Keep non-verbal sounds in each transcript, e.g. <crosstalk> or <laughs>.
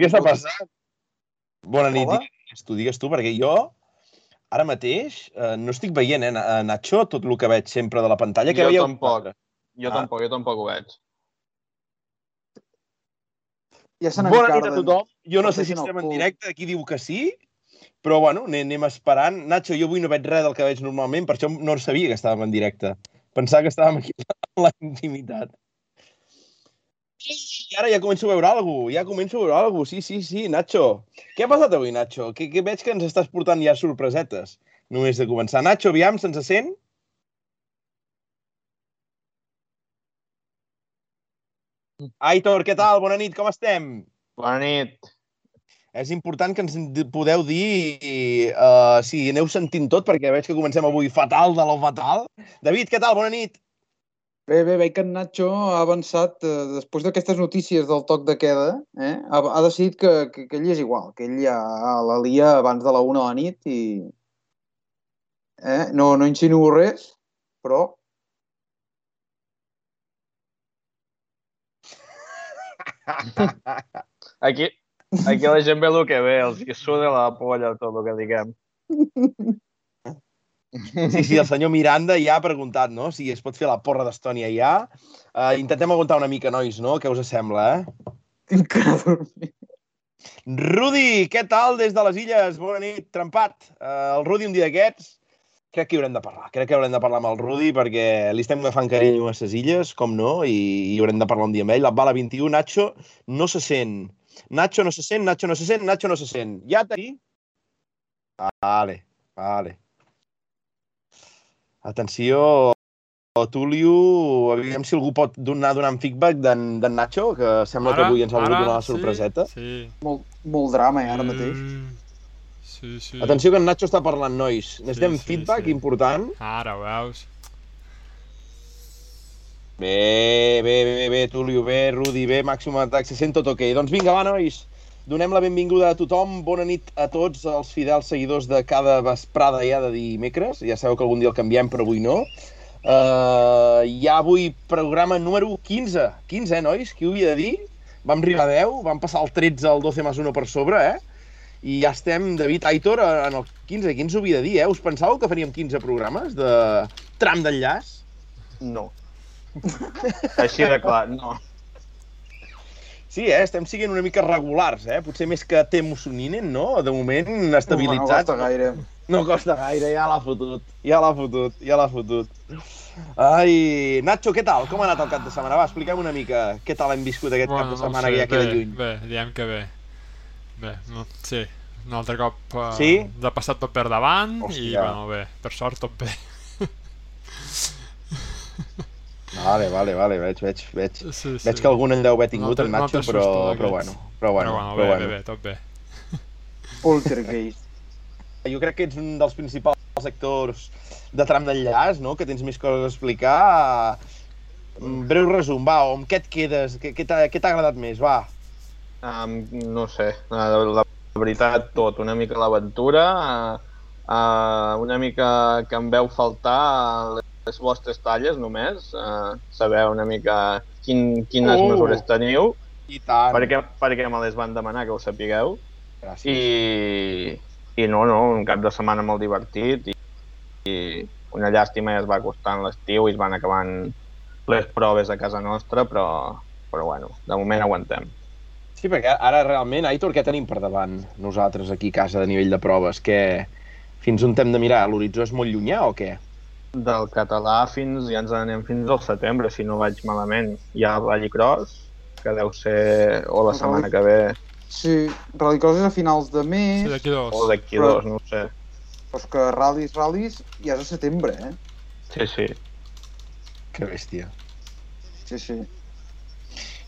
què està passant? Bona nit, Hola? digues tu, digues tu, perquè jo ara mateix eh, no estic veient, eh, Na- Nacho, tot el que veig sempre de la pantalla. Que Jo veieu tampoc. Jo Ah. tampoc, jo tampoc ho veig. Ja se Bona nit a tothom. Jo no sé si estem en directe, aquí diu que sí, però bueno, anem, esperant. Nacho, jo avui no veig res del que veig normalment, per això no sabia que estàvem en directe. Pensava que estàvem aquí a la intimitat. I ara ja començo a veure alguna cosa, ja començo a veure alguna cosa. Sí, sí, sí, Nacho. Què ha passat avui, Nacho? Que, que veig que ens estàs portant ja sorpresetes. Només de començar. Nacho, aviam, se'ns sent? Aitor, què tal? Bona nit, com estem? Bona nit. És important que ens podeu dir uh, si aneu sentint tot, perquè veig que comencem avui fatal de lo fatal. David, què tal? Bona nit. Bé, bé, veig que en Nacho ha avançat, eh, després d'aquestes notícies del toc de queda, eh, ha, ha decidit que, que, que ell és igual, que ell ja la lia abans de la una de la nit i... Eh, no, no insinuo res, però... <laughs> Aquí, aquí la gent ve el que ve, els hi suda la polla tot el que diguem. <laughs> Sí, sí, el senyor Miranda ja ha preguntat, no?, si es pot fer la porra d'Estònia ja. Uh, intentem aguantar una mica, nois, no? Què us sembla, eh? Tinc que dormir. Rudi, què tal des de les illes? Bona nit, trempat. Uh, el Rudi un dia d'aquests, crec que hi haurem de parlar. Crec que haurem de parlar amb el Rudi perquè li estem agafant carinyo a ses illes, com no, i, i haurem de parlar un dia amb ell. La bala 21, Nacho no se sent. Nacho no se sent, Nacho no se sent, Nacho no se sent. Ja t'hi? Vale, vale. Atenció, Tulio, aviam si algú pot donar donant feedback d'en d'en Nacho, que sembla que avui ens ha volgut donar la sorpreseta. Sí, Molt, molt drama, eh, sí. ara mateix. Mm, Sí, sí. Atenció que en Nacho està parlant, nois. Necessitem sí, feedback sí. important. Ara ho veus. Bé, bé, bé, bé, Tulio, bé, Rudi, bé, màxim atac, se sent tot ok. Doncs vinga, va, nois. Donem la benvinguda a tothom. Bona nit a tots els fidels seguidors de cada vesprada ja de dimecres. Ja sabeu que algun dia el canviem, però avui no. Uh, ja avui programa número 15. 15, eh, nois? Qui ho havia de dir? Vam arribar a 10, vam passar el 13 al 12 més 1 per sobre, eh? I ja estem, David Aitor, en el 15. Qui ens ho havia de dir, eh? Us pensàveu que faríem 15 programes de tram d'enllaç? No. <laughs> Així de clar, no. Sí, eh? estem siguent una mica regulars, eh? Potser més que Temo Soninen, no? De moment, No estabilitzats. costa gaire. No costa gaire, ja l'ha fotut. Ja l'ha fotut, ja l'ha fotut. Ai, Nacho, què tal? Com ha anat el cap de setmana? Va, expliquem una mica què tal hem viscut aquest cap de no setmana sé, que ja queda bé, lluny. Bé, diem que bé. Bé, no, sí. Un altre cop uh, Sí? de passat tot per davant i, Hòstia. bueno, bé, per sort tot bé. <laughs> Vale, vale, vale, veig, veig, veig. Sí, sí. Veig que algun en deu haver tingut, No el no Nacho, té però, però bueno, però bueno, però bueno, però bé, bueno. bé, bé, tot bé. <laughs> Poltergeist. Jo crec que ets un dels principals actors de tram d'enllaç, no? Que tens més coses a explicar. Un breu resum, va, amb què et quedes? Què, què t'ha què t'ha agradat més, va? Um, no sé, la, la veritat tot, una mica l'aventura, uh, uh, una mica que em veu faltar les vostres talles només, uh, saber una mica quin, quines Oh! mesures teniu, I tant. perquè, perquè me les van demanar que ho sapigueu, Gràcies. i, i no, no, un cap de setmana molt divertit i, i una llàstima ja es va acostant l'estiu i es van acabant les proves a casa nostra, però, però bueno, de moment aguantem. Sí, perquè ara realment, Aitor, què tenim per davant nosaltres aquí a casa de nivell de proves? Que fins on hem de mirar? L'horitzó és molt llunyà o què? Del català fins, ja ens anem fins al setembre, si no vaig malament. Hi ha Rallycross, que deu ser o la setmana que ve Sí, Rallycross és a finals de Sí, mes, d'aquí dos. o d'aquí Però- dos, no ho sé. però és que ral·lis, ral·lis, ja és a setembre, eh? Sí, sí. Que bèstia. Sí, sí.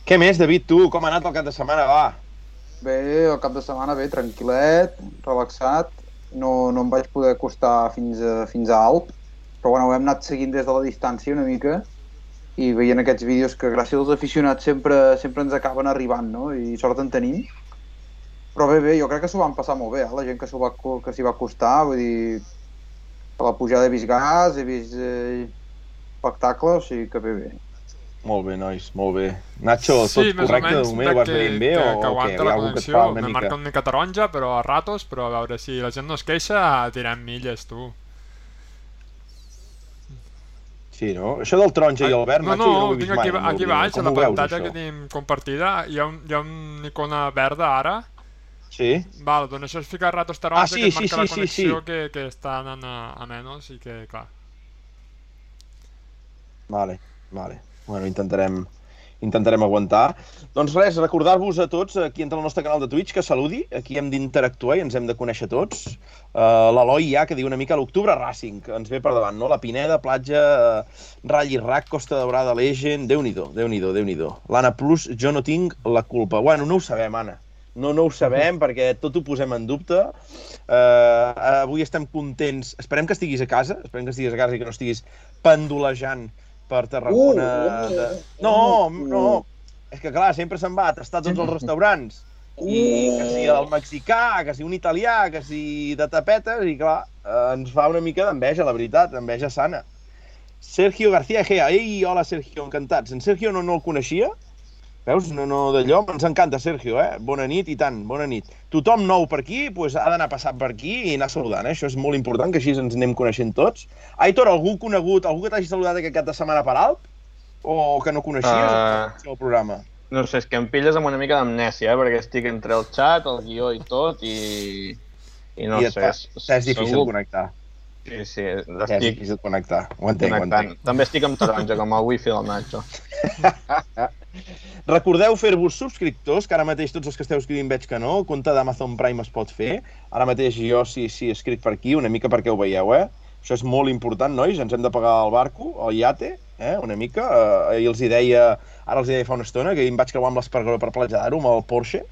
Què més, David, tu? Com ha anat el cap de setmana? Va. Bé, el cap de setmana bé, tranquil·let, relaxat. No, no em vaig poder acostar fins a, fins a Alp, però bueno, ho hem anat seguint des de la distància una mica i veient aquests vídeos que gràcies als aficionats sempre, sempre ens acaben arribant, no? I sort en tenim. Però bé, bé, jo crec que s'ho van passar molt bé, eh? la gent que s'ho va, que s'hi va acostar, vull dir, a la pujada he vist gas, he vist eh, espectacle, o sigui que bé, bé. Molt bé, nois, molt bé. Nacho, sí, tot correcte o de moment? Ho vas que, veient bé que, o, que o què? aguanta Hi ha la que connexió, me mica... marca una mica taronja, però a ratos, però a veure, si la gent no es queixa, tirem milles, tu. Sí, no? Això del taronja i el verd, no, Nacho, jo no no, ho he vist tinc mai. aquí, aquí baix, a la veus, pantalla que tenim compartida, hi ha, un, hi ha una icona verda ara, Sí? Val, doncs això es fica a ratos taronja Ah, sí, que sí, marca la sí, sí, connexió sí. que, que està anant a, a menys i que, clar... Vale, vale. Bueno, intentarem, intentarem aguantar. Doncs res, recordar-vos a tots, aquí entre el nostre canal de Twitch, que saludi. Aquí hem d'interactuar i ens hem de conèixer tots. Uh, L'Eloi ja, que diu una mica l'octubre Racing, que ens ve per davant, no? La Pineda, Platja, uh, Rall i Rac, Costa Daurada, Legend... Déu-n'hi-do, déu nhi déu L'Anna Plus, jo no tinc la culpa. Bueno, no ho sabem, Anna. No, no ho sabem, perquè tot ho posem en dubte. Uh, avui estem contents. Esperem que estiguis a casa, esperem que estiguis a casa i que no estiguis pendolejant per Tarragona. Uh, de... No, no, és que clar, sempre se'n va a tastar tots els <laughs> restaurants. I que si el mexicà, que si un italià, que si de tapetes, i clar, eh, ens fa una mica d'enveja, la veritat, enveja sana. Sergio García Egea, ei, hola Sergio, encantats. En Sergio no, no el coneixia, Veus? No, no, d'allò ens encanta, Sergio, eh? Bona nit i tant, bona nit. Tothom nou per aquí pues, ha d'anar passant per aquí i anar saludant, eh? Això és molt important, que així ens anem coneixent tots. Aitor, algú conegut, algú que t'hagi saludat aquest cap de setmana per alt? O que no coneixies Uh, el programa? No sé, és que em pilles amb una mica d'amnèsia, eh? perquè estic entre el xat, el guió i tot, i... I no I et sé, És difícil segur- connectar. Sí, sí, És estic difícil connectar. Ho entenc, ho entenc. També estic amb taronja, com el wifi del Nacho. <laughs> Recordeu fer-vos subscriptors, que ara mateix tots els que esteu escrivint veig que no, el compte d'Amazon Prime es pot fer. Ara mateix jo sí, sí escric per aquí, una mica perquè ho veieu, eh? Això és molt important, nois, ens hem de pagar el barco, el iate, eh? una mica. Eh, ahir els hi deia, ara els hi deia fa una estona, que em vaig creuar amb l'Espargaró per Platja d'Aro, amb el Porsche,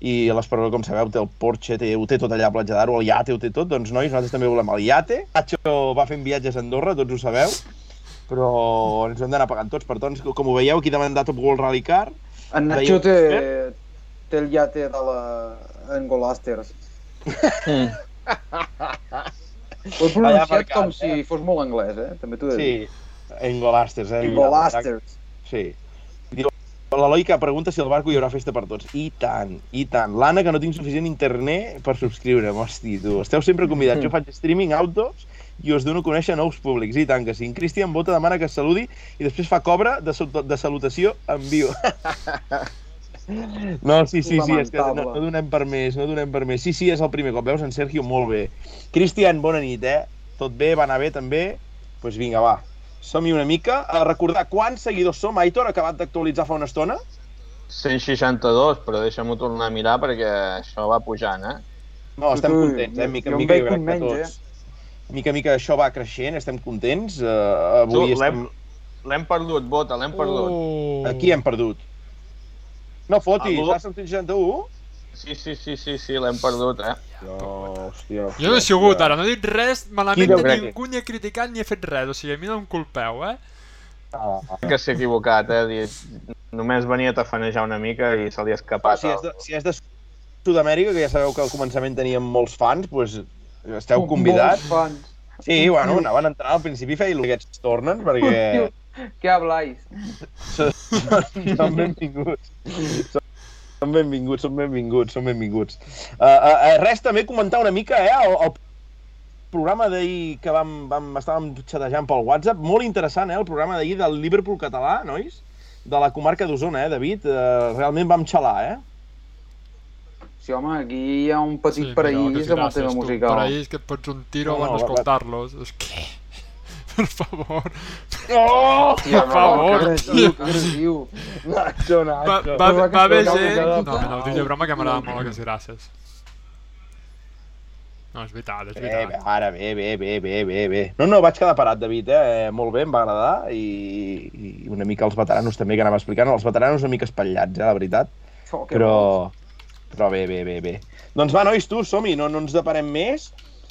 i l'Espargaró, com sabeu, té el Porsche, té, ho té tot allà a Platja d'Aro, el iate ho té tot, doncs nois, nosaltres també volem el iate. Nacho va fent viatges a Andorra, tots ho sabeu, però ens ho hem d'anar pagant tots, per tots, com ho veieu, aquí davant de Top World Rally Car, En Nacho té, té el iate de la Engolasters. Mm. Ho he pronunciat marcat, com si fos molt anglès, eh? També t'ho he de dir. Sí, Engolasters, eh? Engolasters. Sí. Diu, l'Eloi que pregunta si al barco hi haurà festa per tots. I tant, i tant. L'Anna, que no tinc suficient internet per subscriure'm. Hosti, tu, esteu sempre convidats. Jo faig streaming outdoors i us dono a conèixer nous públics. I tant que sí. En Cristian Bota demana que es saludi i després fa cobra de, de salutació en viu. <laughs> No, sí, sí, sí, és que no, no donem per més, no donem per més. Sí, sí, és el primer cop, veus, en Sergio, molt bé. Cristian, bona nit, eh? Tot bé, va anar bé també? Doncs pues vinga, va. Som-hi una mica. A recordar quants seguidors som, Aitor, acabat d'actualitzar fa una estona. 162, però deixa'm-ho tornar a mirar perquè això va pujant, eh? No, estem contents, eh? Mica en jo mica, crec un que menys, tots. Mica en mica això va creixent, estem contents. Uh, Tu, avui l'hem estem... l'hem perdut, Bota, l'hem perdut. Oh. Aquí hem perdut. No fotis, Algú- ara som 161? Sí, sí, sí, sí, sí, l'hem perdut, eh? No, hòstia, hòstia. Jo no he sigut ara, no he dit res malament de crec? ningú, ni he criticat ni he fet res, o sigui, a mi no em culpeu, eh? Ah, Que s'ha equivocat, eh? Només venia a tafanejar una mica i se li ha Ah, escapat. si, és de, si és de Sud-amèrica, que ja sabeu que al començament teníem molts fans, doncs esteu convidats. Molts. Sí, bueno, anaven entrant al principi feia el que aquests tornen, <laughs> perquè Què habláis? són, són benvinguts. Són, són benvinguts, són benvinguts, són benvinguts. Uh, uh, uh, res, també comentar una mica, eh, el, el programa d'ahir que vam, vam, estàvem xatejant pel WhatsApp, molt interessant, eh, el programa d'ahir del Liverpool català, nois? De la comarca d'Osona, eh, David? Uh, realment vam xalar, eh? Sí, home, aquí hi ha un petit mira, paraís que amb el tema tu, musical. Paraís que et pots un tiro No, no, abans va- d'escoltar-los. És que... <laughs> Per favor. Oh! Hòstia, Per favor, que agressiu. Nacho, Va, Nacho. va, va haver aquesta gent... No, no, ho dic de broma que m'agrada molt aquestes gràcies. No, és veritat, és Bé, bé, veritat. ara, bé, bé, bé, bé, bé, bé. No, no, vaig quedar parat, David, eh? Molt bé, em va agradar i, i una mica els veteranos també que anava explicant. Els veteranos una mica espatllats, eh, la veritat. Oh, Però, bo. Però bé, bé, bé, bé. Doncs va, nois, tu, som-hi, no, no ens deparem més.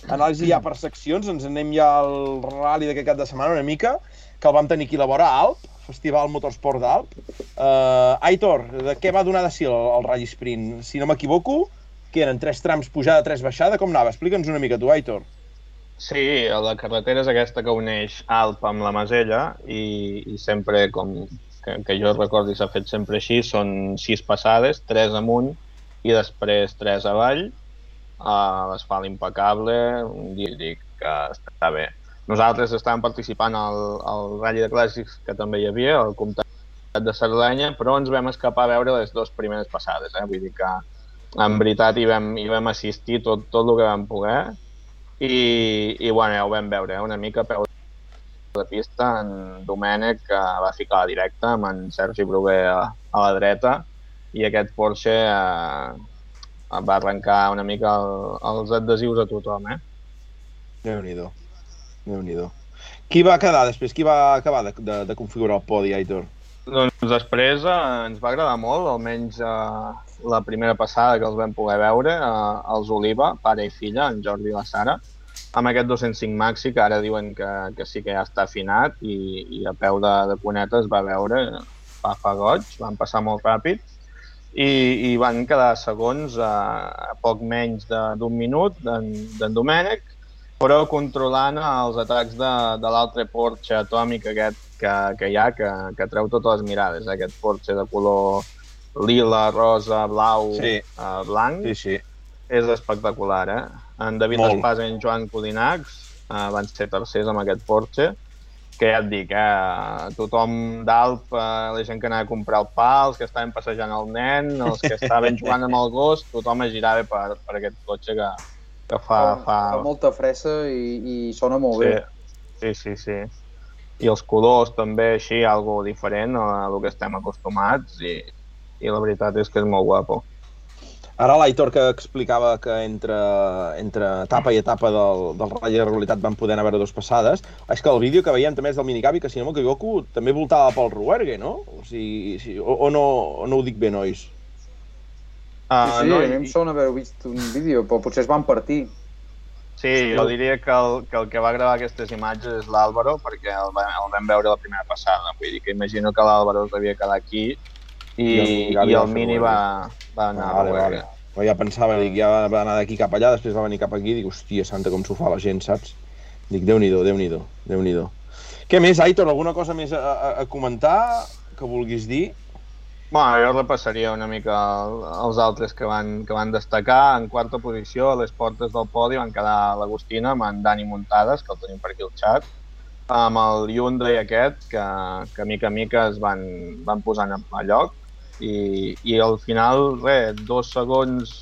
Anàlisi ja per seccions, ens anem ja al rally d'aquest cap de setmana una mica, que el vam tenir aquí a la vora, a Alp, Festival Motorsport d'Alp. Uh, Aitor, de què va donar de si el, el Rally Sprint? Si no m'equivoco, que eren tres trams pujada, tres baixada, com anava? Explica'ns una mica tu, Aitor. Sí, la carretera és aquesta que uneix Alp amb la Masella i, i sempre com que, que jo recordi s'ha fet sempre així, són sis passades, tres amunt i després tres avall, uh, l'asfalt impecable, un dia dic que està bé. Nosaltres estàvem participant al, al Rally de Clàssics, que també hi havia, al Comtat de Cerdanya, però ens vam escapar a veure les dues primeres passades, eh? vull dir que en veritat hi vam, hi vam assistir tot, tot el que vam poder i, i bueno, ja ho vam veure, eh? una mica a peu de pista, en Domènec que va ficar la directa amb en Sergi Bruguer a, a la dreta i aquest Porsche eh, va arrencar una mica el, els adhesius a tothom, eh? Déu-n'hi-do. déu nhi déu Qui va quedar després? Qui va acabar de, de, de configurar el podi, Aitor? Doncs després eh, ens va agradar molt, almenys eh, la primera passada que els vam poder veure, eh, els Oliva, pare i filla, en Jordi i la Sara, amb aquest 205 Maxi, que ara diuen que, que sí que ja està afinat i, i a peu de, de cuneta es va veure, fa, fa goig, van passar molt ràpid, i, i van quedar segons a, a poc menys d'un minut d'en Domènec, però controlant els atacs de, de l'altre Porsche atòmic aquest que, que hi ha, que, que treu totes les mirades, eh? aquest Porsche de color lila, rosa, blau, Sí. uh, blanc, Sí, sí. és espectacular, eh? En David Molt. Espasa i en Joan Codinacs uh, van ser tercers amb aquest Porsche, que ja et dic, eh? tothom d'Alp, uh, la gent que anava a comprar el pa, els que estaven passejant el nen, els que estaven jugant amb el gos, tothom es girava per, per aquest cotxe que, que fa... fa, fa molta fressa i, i sona molt sí, bé. sí, sí, sí. I els colors també així, algo diferent a el que estem acostumats i, i la veritat és que és molt guapo. Ara l'Aitor que explicava que entre, entre etapa i etapa del, del Rally de Realitat van poder anar a veure dos passades, és que el vídeo que veiem també és del minicabi, que si no m'equivoco també voltava pel Ruergue, no? O, sigui, si, o, o, no, o no ho dic bé, nois? Uh, sí, sí, no, a mi em sona haver vist un vídeo, però potser es van partir. Sí, jo diria que el, que el que va gravar aquestes imatges és l'Àlvaro, perquè el, el vam veure la primera passada. Vull dir que imagino que l'Àlvaro es devia quedar aquí i, I el i, Gavi el Mini va, va anar Ah, a vale, vale. Però ja pensava, dic, ja va anar d'aquí cap allà, després va venir cap aquí, dic, hòstia santa, com s'ho fa la gent, saps? Dic, Déu-n'hi-do, Déu-n'hi-do, Déu-n'hi-do. Què més, Aitor? Alguna cosa més a, a, a comentar que vulguis dir? Bueno, jo repassaria una mica el- els altres que van, que van destacar. En quarta posició, a les portes del podi, van quedar l'Agustina amb en Dani Muntades, que el tenim per aquí al xat, amb el Hyundai aquest, que, que mica a mica es van, van posant a lloc. I, I al final, res, dos segons,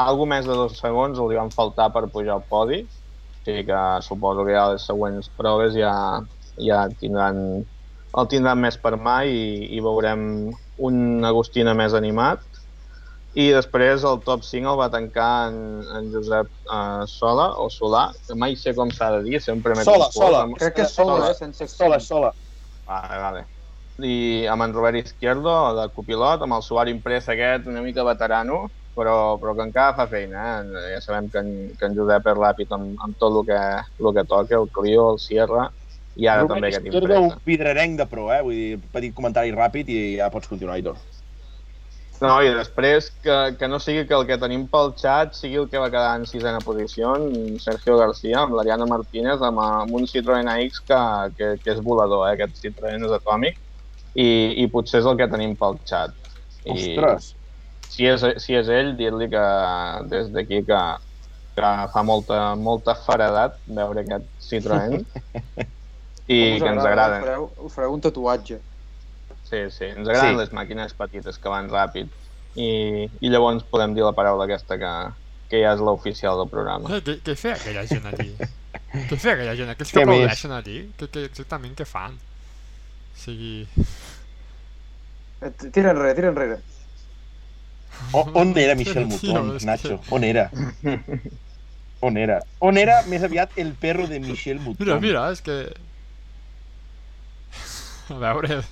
algo més de dos segons li van faltar per pujar al podi. O sigui que suposo que ja les següents proves ja, ja tindran, el tindran més per mà i, i veurem un Agustina més animat. I després el top 5 el va tancar en, en Josep uh, Sola, o Solà, que mai sé com s'ha de dir, sempre m'he Sola, Sola. amb- Crec que és sola, Sola. eh, sense Sola, sola. Vale, vale. I amb en Robert Izquierdo, de copilot, amb el Subaru Impress aquest una mica veterano, però, però que encara fa feina. Eh? Ja sabem que en, que en Josep és ràpid amb, amb tot el que, el que toca, el Clio, el Sierra, i ara Rubén també aquest Izquierdo, un Impresa. vidrerenc de pro, eh? Vull dir, petit comentari ràpid i ja pots continuar, Aitor. No, i després que, que no sigui que el que tenim pel xat sigui el que va quedar en sisena posició, en Sergio García, amb l'Ariana Martínez, amb, amb un Citroën AX que, que, que és volador, eh? aquest Citroën és atòmic, i, i potser és el que tenim pel xat. I Ostres! si és, si és ell, dir-li que des d'aquí que, que fa molta, molta faredat veure aquest Citroën <laughs> i Us que ens agrada. Us fareu, us fareu un tatuatge. Sí, sí, ens agraden Sí. les màquines petites que van ràpid i, i llavors podem dir la paraula aquesta que, que ja és l'oficial del programa. Què, què feia aquella gent allí? què feia aquella gent? Aquells Què que més? aplaudeixen allí? Què, què, exactament què fan? O sigui... Tira enrere, tira enrere. O, on era Michel Mouton, és que- Nacho? On era? On era? On era més aviat el perro de Michel Mouton? Mira, mira, és que... A veure...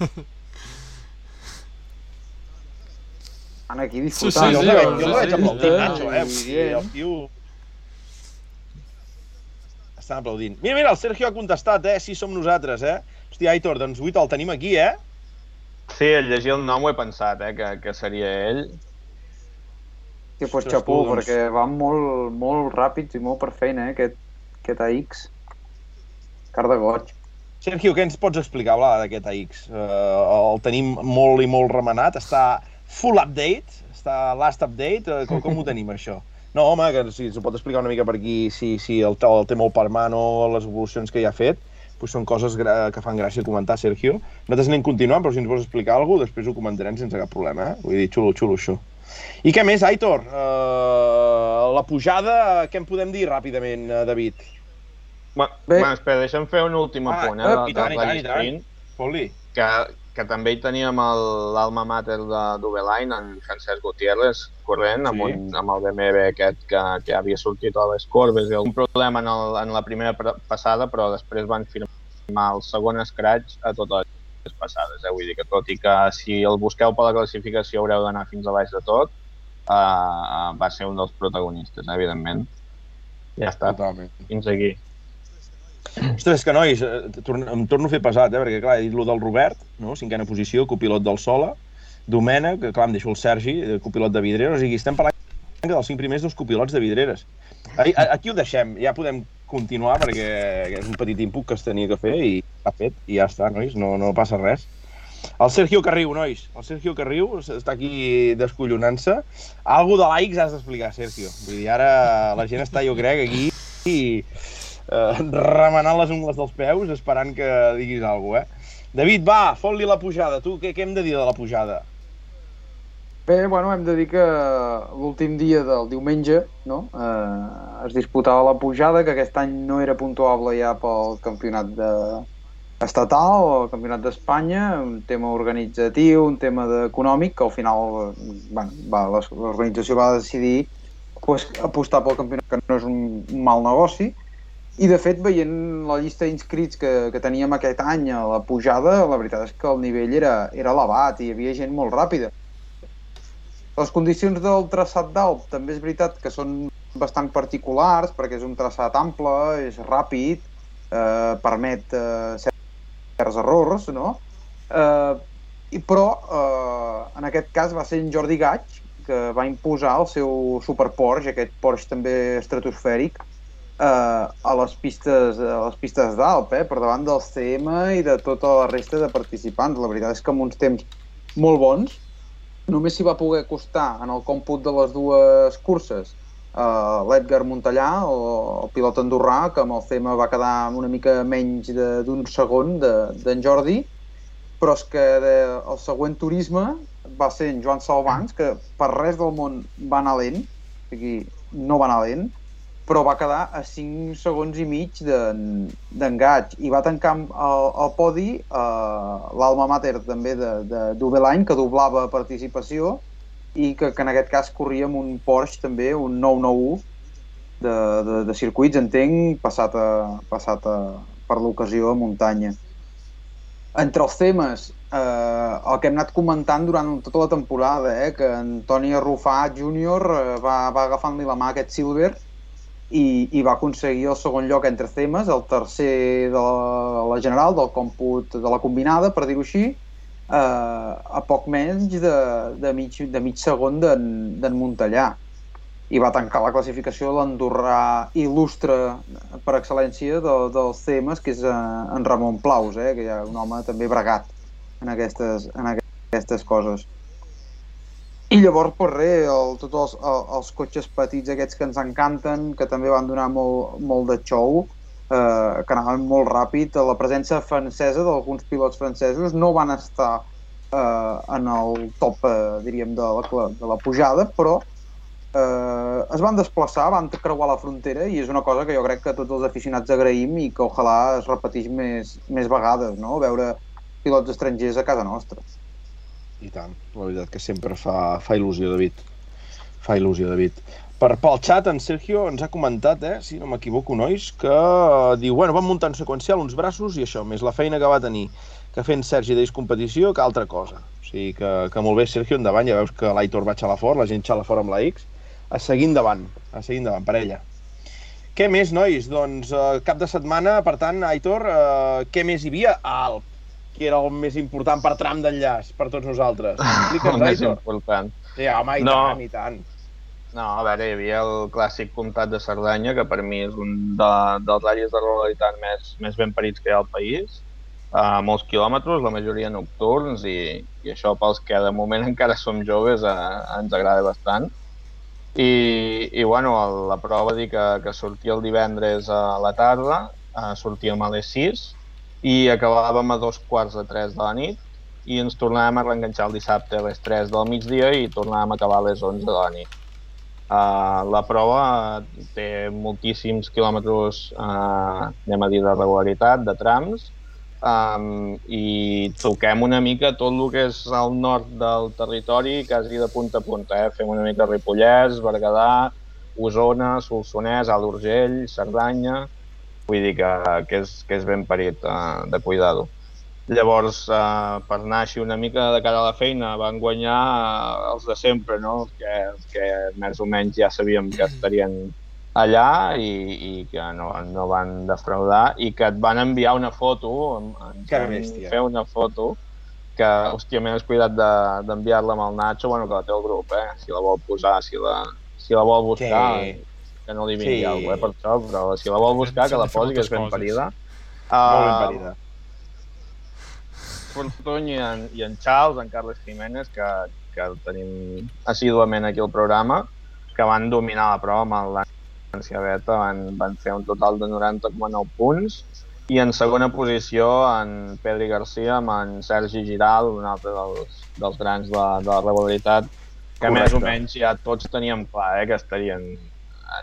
Van aquí Sí, disfrutant. sí, jo sí, el veig, sí, jo el veig sí, aplaudint, sí. Nacho, eh? Dir, el tio... Estan aplaudint. Mira, mira, el Sergio ha contestat, eh? Sí, som nosaltres, eh? Hòstia, Aitor, doncs 8 el tenim aquí, eh? Sí, al llegir el nom ho he pensat, eh, que, que seria ell. Que pues Ostres, xapó, tu, doncs. perquè van molt, molt ràpids i molt per feina, eh, aquest, aquest AX. Car de goig. Sergio, què ens pots explicar, Bla, d'aquest AX? Uh, el tenim molt i molt remenat, està full update, està last update, uh, com, com ho tenim, això? No, home, que si s'ho pot explicar una mica per aquí, si, si el, el té molt per mà o les evolucions que hi ha fet, pues són coses que fan gràcia comentar, Sergio. Nosaltres anem continuant, però si ens vols explicar alguna cosa, després ho comentarem sense cap problema, eh? Vull dir, xulo, xulo, això. I què més, Aitor? Uh, la pujada, què en podem dir ràpidament, David? Bueno, bueno, espera, deixa'm fer un últim ah, apunt, eh, i tant, i tant, i tant. Que, que també hi teníem l'alma mater de Dubelain, en Francesc Gutiérrez, corrent, sí. amb, un, amb el BMW aquest que, que havia sortit a les corbes. Un problema en, el, en la primera passada, però després van firmar el segon scratch a totes les passades. Eh? Vull dir que tot i que si el busqueu per la classificació haureu d'anar fins a baix de tot, uh, va ser un dels protagonistes, eh, evidentment. Ja està, Totalment. fins aquí. Ostres, que nois, eh, em torno a fer pesat, eh? perquè clar, he dit lo del Robert, no? cinquena posició, copilot del Sola, Domènec, que clar, em deixo el Sergi, eh, copilot de Vidreres, o sigui, estem parlant dels cinc primers dos copilots de Vidreres. Aquí ho deixem, ja podem continuar perquè és un petit input que es tenia que fer i ha fet, i ja està, nois, no, no passa res. El Sergio Carriu, nois, el Sergio Carriu està aquí descollonant-se. Algo de likes has d'explicar, Sergio. Vull dir, ara la gent està, jo crec, aquí i eh, remenant les ungles dels peus esperant que diguis alguna cosa, eh? David, va, fot-li la pujada. Tu, què, què hem de dir de la pujada? Bé, bueno, hem de dir que l'últim dia del diumenge no? eh, es disputava la pujada, que aquest any no era puntuable ja pel campionat de... estatal o el campionat d'Espanya, un tema organitzatiu, un tema econòmic, que al final bueno, va, l'organització va decidir pues, apostar pel campionat, que no és un mal negoci, i, de fet, veient la llista d'inscrits que, que teníem aquest any a la pujada, la veritat és que el nivell era, era elevat i hi havia gent molt ràpida. Les condicions del traçat d'Alp també és veritat que són bastant particulars, perquè és un traçat ample, és ràpid, eh, permet eh, certs errors, no? Eh, i, però, eh, en aquest cas, va ser en Jordi Gaig que va imposar el seu Super Porsche, aquest Porsche també estratosfèric, eh, a les pistes, a les pistes d'Alp, eh, per davant del CM i de tota la resta de participants. La veritat és que amb uns temps molt bons, només s'hi va poder acostar en el còmput de les dues curses eh, l'Edgar Montellà, o el pilot andorrà, que amb el CM va quedar una mica menys d'un segon d'en de, Jordi, però és que de, el següent turisme va ser en Joan Salvans, que per res del món va anar lent, o sigui, no va anar lent, però va quedar a 5 segons i mig d'engaig i va tancar el, el podi eh, l'alma mater també de, de Dubelain, que doblava participació i que, que en aquest cas corria amb un Porsche també, un 991 de, de, de circuits, entenc, passat, a, passat a, per l'ocasió a muntanya. Entre els temes, eh, el que hem anat comentant durant tota la temporada, eh, que Antoni Arrufat Júnior eh, va, va agafant-li la mà a aquest Silver, i, i va aconseguir el segon lloc entre temes, el tercer de la, la general, del còmput de la combinada, per dir-ho així, eh, a poc menys de, de, mig, de mig segon d'en Montellà. I va tancar la classificació l'Andorrà il·lustre per excel·lència de, dels temes, que és eh, en Ramon Plaus, eh, que hi ha un home també bregat en aquestes, en aquestes coses. I llavors, pues res, el, tots els, el, els cotxes petits aquests que ens encanten, que també van donar molt, molt de show, eh, que anaven molt ràpid. La presència francesa d'alguns pilots francesos no van estar eh, en el top, eh, diríem, de la, de la pujada, però eh, es van desplaçar, van creuar la frontera i és una cosa que jo crec que tots els aficionats agraïm i que ojalà es repeteix més, més vegades, no? veure pilots estrangers a casa nostra. I tant, la veritat que sempre fa, fa il·lusió, David. Fa il·lusió, David. Per, pel xat, en Sergio ens ha comentat, eh, si no m'equivoco, nois, que uh, diu, bueno, van muntar en seqüencial uns braços i això, més la feina que va tenir que fent Sergi d'ells competició que altra cosa. O sigui que, que molt bé, Sergio, endavant, ja veus que l'Aitor va xalar fort, la gent xala fort amb la X, a seguir endavant, a seguir endavant, parella. Què més, nois? Doncs uh, cap de setmana, per tant, Aitor, uh, què més hi havia? Al qui era el més important per tram d'enllaç per tots nosaltres? <laughs> el més important. Sí, home, i no. tant, i tant. No, a veure, hi havia el clàssic comtat de Cerdanya, que per mi és un de, dels àrees de realitat més, més ben parits que hi ha al país. a molts quilòmetres, la majoria nocturns, i, i això pels que de moment <laughs> encara som joves eh, ens agrada bastant. I, i bueno, el- la prova dir que, que sortia el divendres a la tarda, eh, sortíem a les 6 i acabàvem a dos quarts de 3 de la nit i ens tornàvem a reenganxar el dissabte a les 3 del migdia i tornàvem a acabar a les 11 de la nit. Uh, la prova té moltíssims quilòmetres, uh, anem a dir, de regularitat, de trams, um, i toquem una mica tot el que és al nord del territori, quasi de punta a punta. Eh? Fem una mica Ripollès, Berguedà, Osona, Solsonès, Alt Urgell, Cerdanya... Vull dir que, que, és, que és ben parit uh, de cuidar-ho. Llavors, uh, per anar així una mica de cara a la feina, van guanyar uh, els de sempre, no? Que, que més o menys ja sabíem que estarien allà i, i que no, no van defraudar i que et van enviar una foto, ens Que van fer una foto que, hòstia, m'he descuidat de- d'enviar-la amb el Nacho, bueno, que la té el grup, eh? Si la vol posar, si la, si la vol buscar, Sí. Que no li vingui Sí. alguna cosa, eh, per això, però si la vol buscar, que la posi, que és ben coses. parida. Molt ben Ah, parida. Fortuny i en, i en Charles, en Carles Jiménez, que, que el tenim assíduament aquí al programa, que van dominar la prova amb l'Ància Beta, van, van fer un total de 90,9 punts, i en segona posició en Pedri Garcia amb en Sergi Giral, un altre dels, dels grans de, de la regularitat, que Correcte. més o menys ja tots teníem clar eh, que estarien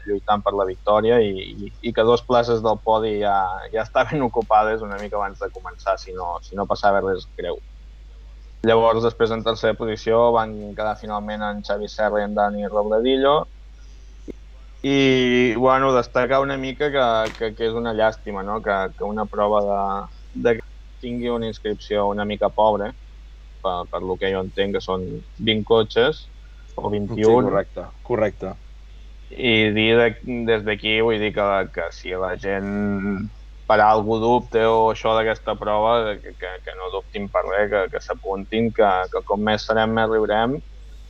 lluitant per la victòria i, i, i que dos places del podi ja, ja estaven ocupades una mica abans de començar, si no, si no passava res greu. Llavors, després en tercera posició van quedar finalment en Xavi Serra i en Dani Robledillo. I, bueno, destacar una mica que, que, que és una llàstima, no? que, que una prova de, de que tingui una inscripció una mica pobra, per, per lo que jo entenc que són 20 cotxes, o 21, Sí, correcte, correcte. I dir de, des d'aquí, vull dir que, que si la gent per algú dubte o això d'aquesta prova, que, que, que no dubtin per res, que, que s'apuntin, que, que com més serem més riurem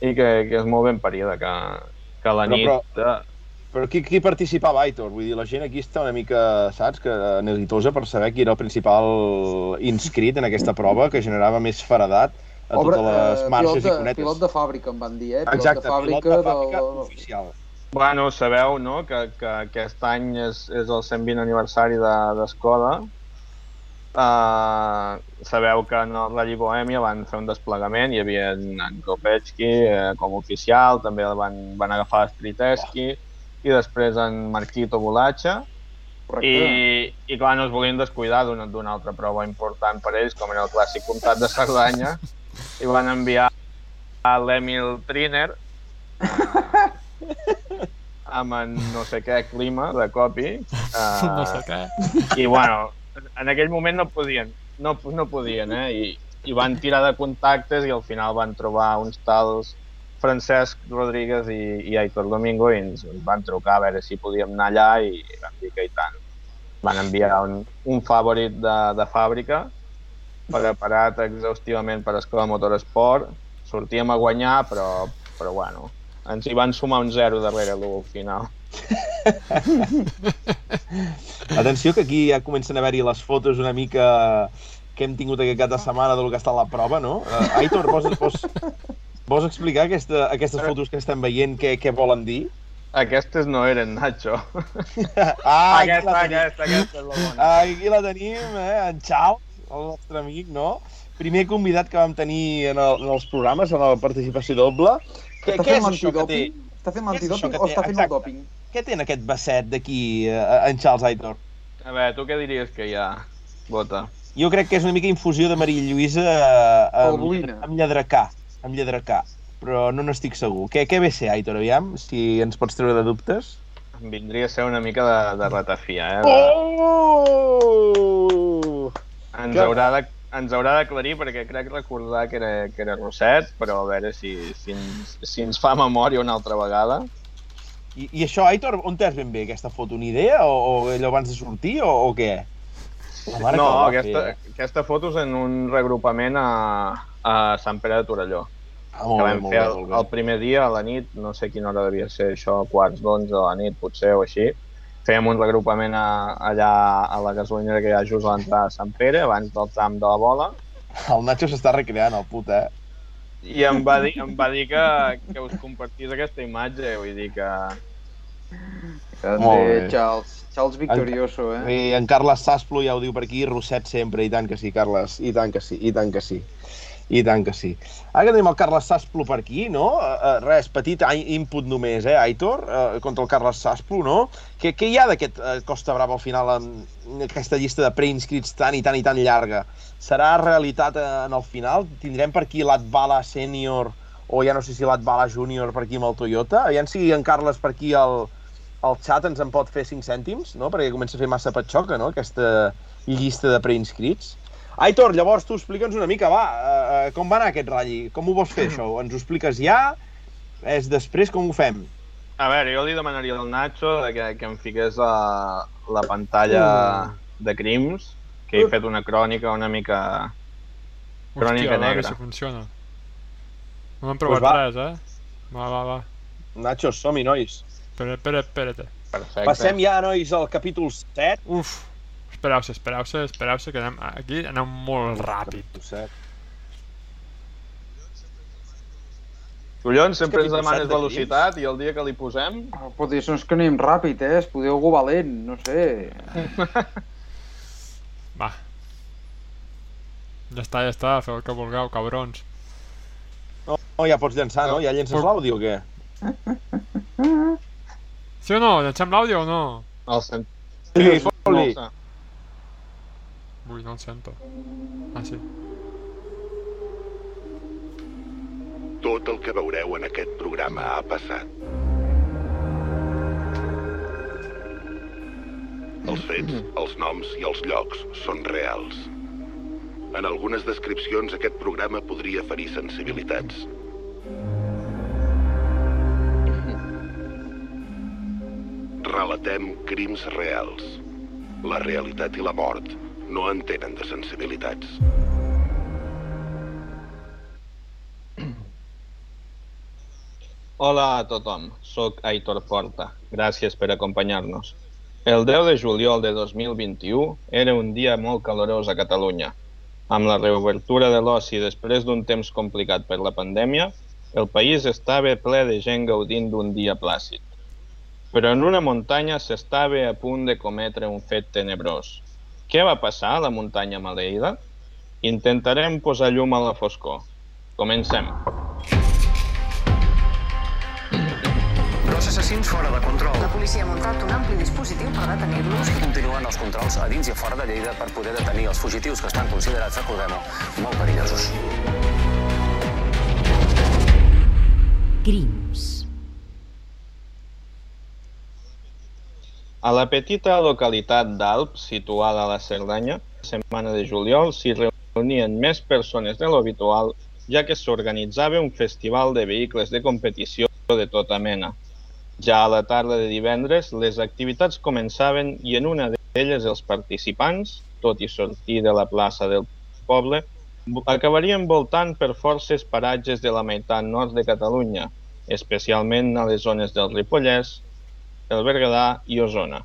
i que, que és molt ben parida, que, que la Però- nit... però- Però qui, qui participava, Aitor? Vull dir, la gent aquí està una mica, saps, que neguitosa per saber qui era el principal inscrit en aquesta prova, que generava més faradat a Obre, totes les eh, marxes pilot, de, i conetes. pilot de fàbrica, em van dir, eh? Pilot Exacte, de fàbrica, pilot de fàbrica del... oficial. Bueno, sabeu no? que, que aquest any és, és el 120 aniversari de- d'Escoda. Uh, sabeu que en el Rally Bohèmia van fer un desplegament, hi havia en, en Kopechki eh, com a oficial, també el van, van agafar Striteski, i després en Marquito Bolatxa, i, i clar, no es volien descuidar d'una altra prova important per ells, com era el clàssic comtat de Cerdanya, i van enviar a l'Emil Triner <laughs> amb en no sé què clima de copi. <laughs> eh, no sé què. I bueno, en aquell moment no podien, no, no podien, eh? I, i van tirar de contactes i al final van trobar uns tals Francesc Rodríguez i, i Aitor Domingo i ens van trucar a veure si podíem anar allà i vam dir que i tant. Van enviar un, un favorit de, de fàbrica preparat exhaustivament per Escola Motorsport. Sortíem a guanyar, però, però bueno, ens hi van sumar un zero darrere l'1 al final. <laughs> Atenció que aquí ja comencen a haver-hi les fotos una mica que hem tingut aquest cap de setmana del que ha estat la prova, no? Uh, Aitor, vols, vols, vols explicar aquesta, aquestes fotos que estem veient què, què volen dir? Aquestes no eren, Nacho. <laughs> Ah, aquesta, aquesta, aquesta és la bona. Aquí la tenim, eh? En Charles, el nostre amic, no? Primer convidat que vam tenir en, el, en els programes, en la participació doble. Què, Està què és això que té? Està fent que o està fent el Exacte. doping? Què té en aquest basset d'aquí, eh, en Charles Aitor? A veure, tu què diries que hi ha? Bota. Jo crec que és una mica infusió de Maria Lluïsa eh, amb, amb lladrecà, amb lladrecà, però no n'estic segur. Què, què ve ser, Aitor, aviam, si ens pots treure de dubtes? Em vindria a ser una mica de, de ratafia, eh? De... Oh! Ens, que- haurà de, ens haurà d'aclarir perquè crec recordar que era, que era Roset, però a veure si, si, ens, si ens fa memòria una altra vegada. I, I això, Aitor, on t'has ben bé aquesta foto? Una idea o, o allò abans de sortir o, o què? La no, que aquesta, fer, aquesta foto és en un regrupament a, a Sant Pere de Torelló. Ah, que molt bé, vam molt fer bé, molt bé. el primer dia a la nit, no sé quina hora devia ser això, quarts d'onze de la nit potser o així, fèiem un regrupament a, allà a la gasolinera que hi ha just a l'entrada de Sant Pere, abans del tram de la bola, El Nacho s'està recreant, el put, eh? i em va dir, em va dir que, que us compartís aquesta imatge, vull dir que... Grande, Molt bé. Charles. Charles Victorioso, eh? I en Carles Sasplo ja ho diu per aquí, Rosset sempre, i tant que sí, Carles, i tant que sí, i tant que sí. I tant que sí. Ara tenim el Carles Sasplo per aquí, no? Uh, uh, res, petit input només, eh, Aitor, uh, contra el Carles Sasplo, no? Què, què hi ha d'aquest uh, Costa Brava al final amb aquesta llista de preinscrits tan i tan i tan llarga? Serà realitat eh, en el final? Tindrem per aquí l'Atbala Senior o ja no sé si l'Atbala Junior per aquí amb el Toyota? Aviam si en Carles per aquí al, al xat ens en pot fer 5 cèntims, no? Perquè comença a fer massa patxoca, no?, aquesta llista de preinscrits. Aitor, llavors tu explica'ns una mica, va, uh, com va anar aquest ratlli? Com ho vols fer, això? Ens ho expliques ja? És després, com ho fem? A veure, jo li demanaria al Nacho de que, que em fiqués la, la pantalla de crims, que he fet una crònica una mica... Crònica Hòstia, a veure negra. si funciona. No hem provat va. res, eh? Va, va, va. Nacho, som-hi, nois. Espera, espera, espera. Perfecte. Passem ja, nois, al capítol 7. Uf, espereu-se, espereu-se, espereu-se, que anem, aquí anem molt ràpid. Capítol 7. Collons, sempre ens demanes velocitat i el dia que li posem... Oh, Pot dir, no és que anem ràpid, eh? Es podeu algú valent, no sé. Va. Ja està, ja està, feu el que vulgueu, cabrons. No, no, ja pots llançar, no? Ja llences l'àudio o què? Sí o no? Llancem l'àudio o no? El sent... Sí, fot-li. Ui, no sento. Ah, sí. Tot el que veureu en aquest programa ha passat. Els fets, els noms i els llocs són reals. En algunes descripcions aquest programa podria ferir sensibilitats. Relatem crims reals. La realitat i la mort no entenen de sensibilitats. Hola a tothom, sóc Aitor Porta. Gràcies per acompanyar-nos. El 10 de juliol de 2021 era un dia molt calorós a Catalunya. Amb la reobertura de l'oci després d'un temps complicat per la pandèmia, el país estava ple de gent gaudint d'un dia plàcid. Però en una muntanya s'estava a punt de cometre un fet tenebrós. Què va passar a la muntanya maleïda? Intentarem posar llum a la foscor. Comencem. Dos assassins fora de control. La policia ha muntat un ampli dispositiu per detenir-los. Continuen els controls a dins i a fora de Lleida per poder detenir els fugitius que estan considerats, recordem-ho, molt perillosos. Crims. A la petita localitat d'Alp, situada a la Cerdanya, la setmana de juliol s'hi reunien més persones de l'habitual, ja que s'organitzava un festival de vehicles de competició de tota mena. Ja a la tarda de divendres, les activitats començaven i en una d'elles els participants, tot i sortir de la plaça del poble, acabarien voltant per forces paratges de la meitat nord de Catalunya, especialment a les zones del Ripollès, el Berguedà i Osona.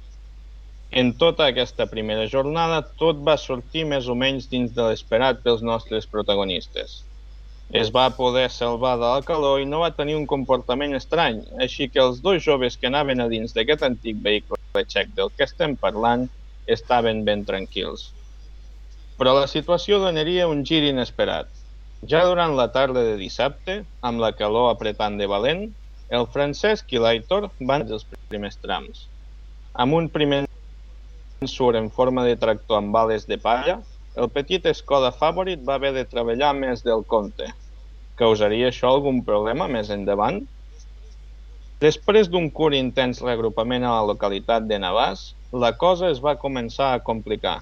En tota aquesta primera jornada, tot va sortir més o menys dins de l'esperat pels nostres protagonistes. Es va poder salvar de la calor i no va tenir un comportament estrany, així que els dos joves que anaven a dins d'aquest antic vehicle txec del que estem parlant estaven ben tranquils. Però la situació donaria un gir inesperat. Ja durant la tarda de dissabte, amb la calor apretant de valent, el Francesc i l'Aitor van els primers trams. Amb un primer surt en forma de tractor amb bales de palla, el petit Skoda Favorit va haver de treballar més del compte. Causaria això algun problema més endavant? Després d'un curt intens reagrupament a la localitat de Navàs, la cosa es va començar a complicar.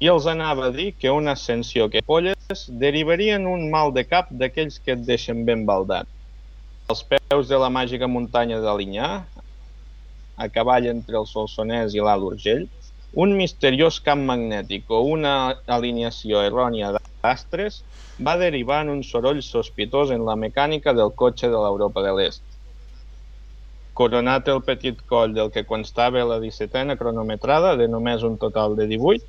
I els anava a dir que una ascensió que polles derivaria en un mal de cap d'aquells que et deixen ben baldat. Als peus de la màgica muntanya de l'Inyà, a cavall entre el Solsonès i l'Alt Urgell, un misteriós camp magnètic o una alineació errònia d'astres va derivar en un soroll sospitós en la mecànica del cotxe de l'Europa de l'Est. coronat el petit coll del que constava la 17a cronometrada, de només un total de 18,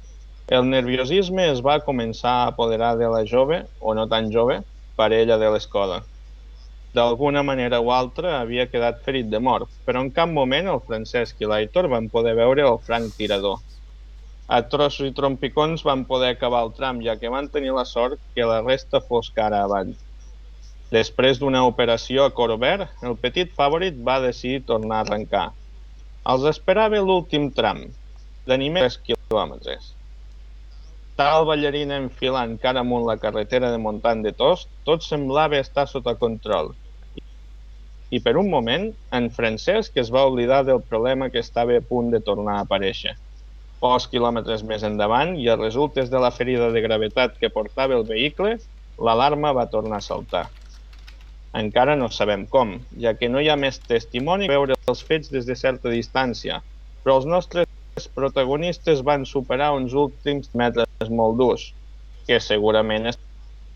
el nerviosisme es va començar a apoderar de la jove, o no tan jove, parella de l'escola. D'alguna manera o altra havia quedat ferit de mort, però en cap moment el Francesc i l'Aitor van poder veure el franc tirador. A trossos i trompicons van poder acabar el tram, ja que van tenir la sort que la resta fos cara avant. Després d'una operació a cor obert, el petit favorit va decidir tornar a arrencar. Els esperava l'últim tram, de més 3 quilòmetres. Tal ballarina enfilant cara amunt la carretera de Montant de Tost, tot semblava estar sota control. I per un moment, en Francesc es va oblidar del problema que estava a punt de tornar a aparèixer. Pocs quilòmetres més endavant, i a resultes de la ferida de gravetat que portava el vehicle, l'alarma va tornar a saltar. Encara no sabem com, ja que no hi ha més testimoni per veure els fets des de certa distància, però els nostres protagonistes van superar uns últims metres molt durs, que segurament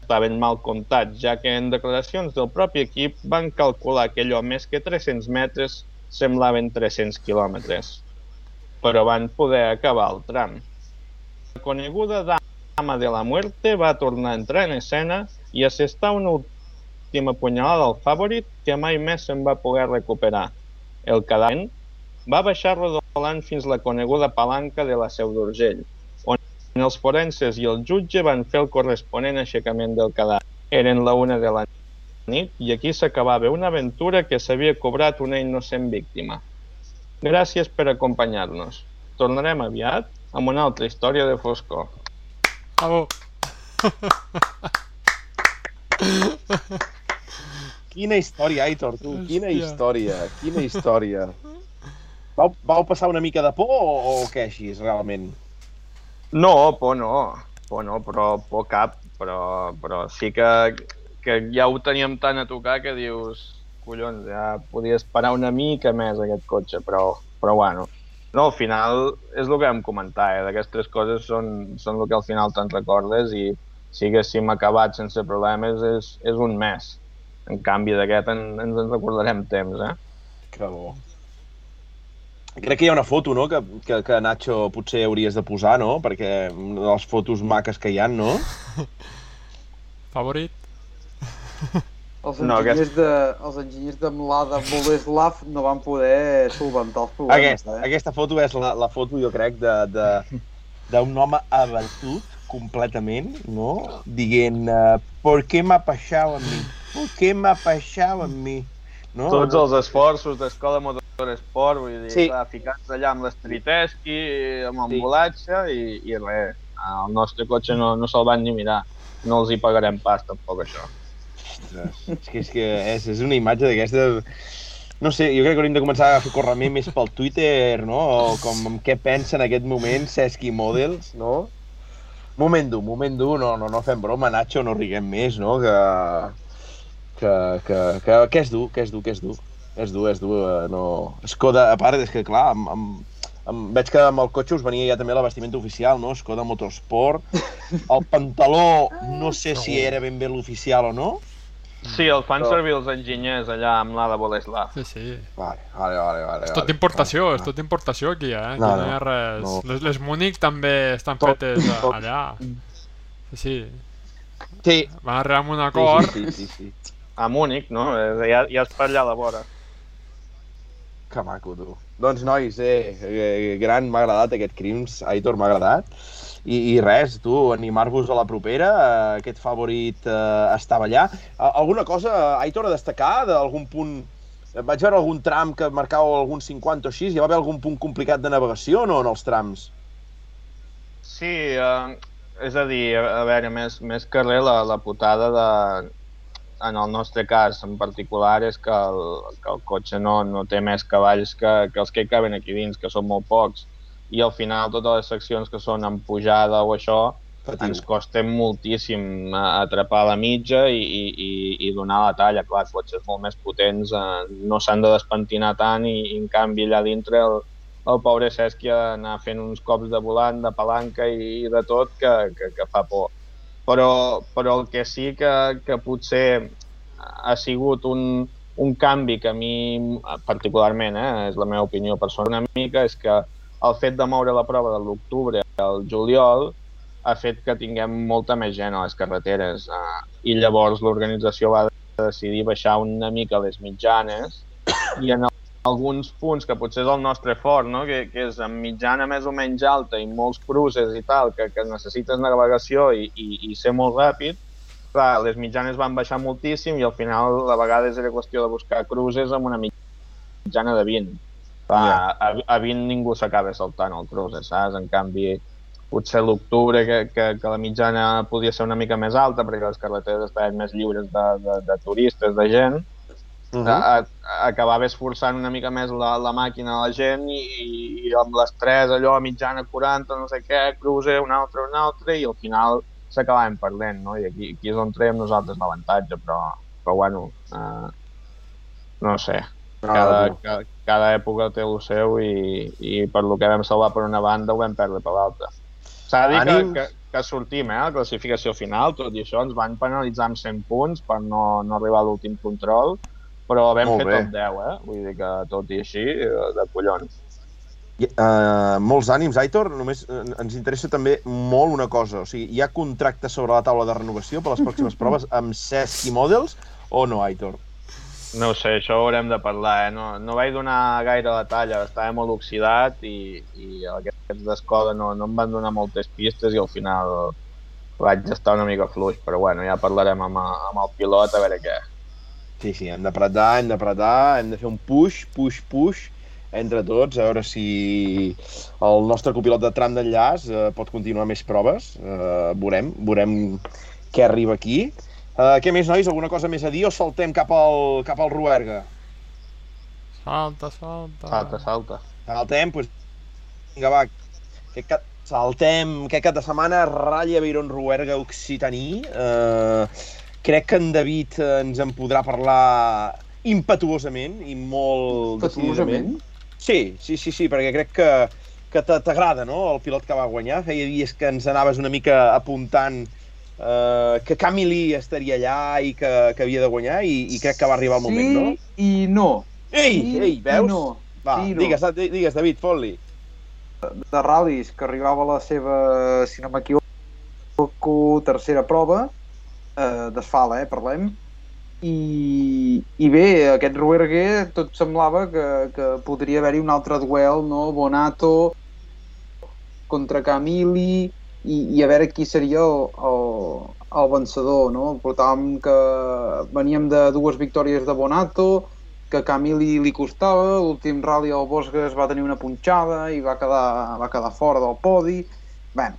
estaven mal comptats, ja que en declaracions del propi equip van calcular que allò més que 300 metres semblaven 300 quilòmetres. Però van poder acabar el tram. La coneguda dama de la muerte va tornar a entrar en escena i assestar una última punyalada al favorit que mai més se'n va poder recuperar. El cadàver va baixar rodolant fins la coneguda palanca de la Seu d'Urgell, els forenses i el jutge van fer el corresponent aixecament del cadàver. Eren la una de la nit i aquí s'acabava una aventura que s'havia cobrat una innocent víctima. Gràcies per acompanyar-nos. Tornarem aviat amb una altra història de foscor. Bravo. Quina història, Aitor, tu. Quina Hòstia. història, quina història. Vau, vau passar una mica de por o, o què així, realment? No, por no, por no, però por cap, però, però sí que, que ja ho teníem tant a tocar que dius, collons, ja podies parar una mica més aquest cotxe, però, però bueno. No, al final és el que vam comentar, eh? d'aquestes coses són, són el que al final te'n recordes i si haguéssim acabat sense problemes és, és un mes. En canvi d'aquest en, ens en recordarem temps, eh? Que bo. Crec que hi ha una foto, no?, que, que, que Nacho potser hauries de posar, no?, perquè una de les fotos maques que hi ha, no? <laughs> Favorit? Els No, enginyers, de, els enginyers de Mlada Boleslav no van poder solventar els problemes, Aquesta, eh? aquesta foto és la, la foto, jo crec, de de- d'un home abatut completament, no? Dient, uh, ¿por qué m'ha passat a mi? ¿Por qué m'ha passat a mi? No? Tots els esforços d'Escola Motorsport, vull dir, Sí. sí. ficats allà amb l'Estriteschi, amb Sí. l'ambulatge i, i res. El nostre cotxe no, no se'l van ni mirar. No els hi pagarem pas, tampoc, això. Ostres, és que és, que és, és una imatge d'aquesta... No sé, jo crec que hauríem de començar a fer correment més pel Twitter, no? O com en què pensa en aquest moment Sesqui Models, no? Moment dur, moment dur, no, no, no fem broma, Nacho, no riguem més, no? Que, que, que, que, que és dur, que és dur, que és dur. És dur, és dur, eh, no... Skoda, a part, és que clar, amb, amb, amb, veig que amb el cotxe us venia ja també la vestimenta oficial, no? Skoda Motorsport. El pantaló, no sé si era ben bé l'oficial o no. Sí, el fan Però- servir els enginyers allà amb l'Ada Boleslav. Sí, sí. Vale, vale, vale. vale És tot d'importació, és tot d'importació aquí, eh? Aquí No, no, no, hi ha res... no. Les, les Múnich també estan Tot, fetes tot. allà. Sí, sí. Sí, Van arribar a un acord. sí, sí, sí, sí. A Múnich, no? Eh, Ja, ja és per allà a la vora. Que maco, tu. Doncs, nois, eh, eh, gran, m'ha agradat aquest Crims. Aitor, m'ha agradat. I, I res, tu, animar-vos a la propera. Eh, aquest favorit eh, estava allà. Eh, alguna cosa, Aitor, a destacar d'algun punt... Vaig veure algun tram que marcava algun 50 o així. Hi va haver algun punt complicat de navegació no, en els trams? Sí, eh, és a dir, a veure, més, més que res, la, la putada de, en el nostre cas en particular és que el, que el cotxe no, no té més cavalls que, que els que caben aquí dins, que són molt pocs, i al final totes les seccions que són en pujada o això Patiu. ens costa moltíssim eh, atrapar la mitja i, i, i, i donar la talla. Clar, cotxes molt més potents eh, no s'han de despentinar tant i, i en canvi allà dintre el, el pobre Cesc ja anar fent uns cops de volant, de palanca i, i de tot que, que, que fa por. Però, però el que sí que, que potser ha sigut un, un canvi que a mi particularment, eh, és la meva opinió personal una mica, és que el fet de moure la prova de l'octubre al juliol ha fet que tinguem molta més gent a les carreteres eh, i llavors l'organització va decidir baixar una mica les mitjanes i en alguns punts que potser és el nostre fort, no? que, que és amb mitjana més o menys alta i molts cruces i tal, que, que necessites navegació i, i, i ser molt ràpid, clar, les mitjanes van baixar moltíssim i al final a vegades era qüestió de buscar cruces amb una mitjana de 20. Clar, yeah. a, a 20 ningú s'acaba saltant el cruce, saps? En canvi, potser l'octubre que, que, que la mitjana podia ser una mica més alta perquè les carreteres estaven més lliures de, de, de turistes, de gent, uh -huh. a, a, acabaves forçant una mica més la, la màquina a la gent i, i, amb les 3 allò a mitjana 40, no sé què, cruce, un altre, un altre, i al final s'acabaven perdent, no? I aquí, aquí és on traiem nosaltres l'avantatge, però, però bueno, uh, no sé, cada, cada, cada època té el seu i, i per lo que vam salvar per una banda ho vam perdre per l'altra. S'ha de dir que, que, que sortim, eh, a la classificació final, tot i això ens van penalitzar amb 100 punts per no, no arribar a l'últim control, però vam Molt fer bé. tot 10, eh? Vull dir que tot i així, eh, de collons. Uh, molts ànims, Aitor. Només uh, ens interessa també molt una cosa. O sigui, hi ha contractes sobre la taula de renovació per les pròximes proves amb Cesc i Models o no, Aitor? No sé, això ho haurem de parlar, eh? No, no vaig donar gaire la talla, estava molt oxidat i, i aquests d'escola no, no em van donar moltes pistes i al final vaig estar una mica fluix, però bueno, ja parlarem amb, amb el pilot a veure què. Sí, sí, hem d'apretar, hem d'apretar, hem de fer un push, push, push entre tots, a veure si el nostre copilot de tram d'enllaç eh, pot continuar més proves. Eh, veurem, veurem què arriba aquí. Uh, què més, nois? Alguna cosa més a dir o saltem cap al, cap al Ruerga? Salta, salta. Salta, salta. Saltem, doncs... Vinga, va. Aquest cap... Saltem aquest cap de setmana, Ratlla Beiron Ruerga Occitaní. Uh, crec que en David ens en podrà parlar impetuosament i molt Impetuosament? Sí, sí, sí, sí, perquè crec que, que t'agrada, no?, el pilot que va guanyar. Feia dies que ens anaves una mica apuntant eh, que Camili estaria allà i que, que havia de guanyar i, i crec que va arribar el moment, sí no? i no. Ei, sí ei, veus? No. Va, sí, no. digues, digues, David, fot-li. de ral·lis que arribava a la seva, si no m'equivoco, tercera prova, eh, d'asfalt, eh, parlem, i, i bé, aquest Ruergue tot semblava que, que podria haver-hi un altre duel, no? Bonato contra Camili i, i a veure qui seria el, el, el vencedor, no? Portàvem que veníem de dues victòries de Bonato, que Camili li costava, l'últim rally al Bosques va tenir una punxada i va quedar, va quedar fora del podi. Bé,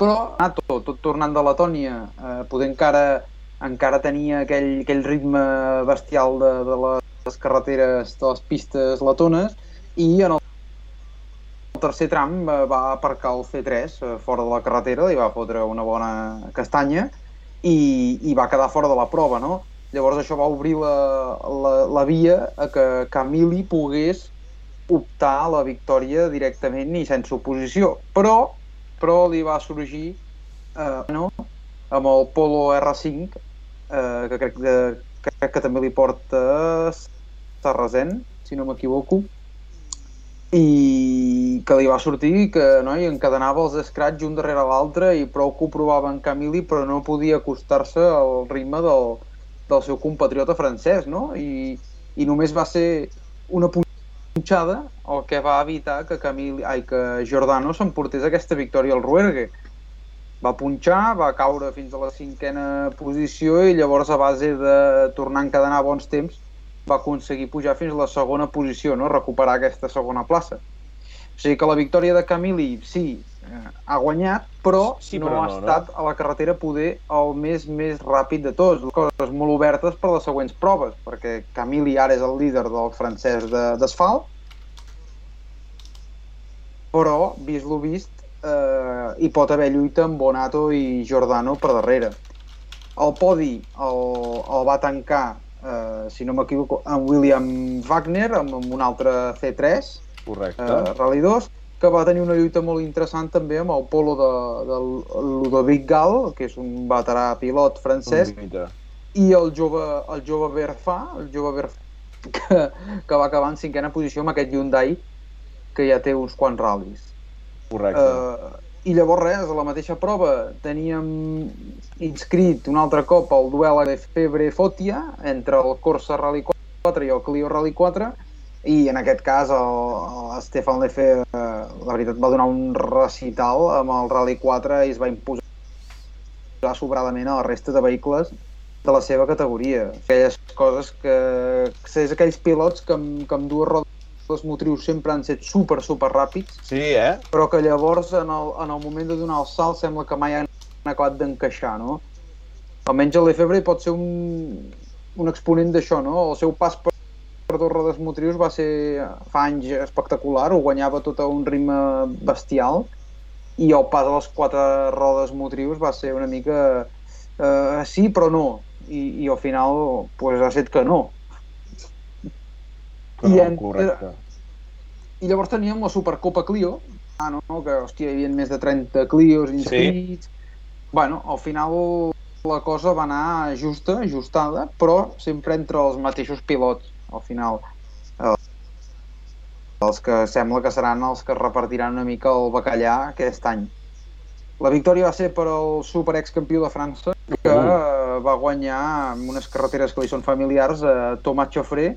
però Bonato, tot tornant de Letònia, eh, poder encara encara tenia aquell, aquell ritme bestial de, de les carreteres, de les pistes letones, i en el tercer tram eh, va aparcar el C3 eh, fora de la carretera, li va fotre una bona castanya i, i va quedar fora de la prova, no? Llavors això va obrir la, la, la via a que Camili pogués optar a la victòria directament i sense oposició. Però, però li va sorgir eh, no? amb el Polo R5, eh, que, crec, de, crec que també li porta Sarrazen, si no m'equivoco, i que li va sortir que no, i encadenava els scratch un darrere l'altre i prou que ho provava en Camili però no podia acostar-se al ritme del, del seu compatriota francès no? I, i només va ser una punxada el que va evitar que, Camili, ai, que Giordano s'emportés aquesta victòria al Ruergue va punxar, va caure fins a la cinquena posició i llavors a base de tornar a encadenar bons temps va aconseguir pujar fins a la segona posició, no? recuperar aquesta segona plaça. O sigui que la victòria de Camili, sí, ha guanyat, però, Sí, no però ha no, no. estat a la carretera poder el més més ràpid de tots. Coses molt obertes per les següents proves, perquè Camili ara és el líder del francès de- d'asfalt, però, vist lo vist, eh, hi pot haver lluita amb Bonato i Giordano per darrere. El podi el, el va tancar, eh, si no m'equivoco, amb William Wagner, amb, amb un altre C3, Correcte. eh, Rally 2, que va tenir una lluita molt interessant també amb el polo de, del Ludovic Gal, que és un veterà pilot francès, i el jove, el jove Berfa, el jove Berfa que, que va acabar en cinquena posició amb aquest Hyundai que ja té uns quants ral·lis. Correcte. Uh, I llavors res, a la mateixa prova teníem inscrit un altre cop el duel de Febre Fotia entre el Corsa Rally 4 i el Clio Rally 4 i en aquest cas el, el Stefan Lefe eh, la veritat va donar un recital amb el Rally 4 i es va imposar sobradament a la resta de vehicles de la seva categoria. Aquelles coses que... que és aquells pilots que amb, que amb dues rodes motrius sempre han set super, super ràpids, Sí, eh? però que llavors en el, en el moment de donar el salt sembla que mai han acabat d'encaixar, no? Almenys el Lefebvre pot ser un, un exponent d'això, no? El seu pas per, per dos rodes motrius va ser fa anys espectacular, ho guanyava tot a un ritme bestial i el pas a les quatre rodes motrius va ser una mica eh, sí però no i, i al final pues, ha set que no Que I no, en- correcte. i llavors teníem la Supercopa Clio, ah, no? que hòstia, hi havia més de 30 Clios inscrits. Bueno, al final la cosa va anar justa, ajustada, però sempre entre els mateixos pilots, al final. Eh, Els que sembla que seran els que repartiran una mica el bacallà aquest any. La victòria va ser per al super excampió de França, que Uh. va guanyar amb unes carreteres que li són familiars a Thomas Choffré,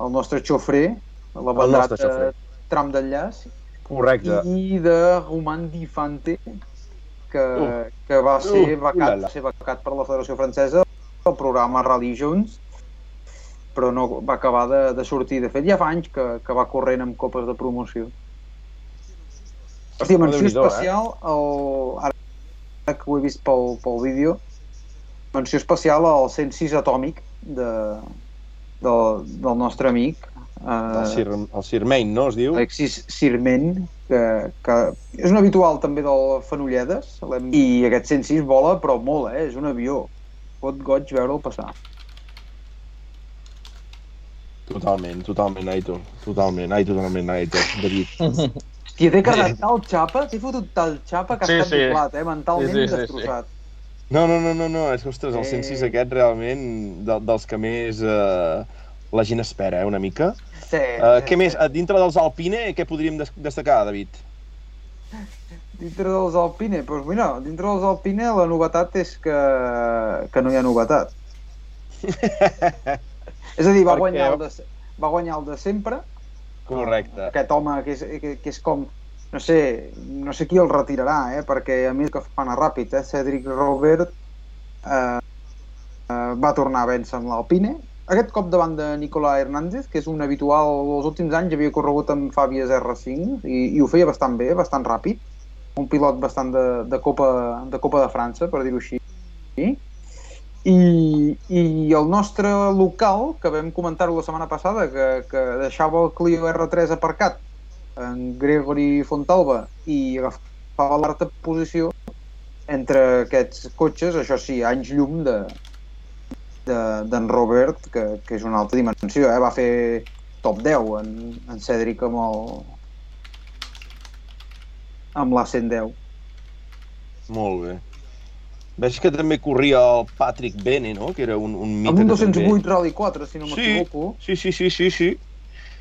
el nostre Choffré, la bandat Choffré. tram d'enllaç, Correcte. i de Roman Di Fante, que, Uh. que va ser Uh, becat, ulala. va ser becat per la Federació Francesa el programa Rally Jones, però no va acabar de, de sortir. De fet, ja fa anys que, que va corrent amb copes de promoció. Hòstia, menció eh? especial, el, ara que ho he vist pel, pel vídeo, menció especial al 106 atòmic de, del, del nostre amic, El, eh, Sir, el Sir Main, no es diu? Alexis Sirment, que, que és un habitual també del Fenolledes, l'hem- i aquest 106 vola, però molt, eh? És un avió. Pot goig veure'l passar. Totalment, totalment, Aitor. Totalment, ai, totalment, Aitor. David. <laughs> Hòstia, t'he carregat tal xapa, t'he fotut tal xapa que Sí, ha estat sí. doblat, eh? Mentalment Sí, sí, sí, destrossat. No, no, no, no, no, és que, ostres, el Eh. 106 aquest realment, de, dels que més eh, la gent espera, eh, una mica. Sí, Uh, sí, què més? sí. A dintre dels Alpine, què podríem des destacar, David? Dintre dels Alpine, doncs mira, dintre dels Alpine la novetat és que, que no hi ha novetat. <laughs> és a dir, va Per guanyar, el de, va guanyar el de sempre, Correcte. aquest home que és, que, que és com no sé, no sé qui el retirarà eh? perquè a mi que fa anar ràpid eh? Cedric Robert eh, eh, va tornar a vèncer amb l'Alpine aquest cop davant de Nicolà Hernández que és un habitual, els últims anys havia corregut amb Fàbies R5 i, i ho feia bastant bé, bastant ràpid un pilot bastant de, de, Copa, de Copa de França, per dir-ho així i, i el nostre local, que vam comentar-ho la setmana passada, que, que deixava el Clio R3 aparcat en Gregory Fontalba i agafava l'alta posició entre aquests cotxes, això sí, anys llum de d'en de, Robert, que, que és una altra dimensió, eh? va fer top 10 en, en Cèdric amb el amb la 110. Molt bé. Veig que també corria el Patrick Bene, no? Que era un, un mite Amb un que també- 208 Rally 4, si no m'equivoco. sí, sí, sí, sí, sí.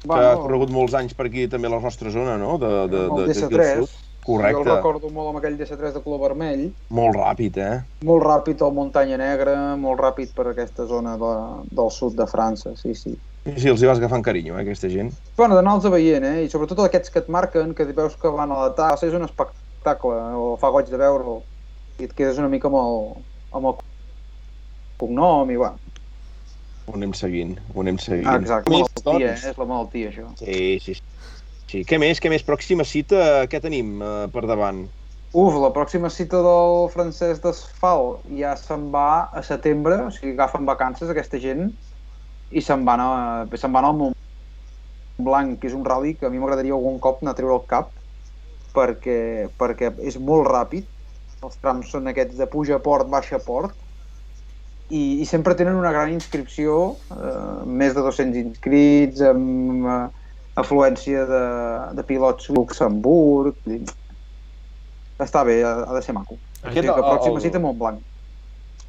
que ha corregut molts anys per aquí també a la nostra zona, no? De, de, el de, al DC3. sud. Correcte. Jo el recordo molt amb aquell DC3 de color vermell. Molt ràpid, eh? Molt ràpid al Muntanya Negra, molt ràpid per aquesta zona de, del sud de França, sí, sí. Sí, sí, els hi vas agafant carinyo, eh, aquesta gent. Bueno, d'anar-los veient, eh? I sobretot aquests que et marquen, que veus que van a la tassa, és un espectacle, o fa goig de veure'l. I et quedes una mica amb el, amb el cognom i va. Ho anem seguint, ho anem seguint. Ah, exacte, Més, malaltia, doncs? eh? és la malaltia, això. Sí, sí, sí. sí. Què més, què més? Pròxima cita, què tenim eh, per davant? Uf, la pròxima cita del francès d'Asfalt ja se'n va a setembre, o sigui, agafen vacances aquesta gent i se'n van, a, se'n van al Mont Blanc, que és un rally que a mi m'agradaria algun cop anar a treure el cap perquè, perquè és molt ràpid, els trams són aquests de puja a port, baixa a port, i, i sempre tenen una gran inscripció, eh, més de 200 inscrits, amb eh, afluència de, de pilots Luxemburg... dir, Està bé, ha, ha de ser maco. Aquest, Aquest, la el- pròxima el- cita Montblanc.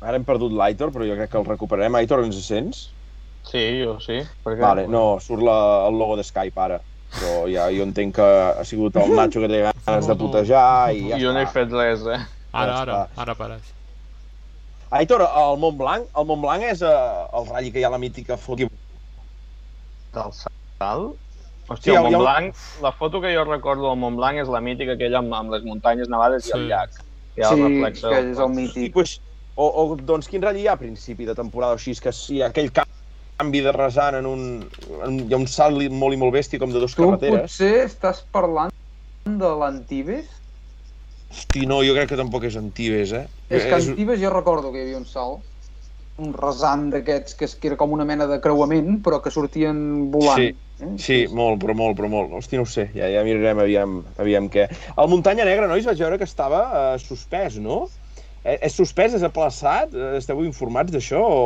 Ara hem perdut l'Aitor, però jo crec que el recuperarem. Aitor, ens sents? Sí, jo sí. Perquè... Vale, no, surt la, el logo de Skype ara. Però ja jo entenc que ha sigut el Nacho que té ganes de putejar i ja jo no he fet res, eh? Ara, Ja ara, ara apareix. Aitor, el Montblanc, el Montblanc és eh, el ratll que hi ha la mítica foto. Del salt? Hòstia, Sí, el ha Montblanc, la foto que jo recordo del Montblanc és la mítica aquella amb, amb les muntanyes nevades i Sí. el llac. Hi ha sí, el reflex que és el I, mític. pues, o, o, doncs, quin ratll hi ha a principi de temporada o així? És que si aquell canvi de rasant en un... En, hi ha un salt molt i molt bèstia com de dos Tu carreteres. potser estàs parlant de l'Antibes? Hosti, no, jo crec que tampoc és Antibes, eh? És que Antibes jo recordo que hi havia un salt, un rasant d'aquests que, es- que era com una mena de creuament, però que sortien volant. Sí, eh? Sí, molt, però molt, però molt. Hosti, no ho sé, ja, ja mirarem aviam, aviam què. El Muntanya Negra, nois, vaig veure que estava eh, suspès, no? Eh, és suspès, és aplaçat? Eh, Esteu informats d'això? O...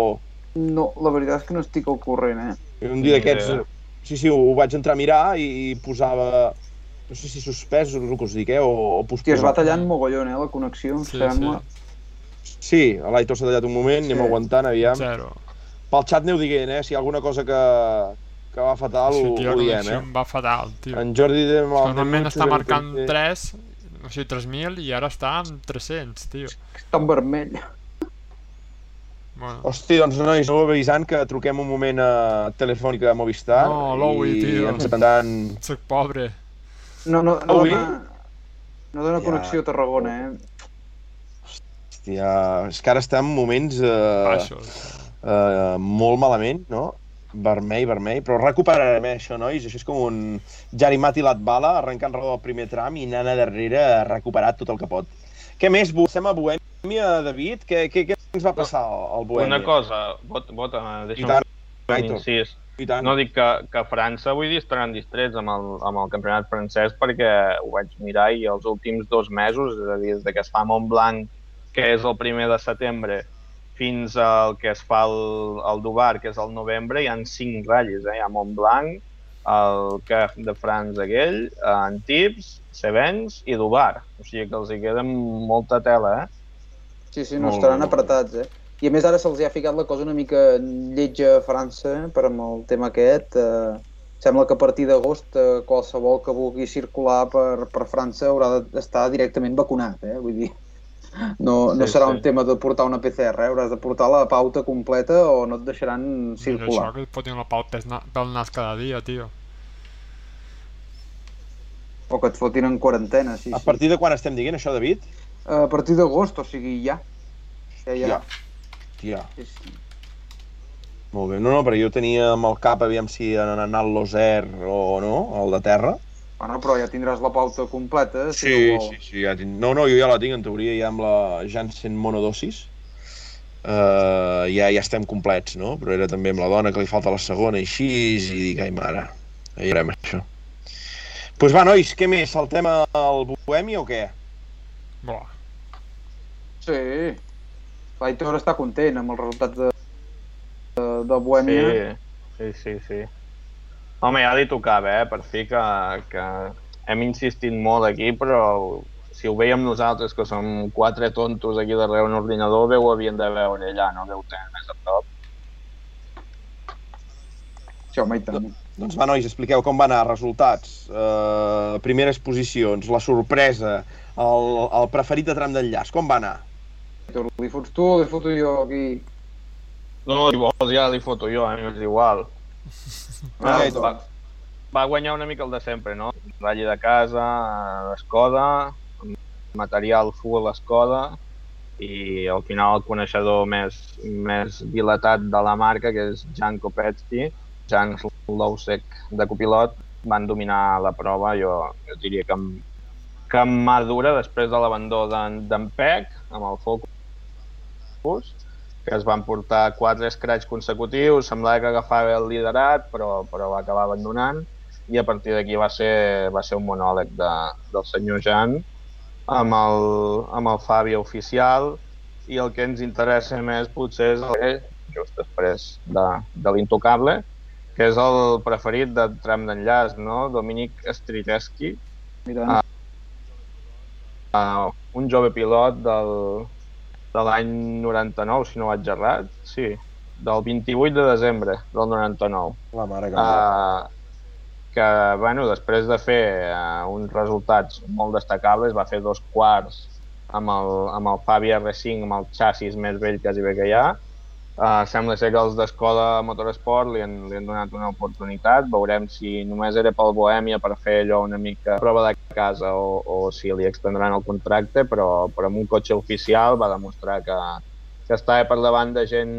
No, la veritat és que no estic al corrent, eh? Un dia d'aquests... idea. Sí, sí, ho, ho vaig entrar a mirar i, i posava... No sé si suspès és el que us dic, eh? O, o Hòstia, es va tallant mogollon, eh, la connexió, Sí, sembla. Sí, l'Aitor s'ha tallat un moment, Sí. anem aguantant, aviam. Zero. Pel xat aneu dient, eh? Si hi ha alguna cosa que, que va fatal, Sí, ho, tio, la ho diem, eh? va fatal, tio. En Jordi de... Normalment està marcant 3, o sigui, 3.000 i ara està en 300, tio. Està en vermell. Bueno, Hosti, doncs nois, aneu avisant que truquem un moment a Telefònica a Movistar No, l'Owi, i tio. ens atendran... soc pobre. No, no, no, Ui. dona, no dona Ja. connexió a Tarragona, eh? Hòstia, és que ara estem en moments eh, Baixos. eh, molt malament, no? Vermell, vermell, però recuperarem eh, això, nois. Això és com un Jarimati Latbala arrencant roda del primer tram i anant a darrere ha recuperat tot el que pot. Què més? Passem a Bohèmia, David? Què, què, què ens va passar al Bohèmia? Una cosa, vota, vota I deixa'm un incís. I tant. No dic que, que a França vull dir estaran distrets amb el, amb el campionat francès perquè ho vaig mirar i els últims dos mesos, és a dir, des de que es fa Montblanc, que és el primer de setembre, fins al que es fa el, el Dubar, que és el novembre, hi han cinc ratlles. Eh? Hi ha Montblanc, el Caf de France aquell, Antibes, Sevens i Dubar. O sigui que els hi queda molta tela, eh? Sí, sí, no Molt estaran apretats, eh? I a més ara se'ls ha ficat la cosa una mica lletja a França per amb el tema aquest. Eh, sembla que a partir d'agost eh, qualsevol que vulgui circular per, per França haurà d'estar directament vacunat, eh? Vull dir, no, no Sí, serà sí. un tema de portar una PCR, eh? hauràs de portar la pauta completa o no et deixaran Mira això, circular. que et fotin la pal pel na- pel nas cada dia, tio. O que et fotin en quarantena, sí, A sí. partir de quan estem dient això, David? A partir d'agost, o sigui, ja. Ja, ja. Ja. Tia, Sí, sí. molt bé. No, no, però jo tenia amb el cap, aviam si han anat l'Oser o no, el de terra. Bueno, però ja tindràs la pauta completa, si Sí, no sí, sí, ja tinc... No, no, jo ja la tinc, en teoria, ja amb la Janssen monodosis. Uh, ja, ja estem complets, no? Però era també amb la dona que li falta la segona i així, i dic, ai mare, ja veurem això. Doncs pues va, nois, què més? Saltem al Bohemi o què? Buah. Sí. L'Aitor està content amb el resultat de, de, de Bohèmia. Sí, sí, sí, sí. Home, ja li tocava, eh? Per fi que, que hem insistit molt aquí, però si ho veiem nosaltres, que som quatre tontos aquí darrere un ordinador, bé ho havien de veure allà, no veu tenir més a prop. Sí, home, i tant. Doncs va, nois, expliqueu com van anar, resultats, uh, primeres posicions, la sorpresa, el, el preferit de tram d'enllaç, com va anar? Aitor, li fots tu o li foto jo aquí? No, si vols ja li foto jo, a mi m'és igual. <laughs> Ah, Ah, Aitor. va, va guanyar una mica el de sempre, no? Ratlla de casa, Skoda, material full Skoda, i al final el coneixedor més, més dilatat de la marca, que és Jan Kopetsky, Jan Lousek de copilot, van dominar la prova, jo, jo diria que amb, que amb mà dura, després de l'abandó d'en Peck, amb el Focus, que es van portar quatre scratch consecutius, semblava que agafava el liderat, però, però va acabar abandonant, i a partir d'aquí va, ser, va ser un monòleg de, del senyor Jan amb el, amb el Fabio oficial, i el que ens interessa més potser és el just després de, de l'intocable, que és el preferit de tram d'enllaç, no? Dominic Striteski, Mira, Ah. uh, un jove pilot del, de l'any 99, si no vaig errat, sí, del 28 de desembre del 99. La mare que uh, que, bueno, després de fer uh, uns resultats molt destacables, va fer dos quarts amb el, amb el Fabi R5, amb el xassis més vell quasi bé que hi ha, Uh, sembla ser que els d'Escola Motorsport li han, li han donat una oportunitat. Veurem si només era pel Bohèmia per fer allò una mica prova de casa o, o si li extendran el contracte, però, però amb un cotxe oficial va demostrar que, que estava per davant de gent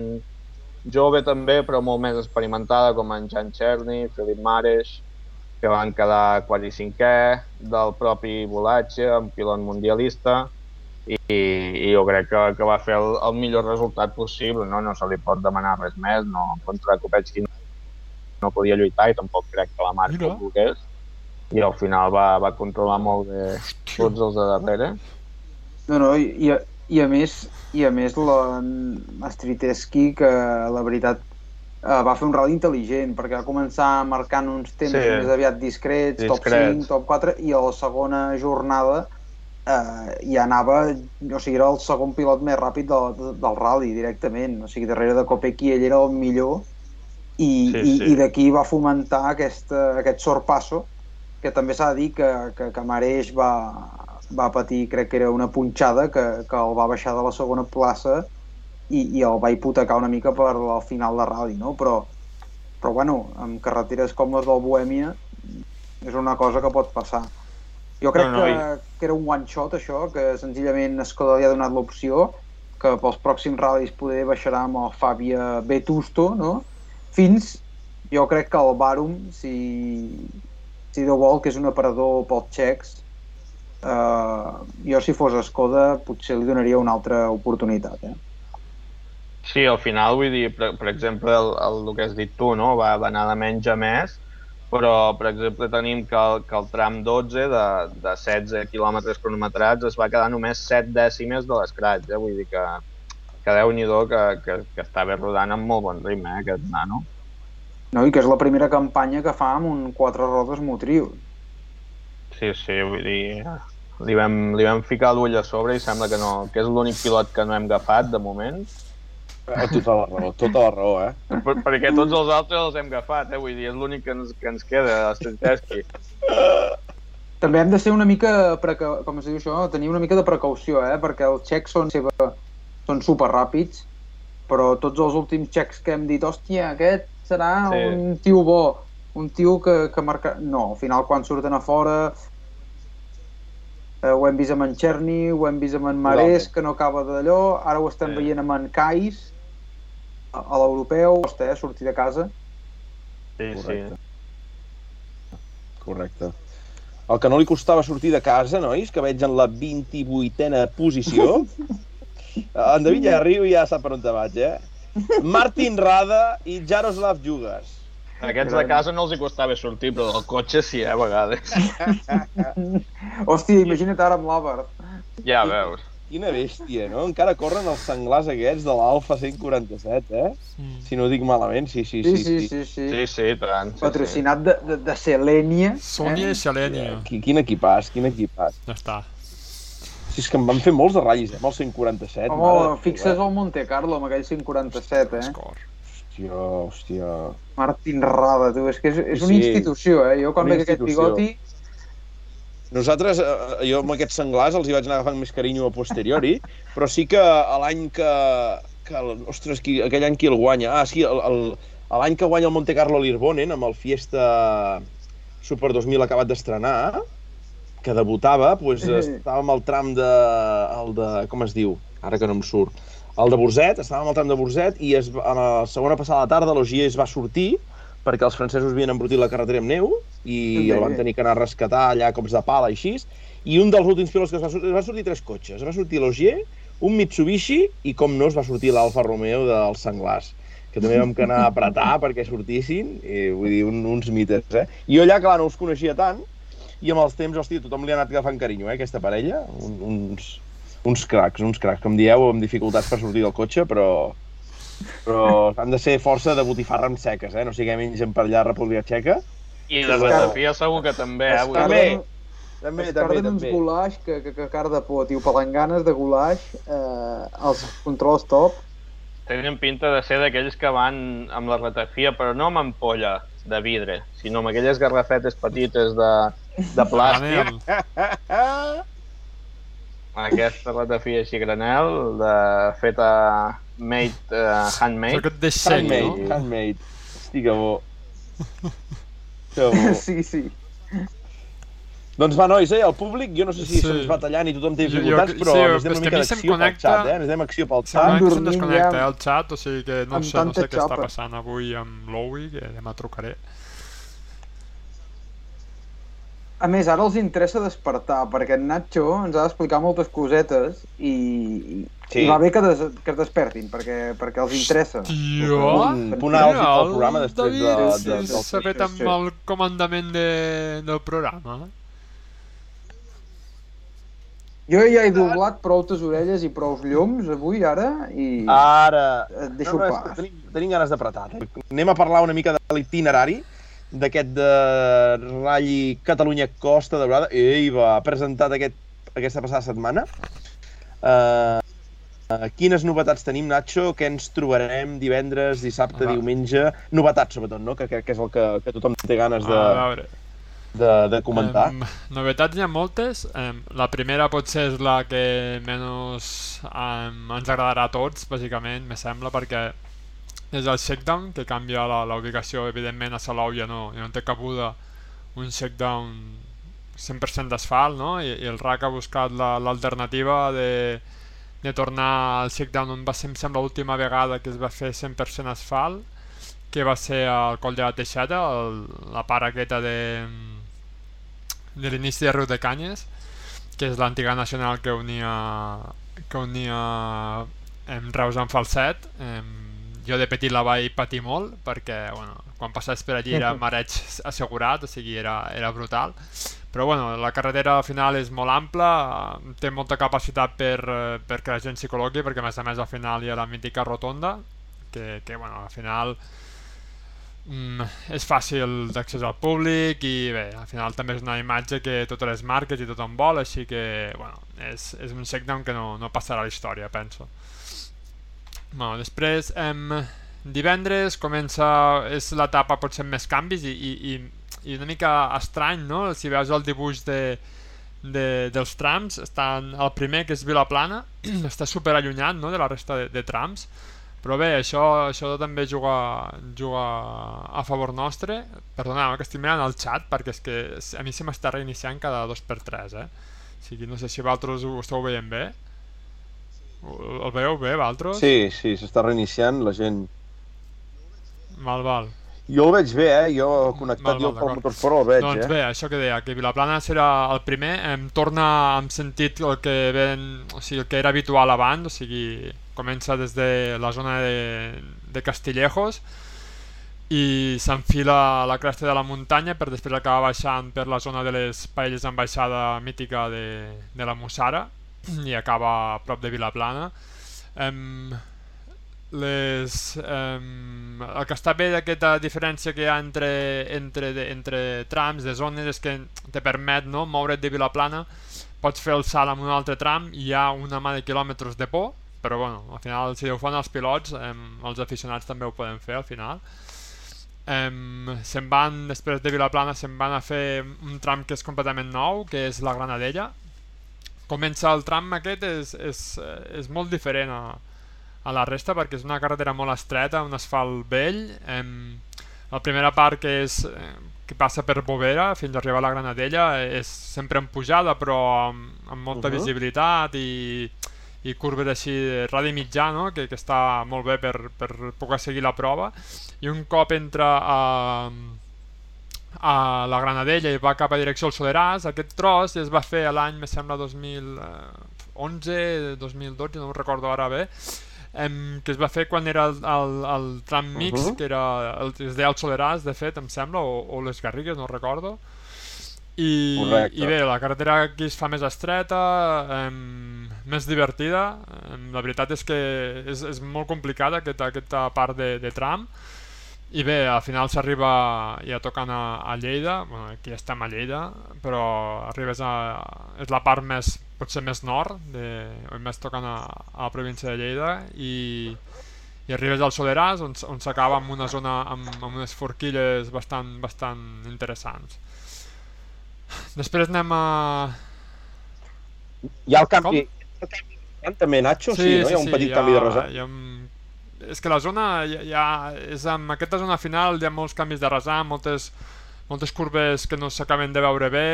jove també, però molt més experimentada, com en Jan Cherny, Felip Mares, que van quedar quasi cinquè, del propi Volatge, un pilot mundialista, i, i jo crec que, que va fer el, el millor resultat possible, no? no se li pot demanar res més, no, contra Kopecki no podia lluitar i tampoc crec que la marca ho volgués i al final va, va controlar molt bé tots els de darrere. No, no, i, i a més, i a més la Striteski, que la veritat eh, va fer un rally intel·ligent, perquè va començar marcant uns temps sí. més aviat discrets, discrets, top 5, top 4, i a la segona jornada eh, i anava, o sigui, era el segon pilot més ràpid del, del rally directament, o sigui, darrere de Kopecky ell era el millor i, sí, i, sí. i d'aquí va fomentar aquesta, aquest sorpasso que també s'ha de dir que, que, que Mareix va, va patir, crec que era una punxada que, que el va baixar de la segona plaça i, i el va hipotecar una mica per al final de rally, no? Però, però bueno, amb carreteres com les del Bohèmia és una cosa que pot passar. Jo crec no, no, que, i... que era un one shot això, que senzillament Skoda li ha donat l'opció que pels pròxims ral·lis poder baixarà amb el Fàbia Vetusto, no? Fins, jo crec que el Barum, si, si Déu vol, que és un aparador pels xecs, eh, jo si fos Skoda potser li donaria una altra oportunitat, eh? Sí, al final, vull dir, per, per exemple, el, el, el que has dit tu, no? va, va anar de menys a més, però per exemple tenim que el, que el tram 12 de, de 16 quilòmetres cronometrats es va quedar només 7 dècimes de l'escratx, eh? vull dir que, que déu nhi que, que, que està bé rodant amb molt bon ritme, eh, aquest nano. No, i que és la primera campanya que fa amb un quatre rodes motriu. Sí, sí, vull dir, li vam, li vam ficar l'ull a sobre i sembla que, no, que és l'únic pilot que no hem agafat de moment tota la raó, tota la raó, eh? Per, perquè tots els altres els hem agafat, eh? Vull dir, és l'únic que, ens, que ens queda, l'Estenteski. També hem de ser una mica, preca... com es diu això, tenir una mica de precaució, eh? Perquè els xecs són, seva... són super ràpids, però tots els últims xecs que hem dit, hòstia, aquest serà sí. un tio bo, un tio que, que marca... No, al final quan surten a fora eh, ho hem vist amb en Cherny, ho hem vist amb en Marès, que no acaba d'allò, ara ho estem sí. veient amb en Kais, a l'europeu, costa, eh, sortir de casa. Sí, Correcte. sí. Correcte. El que no li costava sortir de casa, nois, que veig en la 28a posició. <laughs> en David ja riu i ja sap per on te vaig, eh? Martin Rada i Jaroslav Jugas. Aquests de casa no els hi costava sortir, però del cotxe sí, eh, a vegades. <laughs> Hòstia, imagina't ara amb l'Àvar. Ja veus. Quina bèstia, no? Encara corren els senglars aquests de l'Alfa 147, eh? Mm. Si no dic malament, sí, sí, sí. Sí, sí, sí. Sí, sí, sí tant. Sí, Patrocinat sí. de, de, de Selenia. Sònia eh? i Selenia. Qui, quin equipàs, quin equipàs. Ja està. Si és que em van fer molts de ratllis, eh, amb el 147. Home, mare, fixes el Monte Carlo amb aquell 147, eh? Escor. Hòstia, hòstia... Martin Rada, tu, és que és, és una sí, institució, eh? Jo quan veig aquest bigoti nosaltres, eh, jo amb aquests senglars els hi vaig anar agafant més carinyo a posteriori, però sí que l'any que, que... Ostres, qui, aquell any qui el guanya? Ah, sí, l'any que guanya el Monte Carlo l'Irbonen amb el Fiesta Super 2000 acabat d'estrenar, que debutava, doncs, estàvem al tram de, el de... com es diu? Ara que no em surt. El de Borset, estàvem al tram de Borset i es, a la segona passada de tarda l'Ogier es va sortir perquè els francesos havien embrutit la carretera amb neu i sí. el van tenir que anar a rescatar allà cops de pala i així. I un dels últims pilots que es va sortir, es va sortir tres cotxes. Es va sortir l'Ogier, un Mitsubishi i, com no, es va sortir l'Alfa Romeo dels Senglars que també vam anar a apretar <laughs> perquè sortissin, i, vull dir, un, uns mites, eh? I jo allà, clar, no els coneixia tant, i amb els temps, hòstia, tothom li ha anat agafant carinyo, eh, aquesta parella, un, uns, uns cracs, uns cracs, com dieu, amb dificultats per sortir del cotxe, però, però han de ser força de botifarra amb seques, eh? No siguem menys per allà a República Txeca. I de Batafia segur que també, eh? També, També, es també, uns gulaix que, que, que car de por, tio, palanganes de gulaix eh, als controls top. Tenen pinta de ser d'aquells que van amb la ratafia, però no amb ampolla de vidre, sinó amb aquelles garrafetes petites de, de plàstic. Aquesta ratafia així granel, de, feta made, uh, handmade. Però que et deix sec, Handmade, no? handmade. Que bo. Que bo. sí, sí. doncs va, nois, eh, el públic, jo no sé si Sí. se'ns va tallant i tothom té Jo- jo- dificultats, però sí, necessitem és una que a mica d'acció pel connecta- xat, eh? Necessitem acció pel Sembla xat. que se'm dormint desconnecta ja eh, el xat, o sigui que no sé, no sé què està passant avui amb l'Owi, que demà trucaré. A més, ara els interessa despertar, perquè en Nacho ens ha d'explicar moltes cosetes i, i, Sí. i va bé que, des, que es despertin, perquè, perquè els interessa. Tio! Un àlgid pel programa després de- de- del s'ha fet amb sí. el comandament de, del programa. Jo ja he doblat prou orelles i prou llums avui, ara, i Ara... et deixo no, no, pas. tenim, tenim ganes d'apretar. Anem a parlar una mica de l'itinerari d'aquest de Rally Catalunya Costa Daurada. Ei, va, presentat aquest, aquesta passada setmana. Uh, uh, quines novetats tenim, Nacho? Què ens trobarem divendres, dissabte, Va. diumenge? Novetats, sobretot, no? Que, que, que és el que, que tothom té ganes de, A veure, de, de comentar. Em, novetats n'hi ha moltes. Em, la primera potser és la que menys em, ens agradarà a tots, bàsicament, me sembla, perquè és el shakedown, que canvia la, la ubicació, evidentment a Salou ja no, ja no té cabuda un shakedown 100% d'asfalt, no? I, I el RAC ha buscat la- l'alternativa de, de tornar al shakedown on va ser, em sembla, l'última vegada que es va fer 100% asfalt, que va ser al Coll de la Teixeta, el, la part aquesta de, de l'inici de Riu de Canyes, que és l'antiga nacional que unia, que unia em, Reus amb Falset. Em, jo de petit la vaig patir molt perquè bueno, quan passaves per allí era <laughs> mareig assegurat, o sigui, era, era brutal. Però bueno, la carretera al final és molt ampla, té molta capacitat per, eh, perquè la gent s'hi col·loqui, perquè a més a més al final hi ha la mítica rotonda, que, que bueno, al final mm, és fàcil d'accés al públic i bé, al final també és una imatge que totes les marques i tothom vol, així que bueno, és, és un shakedown que no, no passarà a la història, penso. Bueno, després, em, divendres comença, és l'etapa potser amb més canvis i, i, i, i una mica estrany, no? Si veus el dibuix de, de, dels trams, estan, el primer, que és Vilaplana, <clears throat> està super allunyat no? de la resta de, de trams, però bé, això, això també juga, juga a favor nostre. Perdoneu, que estic mirant el xat perquè és que a mi se m'està reiniciant cada dos per tres, eh? O sigui, no sé si vosaltres ho esteu veient bé. El veieu bé, vosaltres? Sí, sí, s'està reiniciant la gent. Val, val. Jo el veig bé, eh? Jo connectat Val, jo pel. Motorsport el veig, doncs eh? bé, això que deia, que Vilaplana serà el primer, em torna amb sentit el que ven, o sigui, el que era habitual abans, o sigui, comença des de la zona de, de Castillejos i s'enfila a la cresta de la muntanya per després acabar baixant per la zona de les paelles amb baixada mítica de, de la Mussara i acaba a prop de Vilaplana. Em, les, um, el que està bé d'aquesta diferència que hi ha entre, entre, entre trams de zones és que te permet no, moure't de Vilaplana pots fer el salt amb un altre tram i hi ha una mà de quilòmetres de por però bueno, al final si ho fan els pilots um, els aficionats també ho poden fer al final um, se'n van després de Vilaplana se'n van a fer un tram que és completament nou que és la Granadella comença el tram aquest és, és, és molt diferent a, a la resta perquè és una carretera molt estreta, un asfalt vell. Em, la primera part que és eh, que passa per Bovera fins a arribar a la Granadella és sempre en pujada però amb, amb molta Uh -huh. visibilitat i, i curves així de radi mitjà no? que, que està molt bé per, per poder seguir la prova i un cop entra a, a la Granadella i va cap a direcció al Soleràs, aquest tros es va fer l'any, me sembla, 2011, 2012, no ho recordo ara bé, em, que es va fer quan era el, el, el tram mix, Mhm. que era el, es deia el Soleràs, de fet, em sembla, o, o les Garrigues, no recordo. I, Correcte. I bé, la carretera aquí es fa més estreta, em, més divertida. Em, la veritat és que és, és molt complicada aquesta, aquesta part de, de tram i bé, al final s'arriba ja tocant a, a Lleida, bueno, aquí estem a Lleida, però arribes a... és la part més, potser més nord, de, o més tocant a, a la província de Lleida, i, i arribes al Soleràs, on, on s'acaba amb una zona amb, amb unes forquilles bastant, bastant interessants. Després anem a... Hi ha el canvi... El canvi també, Nacho? Sí, sí, no? Hi ha un petit hi ha, canvi de resar. Hi ha un és que la zona ja, ja és en aquesta zona final hi ha molts canvis de resar, moltes, moltes curves que no s'acaben de veure bé,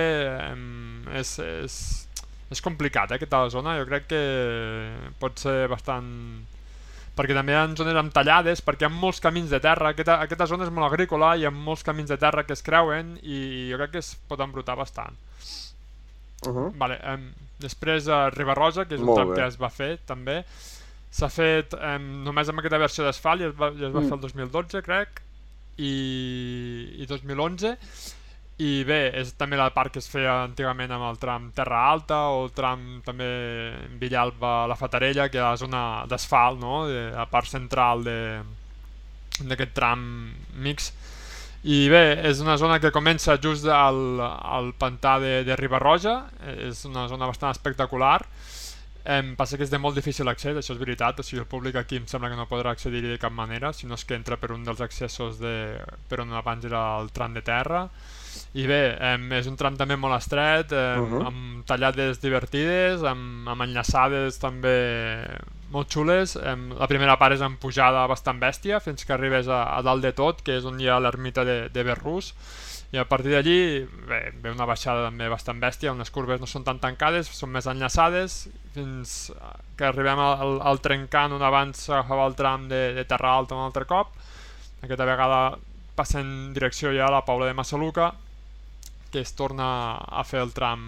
és, és, és complicat eh, aquesta zona, jo crec que pot ser bastant perquè també hi ha zones amb tallades, perquè hi ha molts camins de terra, aquesta, aquesta zona és molt agrícola, hi ha molts camins de terra que es creuen i jo crec que es pot embrutar bastant. Uh -huh. vale, eh, després a Ribarroja, que és un Molt tram bé. que es va fer també, s'ha fet eh, només amb aquesta versió d'asfalt i es va, i es va Mm. fer el 2012 crec i, i 2011 i bé, és també la part que es feia antigament amb el tram Terra Alta o el tram també Villalba la Fatarella, que és la zona d'asfalt no? de, la part central de d'aquest tram mix i bé, és una zona que comença just al, al pantà de, de Ribarroja, és una zona bastant espectacular Em passa que és de molt difícil accés, això és veritat, o sigui, el públic aquí em sembla que no podrà accedir de cap manera, si no és que entra per un dels accessos de, per on abans era el tram de terra. I bé, em, és un tram també molt estret, em, Mhm. amb tallades divertides, amb, amb enllaçades també molt xules. Em, la primera part és amb pujada bastant bèstia, fins que arribes a, a dalt de tot, que és on hi ha l'ermita de, de Berrús, i a partir d'allí ve una baixada també bastant bèstia on les curves no són tan tancades, són més enllaçades fins que arribem al, al trencant on abans s'agafava el tram de, de Terra Alta un altre cop aquesta vegada passa en direcció ja a la Paula de Massaluca que es torna a fer el tram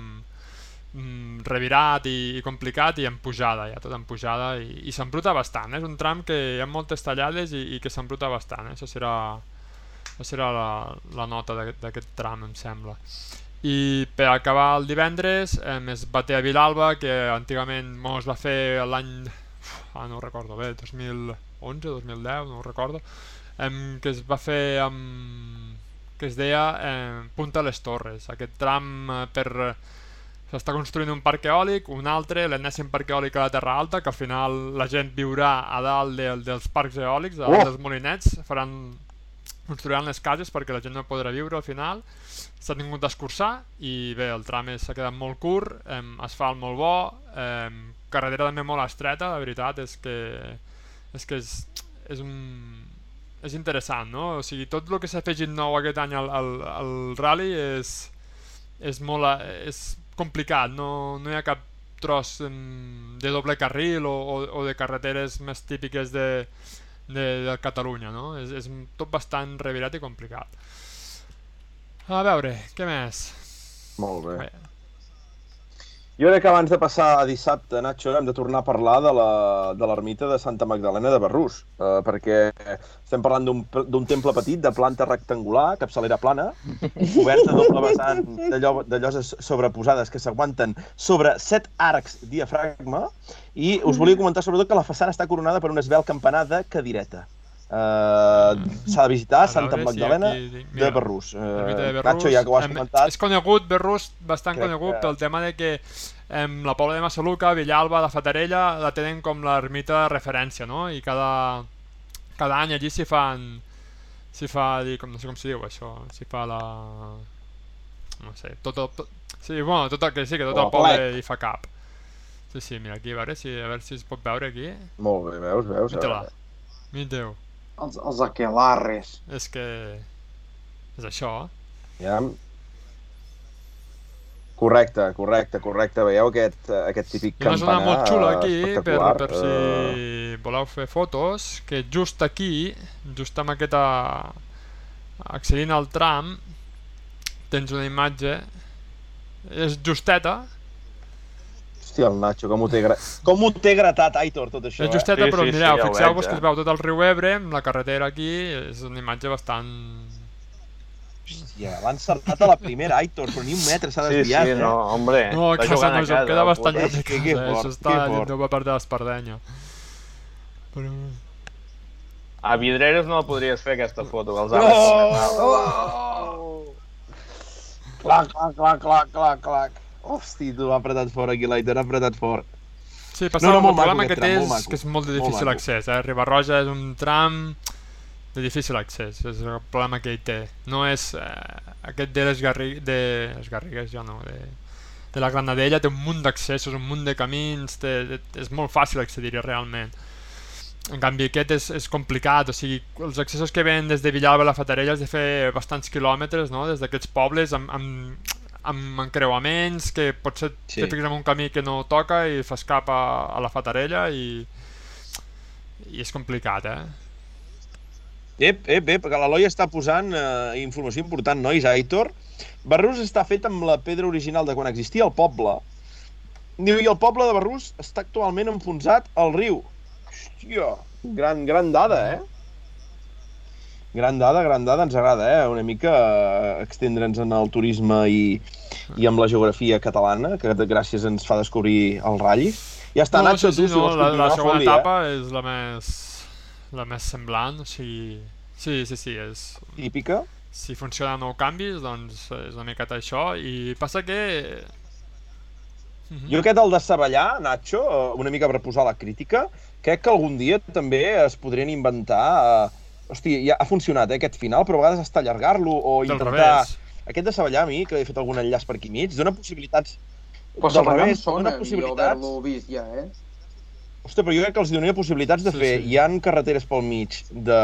mm, revirat i, i complicat i en pujada, ja tot en pujada i, i s'embruta bastant, eh? és un tram que hi ha moltes tallades i, i que s'embruta bastant eh? això serà, això serà la, la nota d'aquest tram em sembla i per acabar el divendres eh, es va a Vilalba que antigament es va fer l'any ah, no ho recordo bé, 2011, 2010 no ho recordo em, que es va fer amb que es deia eh, Punta les Torres aquest tram eh, per s'està construint un parc eòlic, un altre, l'enèsim parc eòlic a la Terra Alta, que al final la gent viurà a dalt de, dels parcs eòlics, a dalt Oh! dels molinets, faran construiran les cases perquè la gent no podrà viure al final s'ha tingut d'escurçar i bé, el tram s'ha quedat molt curt eh, asfalt molt bo eh, carretera també molt estreta la veritat és que és, que és, és un és interessant, no? O sigui, tot el que s'ha afegit nou aquest any al, al, al rally és, és molt és complicat, no, no hi ha cap tros de doble carril o, o, o de carreteres més típiques de, de, de Catalunya, no? És, és tot bastant revirat i complicat. A veure, què més? Molt bé. Bé, Jo crec que abans de passar a dissabte, Nacho, hem de tornar a parlar de la- de l'ermita de, Santa Magdalena de Berrús, eh, perquè estem parlant d'un temple petit de planta rectangular, capçalera plana, cobert a doble vessant de, llo de lloses sobreposades que s'aguanten sobre set arcs diafragma, i us volia comentar sobretot que la façana està coronada per un esbel campanar de cadireta. Uh, S'ha de visitar Santa veure si Magdalena aquí tinc- de mira, Berrús. l'ermita de Uh, Berrús, Nacho, ja que ho has em, comentat, És conegut, Berrús, bastant Crec conegut que- pel tema de que em, la Pobla de Massaluca, Villalba, la Fatarella, la tenen com l'ermita de referència, no? I cada, cada any allí s'hi fan... S'hi fa, dir, com, no sé com s'hi diu això, s'hi fa la... No sé, tot el... Tot, sí, bueno, tot el que sí, que tot el poble plec. hi fa cap. Sí, sí, mira aquí, a veure si, a veure si es pot veure aquí. Molt bé, veus, veus? Mira-la. Mireu, Els, els aquelarres. és que... És això, Ja. Correcte, correcte, correcte. Veieu aquest, aquest típic Hi ha una campanar zona molt xula aquí per, espectacular. per si Eh, voleu fer fotos, que just aquí, just amb aquesta... accedint al tram, tens una imatge, és justeta, Hòstia, el Nacho, com ho té, gra... com ho té gratat, Aitor, tot això, és justeta, Sí, però sí, sí, mireu, ja ho fixeu-vos veig, que eh? es veu tot el riu Ebre, amb la carretera aquí, és una imatge bastant... Hòstia, l'ha encertat a la primera, Aitor, però ni un metre s'ha Sí, desviat, sí, eh? no, hombre. No, casa jugant no, casa, queda bastant lluny de Que- casa, que eh? això està lluny de la part de l'Espardenya. Però... A Vidreres no la podries fer, aquesta foto, els arbres. Oh! Clac, clac, clac, clac, clac, clac. Hosti, tu l'ha apretat fort aquí, l'Aitor ha apretat fort. Sí, passa No, no, molt el problema maco que té és molt que és molt de Molt difícil maco. accés, eh? Ribarroja és un tram de difícil accés, és el problema que ell té. No és eh, aquest de les, Garri de les Garrigues, ja no, de, de la Granadella té un munt d'accessos, un munt de camins, té, té, és molt fàcil accedir-hi realment. En canvi aquest és, és complicat, o sigui, els accessos que venen des de Villalba a la Fatarella has de fer bastants quilòmetres, no?, des d'aquests pobles amb, amb, amb encreuaments, que potser Sí. te fiques en un camí que no toca i fas cap a, a la Fatarella i, i és complicat, eh? Ep, ep, ep, que l'Eloi està posant eh, informació important, nois, Aitor. Barrús està fet amb la pedra original de quan existia el poble. Diu, i el poble de Barrús està actualment enfonsat al riu. Hòstia, gran, gran dada, eh? Gran dada, gran dada, ens agrada, eh? Una mica eh, extendre'ns en el turisme i, i amb la geografia catalana, que gràcies ens fa descobrir el ratll. Ja està, no, Nacho, sí, tu, sí, si no, vols la, la segona fot-li, etapa és la més la més semblant, o sigui... Sí, sí, sí, és... eh? Típica. Si funciona no canvis, doncs és una miqueta això, i passa que... Jo aquest el de Saballar, Nacho, eh, una mica per posar la crítica, crec que algun dia també es podrien inventar... Eh, hosti, ja ha funcionat, eh, aquest final, però a vegades està allargar-lo o Del intentar... revés. Aquest de Saballar, a mi, que he fet algun enllaç per aquí mig, dona possibilitats... Però del revés, sona dona possibilitats... haver-lo vist ja, eh? Ostres, però jo crec que els donaria possibilitats de Sí, fer... sí. Hi han carreteres pel mig de...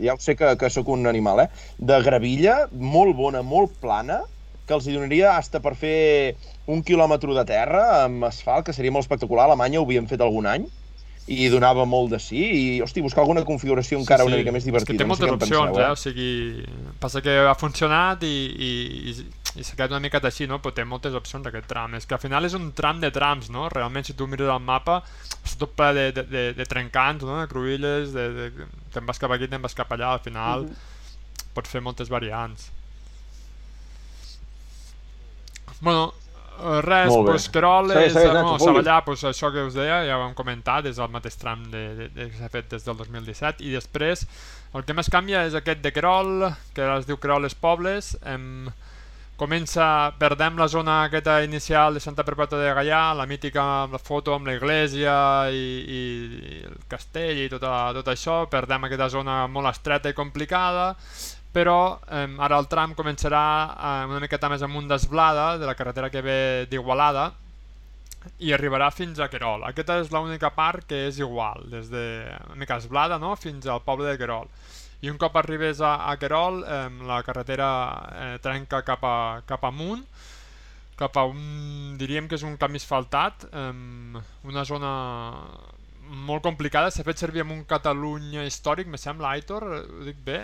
Ja ho sé que, que sóc un animal, eh? De gravilla, molt bona, molt plana, que els hi donaria hasta per fer un quilòmetre de terra amb asfalt, que seria molt espectacular. A Alemanya ho havien fet algun any i donava molt de sí. I, hosti, buscar alguna configuració encara una mica més És que divertida. té no sé moltes què en opcions, penseu, eh? O sigui, passa que ha funcionat i, i, i, i s'ha quedat una miqueta així, no? Però té moltes opcions aquest tram. És que al final és un tram de trams, no? Realment, si tu mires el mapa, és tot ple de, de, de, de trencants, no? De cruïlles, de, de, te'n vas cap aquí, te'n vas cap allà, al final pots fer moltes variants. Bueno, eh, res, pues, Querol és, segueix, eh, vulgui. Savallà, pues, això que us deia, ja ho hem comentat, és el mateix tram de, de, de, que s'ha fet des del 2017, i després el que més canvia és aquest de Querol, que ara es diu Querol les Pobles, em, comença, perdem la zona aquesta inicial de Santa Perpètua de Gaià, la mítica amb la foto amb l'església i, i, i el castell i tot, tot això, perdem aquesta zona molt estreta i complicada, però eh, ara el tram començarà eh, una miqueta més amunt d'Esblada, de la carretera que ve d'Igualada, i arribarà fins a Querol. Aquesta és l'única part que és igual, des de una mica Esblada no? fins al poble de Querol. I un cop arribes a, a Querol, eh, la carretera eh, trenca cap, a, cap amunt, cap a un, diríem que és un camí asfaltat, eh, una zona molt complicada, s'ha fet servir amb un Catalunya històric, me sembla, Aitor, ho dic bé?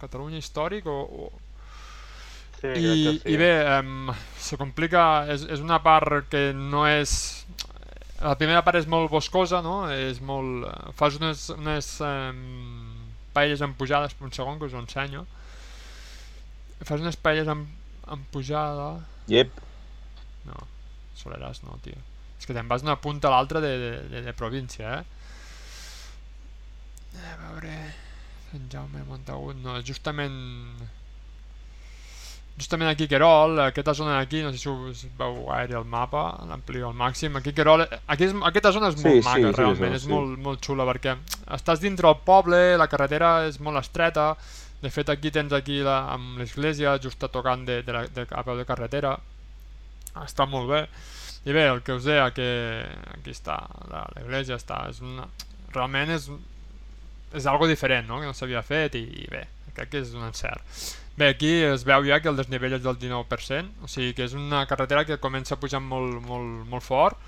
Catalunya històric o, o... Sí, I, sí. i bé, um, se complica, és, és una part que no és... La primera part és molt boscosa, no? És molt... Fas unes, unes um, paelles amb pujades, un segon que us ho ensenyo. Fas unes paelles amb, amb pujada... Yep. No, Soleràs no, tio. És que te'n vas d'una punta a l'altra de, de, de, de província, eh? A veure... Sant Jaume Montagut, no, justament... Justament aquí Querol, aquesta zona d'aquí, no sé si us veu gaire el mapa, l'amplio al màxim, aquí Querol, aquí és, aquesta zona és molt Sí, sí, maca, sí, realment, sí, és sí. molt, molt xula, perquè estàs dintre el poble, la carretera és molt estreta, de fet aquí tens aquí la, amb l'església just a tocant de, de, la, de, a peu de carretera, està molt bé, i bé, el que us deia, que aquí està, la- l'església està, és una, realment és, és algo diferent, no?, que no s'havia fet i, i bé, crec que és un encert. Bé, aquí es veu ja que el desnivell és del 19%, o sigui que és una carretera que comença pujant molt, molt, molt fort,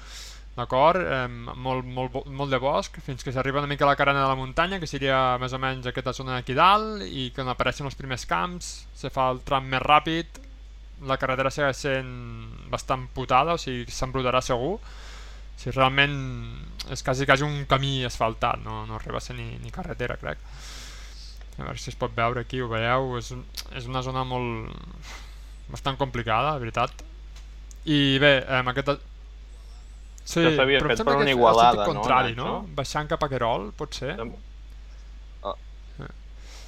d'acord? Eh, molt, molt, molt de bosc, fins que s'arriba una mica a la carena de la muntanya, que seria més o menys aquesta zona d'aquí dalt, i quan apareixen els primers camps, se fa el tram més ràpid, la carretera segueix sent bastant putada, o sigui s'embrutarà segur, si realment és quasi, quasi un camí asfaltat, no, no arriba a ser ni, ni carretera, crec. A veure si es pot veure aquí, ho veieu, és, és una zona molt... bastant complicada, la veritat. I bé, amb aquesta... Sí, s'havia però em fet sembla per que una igualada, no, contrari, no? Nacho? Baixant cap a Querol, pot ser? El,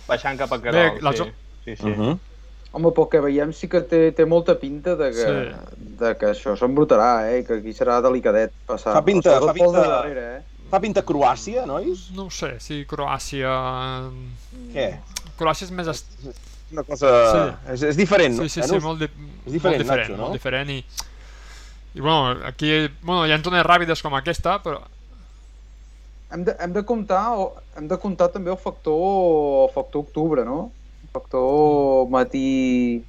baixant cap a Querol, la sí. zo- Sí, sí. Uh -huh. Home, pel que veiem sí que té, té molta pinta de que, Sí. de que això s'embrutarà, eh? que aquí serà delicadet passar. Fa pinta- fa pel de pinta- darrere, eh? Fa pinta Croàcia, nois? No ho sé, si Croàcia... Què? Croàcia és més... Est... Una cosa... És, és diferent, Sí, sí, sí, no? molt, di és diferent, molt diferent, Nacho, no? molt diferent i, i bueno, aquí bueno, hi ha zones ràpides com aquesta, però Hem de, hem de comptar, hem de comptar també el factor, el factor octubre, no? Factor matí,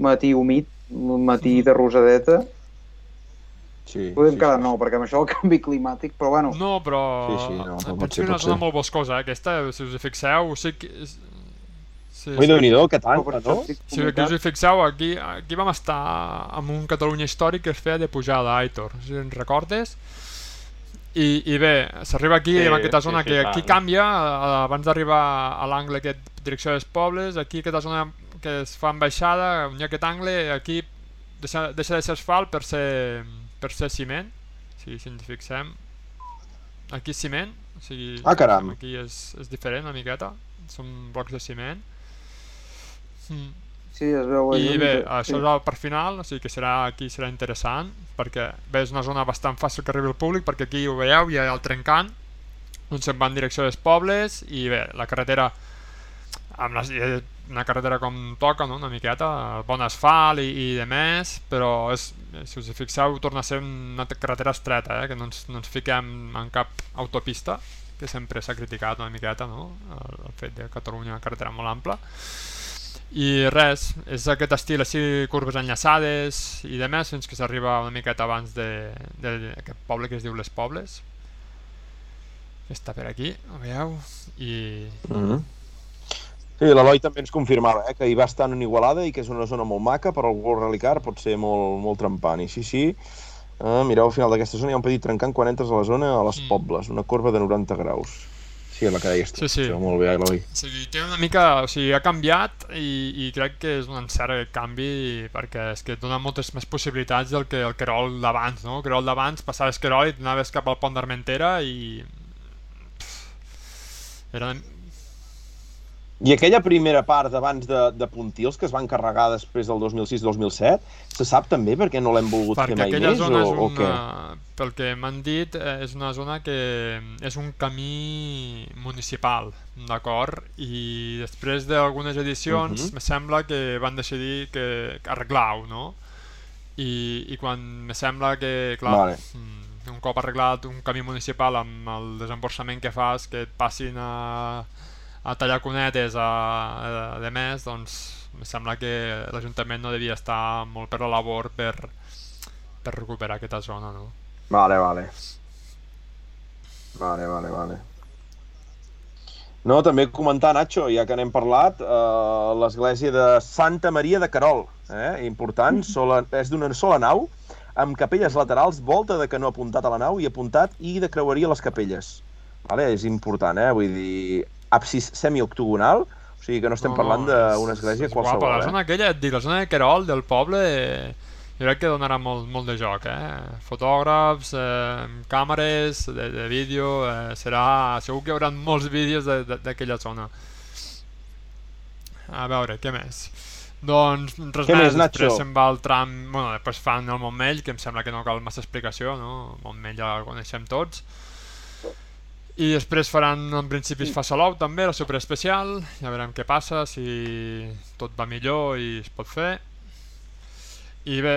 matí humit, matí de rosadeta. Sí, Podem sí, quedar sí. no, perquè amb això el canvi climàtic, però bueno, no, però Sí, sí, no, però pot ser, que és una pot zona ser. molt boscosa, eh, aquesta, si us hi fixeu, sí que... és- Sí, Ui, Déu-n'hi-do, que però tant, no? Si que us hi fixeu, aquí, aquí vam estar amb un Catalunya històric que es feia de pujada, Aitor, si en recordes. I, i bé, s'arriba aquí, Sí, en aquesta sí, zona, sí, que clar. aquí canvia, eh, abans d'arribar a l'angle aquest, direcció dels pobles, aquí aquesta zona que es fa en baixada, on hi ha aquest angle, aquí deixa, deixa de ser asfalt per ser, per ser ciment, si, si ens fixem. Aquí és ciment, o sigui, Ah, caram. aquí és, és diferent una miqueta, són blocs de ciment. Mm. Sí, es veu I bé, això és el per final, o sigui que serà, aquí serà interessant, perquè bé, és una zona bastant fàcil que arribi el públic, perquè aquí ho veieu, hi ha el trencant, on se'n va en direcció dels pobles, i bé, la carretera, amb les, eh, una carretera com toca, no? una miqueta, bon asfalt i, i de més, però és, si us hi fixeu, torna a ser una carretera estreta, eh? que no ens, no ens fiquem en cap autopista, que sempre s'ha criticat una miqueta, no? el, el fet de Catalunya una carretera molt ampla, i res, és aquest estil així, curves enllaçades i de més, fins que s'arriba una miqueta abans de, de, de aquest poble que es diu Les Pobles està per aquí, ho veieu i Mm -hmm. Sí, l'Eloi també ens confirmava eh, que hi va estar en Igualada i que és una zona molt maca, però el World Rally Car pot ser molt, molt trempant. I sí, sí, uh, mireu, al final d'aquesta zona hi ha un petit trencant quan entres a la zona a les Mm. Pobles, una corba de 90 graus. Sí, la que deies tu. Sí, sí. Això, molt bé, Eloi. o sigui, té una mica, o sigui, ha canviat i, i crec que és un encert aquest canvi perquè és que et dona moltes més possibilitats del que el Querol d'abans, no? El Querol d'abans passaves Querol i anaves cap al pont d'Armentera i... Era I aquella primera part d'abans de, de Puntils, que es van carregar després del 2006-2007, se sap també per què no l'hem volgut Perquè fer mai aquella més zona o, és o què? una, pel que m'han dit, eh, és una zona que és un camí municipal, d'acord? I després d'algunes edicions, Mhm. me sembla que van decidir que, que arreglar-ho, no? I, I quan me sembla que, clar, Vale. mm, un cop arreglat un camí municipal amb el desemborsament que fas, que et passin a, a tallar cunetes a, a, de més, doncs me sembla que l'Ajuntament no devia estar molt per la labor per, per recuperar aquesta zona, no? Vale, vale. Vale, vale, vale. No, també comentar, Nacho, ja que n'hem parlat, eh, l'església de Santa Maria de Carol, eh? important, <laughs> sola, és d'una sola nau, amb capelles laterals, volta de canó apuntat a la nau i apuntat i de creueria a les capelles. Vale? És important, eh? Vull dir, absis semioctogonal, o sigui que no estem parlant d'una església és guapa. qualsevol, La zona eh? aquella, et dic, la zona de Querol, del poble, eh, jo crec que donarà molt, molt de joc, eh? Fotògrafs, eh, càmeres de, de vídeo, eh, serà... Segur que hi haurà molts vídeos de- de- d'aquella zona. A veure, què més? Doncs res Què més, més, Nacho? després se'n va el tram... Bueno, després fan el Montmell, que em sembla que no cal massa explicació, no? El Montmell ja el coneixem tots. I després faran, en principi es fa Salou també, la superespecial, ja veurem què passa, si tot va millor i es pot fer. I bé,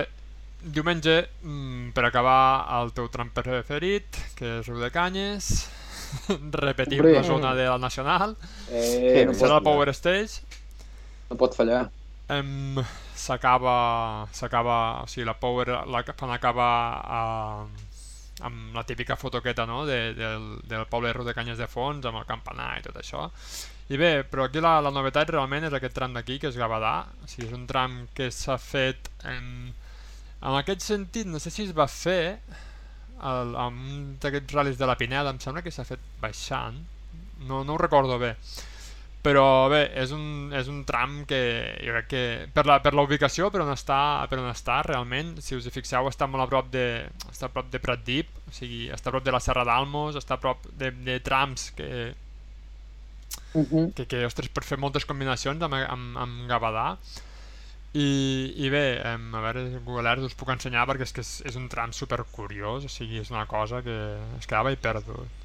diumenge, mm, per acabar el teu tram preferit, que és Riu de Canyes, <laughs> repetim Hombre. la zona de la Nacional, Eh, no, serà el Power Stage, no pot fallar. Em, s'acaba s'acaba o sigui la Power la fan acabar a, amb la típica fotoqueta no? de, del, del poble de Canyes de fons amb el campanar i tot això. I bé, però aquí la, la novetat realment és aquest tram d'aquí que és Gavadà. O sigui, és un tram que s'ha fet en, en aquest sentit no sé si es va fer el, amb un d'aquests ral·lis de la Pineda em sembla que s'ha fet baixant. No, no ho recordo bé però bé, és un, és un tram que jo crec que per la, per la ubicació, per on està, per on està realment, si us hi fixeu, està molt a prop de, està a prop de Pratdip, o sigui, està a prop de la Serra d'Almos, està a prop de, de trams que Mhm. que, que ostres, per fer moltes combinacions amb, amb, amb Gavadà. I, i bé, a veure, Google Earth us puc ensenyar perquè és que és, és un tram super curiós, o sigui, és una cosa que es quedava i perdut.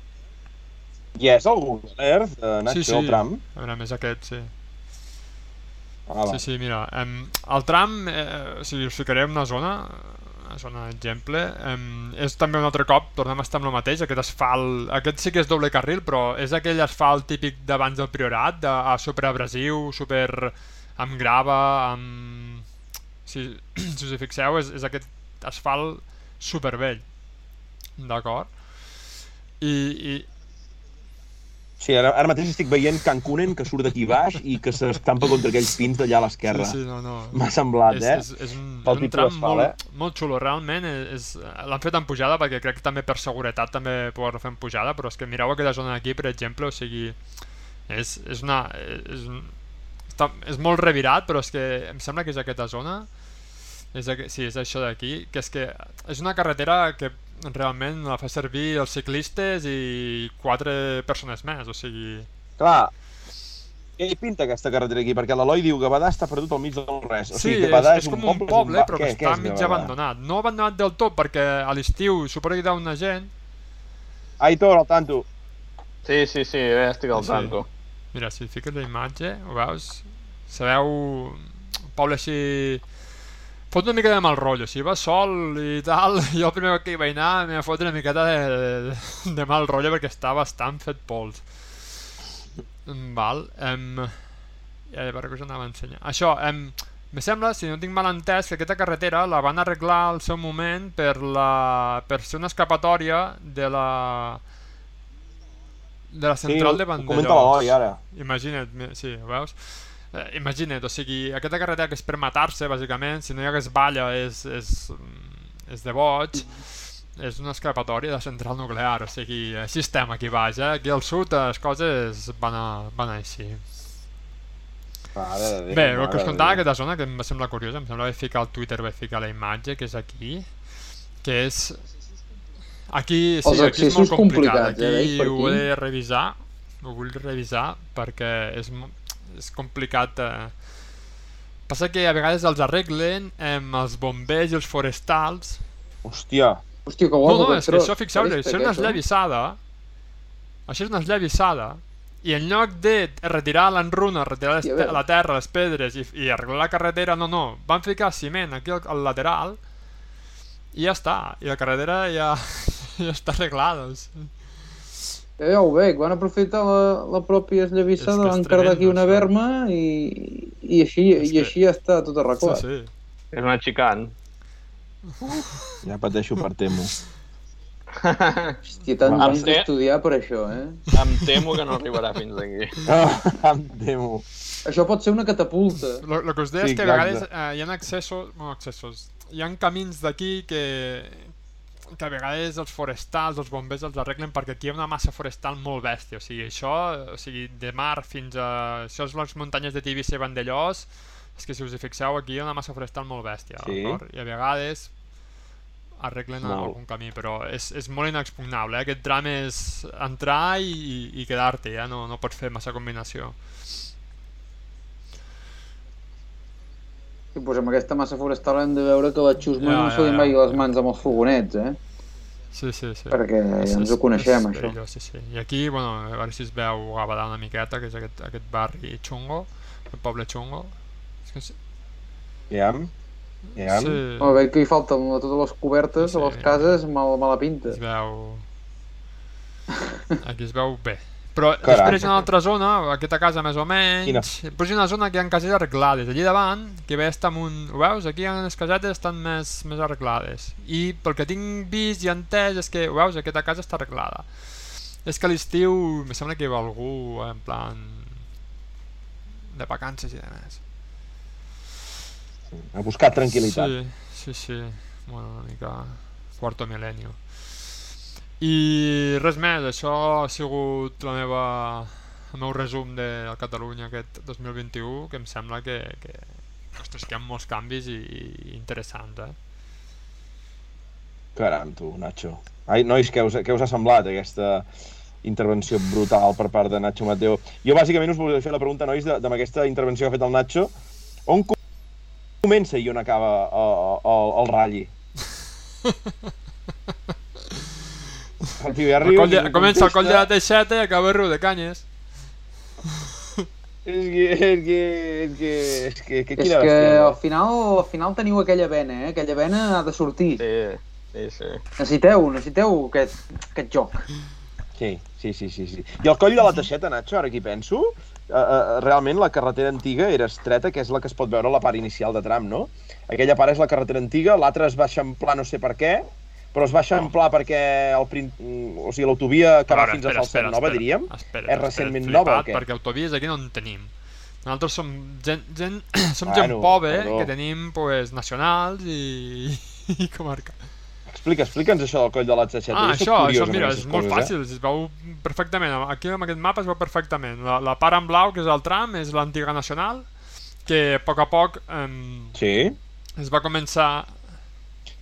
I és el Google Earth, eh, Nacho, sí, sí, el tram? a veure, més aquest, sí. Ah, va. Sí, sí, mira, em, el tram, eh, o sigui, us ficaré en una zona, una zona d'exemple, em, és també un altre cop, tornem a estar amb el mateix, aquest asfalt, aquest sí que és doble carril, però és aquell asfalt típic d'abans del Priorat, de, a super abrasiu, super amb grava, amb... Si, <clears throat> si us hi fixeu, és, és aquest asfalt supervell, d'acord? I, i, Sí, ara, ara mateix estic veient Cancunen que surt d'aquí baix i que s'estampa contra aquells pins d'allà a l'esquerra. Sí, sí, no, no. M'ha semblat, és, eh? És, és un, Pel és un tram molt, eh? molt xulo, realment és, l'han fet en pujada perquè crec que també per seguretat també poder-ho fer en pujada, però és que mireu aquesta zona d'aquí, per exemple, o sigui, és, és una... És, està, és molt revirat, però és que em sembla que és aquesta zona, és, sí, és això d'aquí, que és que és una carretera que realment la fa servir els ciclistes i quatre persones més, o sigui... Clar, què hi pinta aquesta carretera aquí? Perquè l'Eloi diu que Gavadà està perdut al mig del res. O Sí, sigui, és, Gavadà és, és, com un un poble, poble, és un... ba- però que què, què està és mig abandonat. No abandonat del tot, perquè a l'estiu suposo que hi ha una gent... Aitor, al tanto. Sí, sí, sí, ja estic al Sí. tanto. Mira, si fiques la imatge, ho veus? Sabeu, un poble així... Fot una mica de mal rotllo, si va sol i tal, <laughs> jo el primer que hi vaig anar m'hi va fotre una miqueta de, de mal rotllo perquè està bastant fet pols. Val, em... Ja, què us anava a ensenyar. Això, em... Me sembla, si no tinc mal entès, que aquesta carretera la van arreglar al seu moment per, la... per ser una escapatòria de la de la central sí, de ho Vandellós. comenta l'Eloi ara. Imagina't, sí, ho veus? Eh, imagina't, o sigui, aquesta carretera que és per matar-se, bàsicament, si no hi hagués balla és, és, mm, és de boig, és una escapatòria de central nuclear, o sigui, així estem aquí baix, eh? Aquí al sud les coses van, a, van així. Mare de Déu, Bé, el que us contava aquesta zona, que em va semblar curiosa, em sembla que vaig ficar al Twitter, vaig ficar la imatge, que és aquí, que és... Aquí, sí, aquí és molt complicat, complicats, eh, aquí ho aquí. he de revisar, ho vull revisar perquè és, és complicat. Eh. Passa que a vegades els arreglen amb els bombers i els forestals. Hòstia, Hòstia, que No, guapo no, aquest és que això, fixeu-vos, això és una eh? esllavissada. Això és una esllavissada. I en lloc de retirar l'enruna, retirar les, te- la terra, les pedres i, i arreglar la carretera, no, no. Van ficar ciment aquí al, al lateral i ja està. I la carretera ja, <laughs> ja està arreglada. o sigui. Ja ho veig, van aprofitar la, la pròpia esllavissada, van cardar aquí una berma i, i, així, És i que- així ja està tot Sí, arreglat. sí. És una xicant. ja pateixo per Temo. <laughs> Hòstia, tant Em anys té- d'estudiar per això, eh? Em temo que no arribarà fins aquí. <laughs> Ah, em temo. Això pot ser una catapulta. Lo, lo que us deia Sí, és que a vegades eh, hi ha accessos, no accessos, hi ha camins d'aquí que, que a vegades els forestals, els bombers els arreglen perquè aquí hi ha una massa forestal molt bèstia, o sigui, això, o sigui, de mar fins a... Això és les muntanyes de Tivissa i Vandellós, és que si us hi fixeu, aquí hi ha una massa forestal molt bèstia, Sí. I a vegades arreglen Molt. algun camí, però és, és molt inexpugnable, eh? aquest tram és entrar i, i, i quedar-te, ja no, no pots fer massa combinació. I pues amb aquesta massa forestal hem de veure que la Xusma Ja, no ja, se li ja. mogui les mans amb els fogonets, eh? Sí, sí, sí. Perquè ja És- ens ho coneixem, és això. perillós, sí, sí. I aquí, bueno, a veure si es veu Gavadà una miqueta, que és aquest, aquest barri xungo, el poble xungo. És que sí. Iam? Iam? sí, Bueno, veig que hi falten a totes les cobertes, Sí. a les cases, mal, mala pinta. es veu... Aquí es veu bé. Però Caram. després hi ha una altra zona, aquesta casa més o menys, Quina? després hi ha una zona que hi ha cases arreglades. Allí davant, que ve està amb un... Ho veus? Aquí hi ha les casetes estan més, més arreglades. I pel que tinc vist i entès és que, ho veus? Aquesta casa està arreglada. És que a l'estiu, me sembla que hi va algú en plan de vacances i de més. Ha buscat tranquil·litat. Sí, sí, sí. Bueno, una mica quarto milenio. I res més, això ha sigut la meva, el meu resum de Catalunya aquest 2021, que em sembla que, que, ostres, que hi ha molts canvis i, i interessants, eh? Caram, tu, Nacho. Ai, nois, què us, què us ha semblat aquesta, intervenció brutal per part de Nacho Mateo. Jo bàsicament us volia fer la pregunta, nois, de- amb aquesta intervenció que ha fet el Nacho, on co- comença i on acaba el, el, el ratlli? <laughs> El tio ja El de, comença el coll de la teixeta i acaba riu de canyes. És que, és que, és que, és que, que És que al final, al final teniu aquella vena, eh? Aquella vena ha de sortir. Sí, sí, sí. Necessiteu, necessiteu aquest, aquest joc. Sí, sí, sí, sí, sí. I el coll de la teixeta, Nacho, ara que hi penso, uh, uh, realment la carretera antiga era estreta, que és la que es pot veure a la part inicial de tram, no? Aquella part és la carretera antiga, l'altra es va eixamplar no sé per què, però es va eixamplar perquè el, mm, o sigui, l'autovia que va veure, fins a Falset Nova, diríem, espera, és recentment espera, nova o què? Perquè autovies aquí no en tenim. Nosaltres som gent, gent, <clears throat> som Bueno, gent pobra, eh, perdó. que tenim pues, nacionals i, <laughs> i comarca. Explica, explica'ns això del coll de la teixeta. Ah, això, això, mira, és aquestes molt coses, fàcil, es veu perfectament. Aquí amb aquest mapa es veu perfectament. La, la part en blau, que és el tram, és l'antiga nacional, que a poc a poc eh, Eh? Sí? es va començar...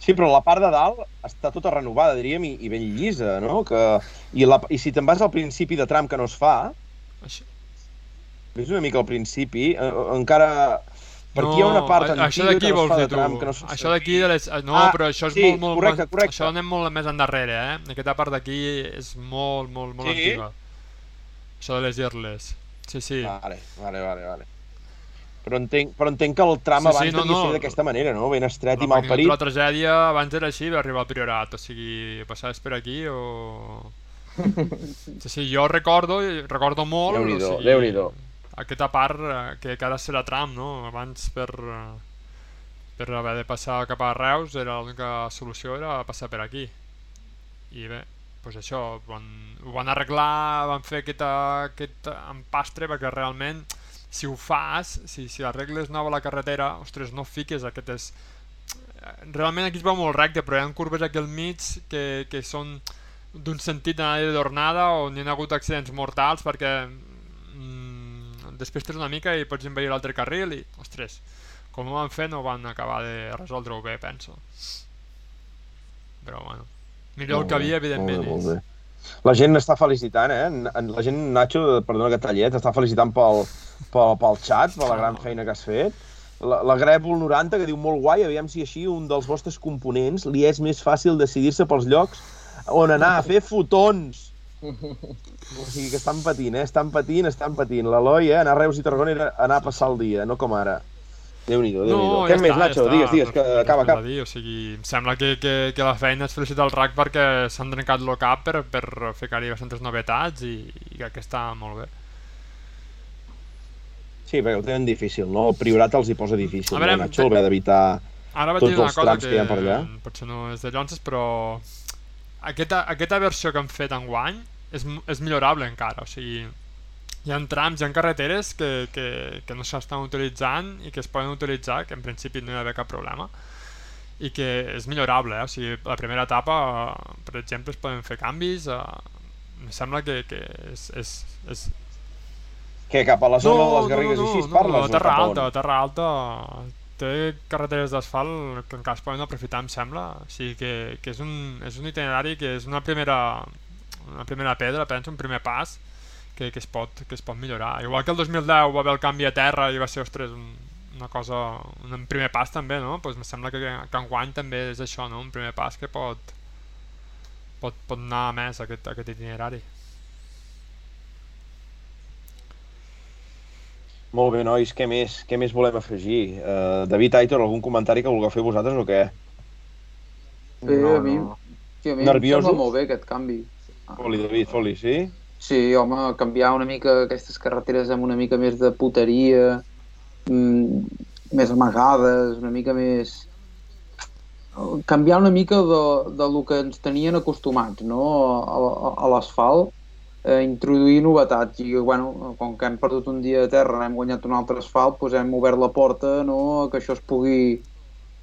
Sí, però la part de dalt està tota renovada, diríem, i, i ben llisa, no? Que... I, la... I si te'n vas al principi de tram que no es fa, Això, ves una mica al principi, eh, encara... Per aquí hi ha una part antiga això d'aquí que no es vols dir de tu. tram, que no Això d'aquí, de les... no, Ah, però això és sí, molt, molt... correcte, correcte. Això anem molt més endarrere, eh? Aquesta part d'aquí és molt, molt, molt Sí? antiga. Això de les irles. Sí, sí. Vale, vale, vale, vale. Però entenc, però entenc que el tram Sí, sí, abans no, devia no. ser d'aquesta manera, no? Ben estret i La, mal parit. la tragèdia abans era així, va arribar al Priorat, o sigui, passaves per aquí o... Sí, sí, jo recordo, recordo molt, o Déu-n'hi-do, sigui, Déu-n'hi-do. aquesta part eh, que, que ara serà tram, no? Abans per, per haver de passar cap a Reus era l'única solució era passar per aquí. I bé, doncs això, van, ho van arreglar, van fer aquesta, aquest empastre perquè realment si ho fas, si, si arregles nova la carretera, ostres, no fiques aquestes... Realment aquí es veu molt recte, però hi ha curves aquí al mig que, que són d'un sentit d'anada i d'ornada on hi ha hagut accidents mortals perquè mm, despistes una mica i pots envair l'altre carril i, ostres, com ho van fer no van acabar de resoldre-ho bé, penso. Però bueno, millor el que havia, evidentment. Molt bé, és- molt bé. La gent està felicitant, eh? La gent, Nacho, perdona que tallet, està felicitant pel, pel, pel xat, per la gran feina que has fet. La, la Grèvol 90, que diu molt guai, aviam si així un dels vostres components li és més fàcil decidir-se pels llocs on anar a fer fotons. O sigui que estan patint, eh? Estan patint, estan patint. L'Eloi, eh? Anar a Reus i Tarragona era anar a passar el dia, no com ara. Déu-n'hi-do, Déu-n'hi-do. Què més, Nacho? Digues, digues, que acaba, acaba. Dir, o sigui, em sembla que, que, que la feina és felicitar el RAC perquè s'han trencat el cap per, per ficar-hi bastantes novetats i, i crec que està molt bé. Sí, perquè ho tenen difícil, no? El Priorat els hi posa difícil, A veure, no, Nacho? Haver d'evitar... Tots els cosa trams que, que hi ha per allà. potser no és de llonces, però aquesta, aquesta versió que han fet enguany és, és millorable encara, o sigui, hi ha trams, hi ha carreteres que, que, que no s'estan utilitzant i que es poden utilitzar, que en principi no hi ha d'haver cap problema, i que és millorable, eh? o sigui, la primera etapa, per exemple, es poden fer canvis, eh, em sembla que, que és, és, és, Què, cap a la zona de les Garrigues no, i així es no, parles? a Terra o cap a on? Alta, a Terra Alta té carreteres d'asfalt que encara es poden aprofitar, em sembla. O sigui que, que és, un, és un itinerari que és una primera, una primera pedra, penso, un primer pas que, que, es pot, que es pot millorar. Igual que el 2010 va haver el canvi a terra i va ser, ostres, un, una cosa, un primer pas també, no? Pues em sembla que, que enguany també és això, no? Un primer pas que pot, pot, pot anar a més aquest, aquest itinerari. Molt bé, nois, què més? Què més volem afegir? Uh, David Aitor, algun comentari que vulgueu fer vosaltres o què? Bé, No, a mi, no. sí, a mi em sembla molt bé aquest canvi. Foli, David, foli, sí? Sí, home, canviar una mica aquestes carreteres amb una mica més de puteria, mm, més amagades, una mica més... Canviar una mica de, de lo que ens tenien acostumats, no?, a, a, a l'asfalt, eh, introduir novetats i, bueno, com que hem perdut un dia a terra, hem guanyat un altre asfalt, doncs hem obert la porta, no?, que això es pugui,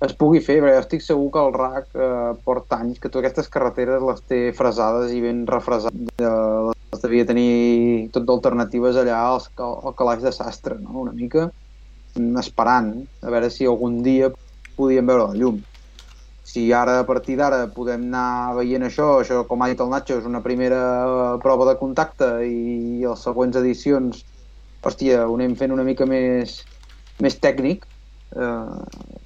es pugui fer, perquè estic segur que el RAC eh, porta anys que totes aquestes carreteres les té fresades i ben refresades. Eh, les devia tenir tot d'alternatives allà al, al calaix de sastre, no? una mica esperant a veure si algun dia podíem veure la llum. si ara a partir d'ara podem anar veient això, això com ha dit el Nacho, és una primera eh, prova de contacte i les següents edicions, hòstia, ho anem fent una mica més, més tècnic, eh,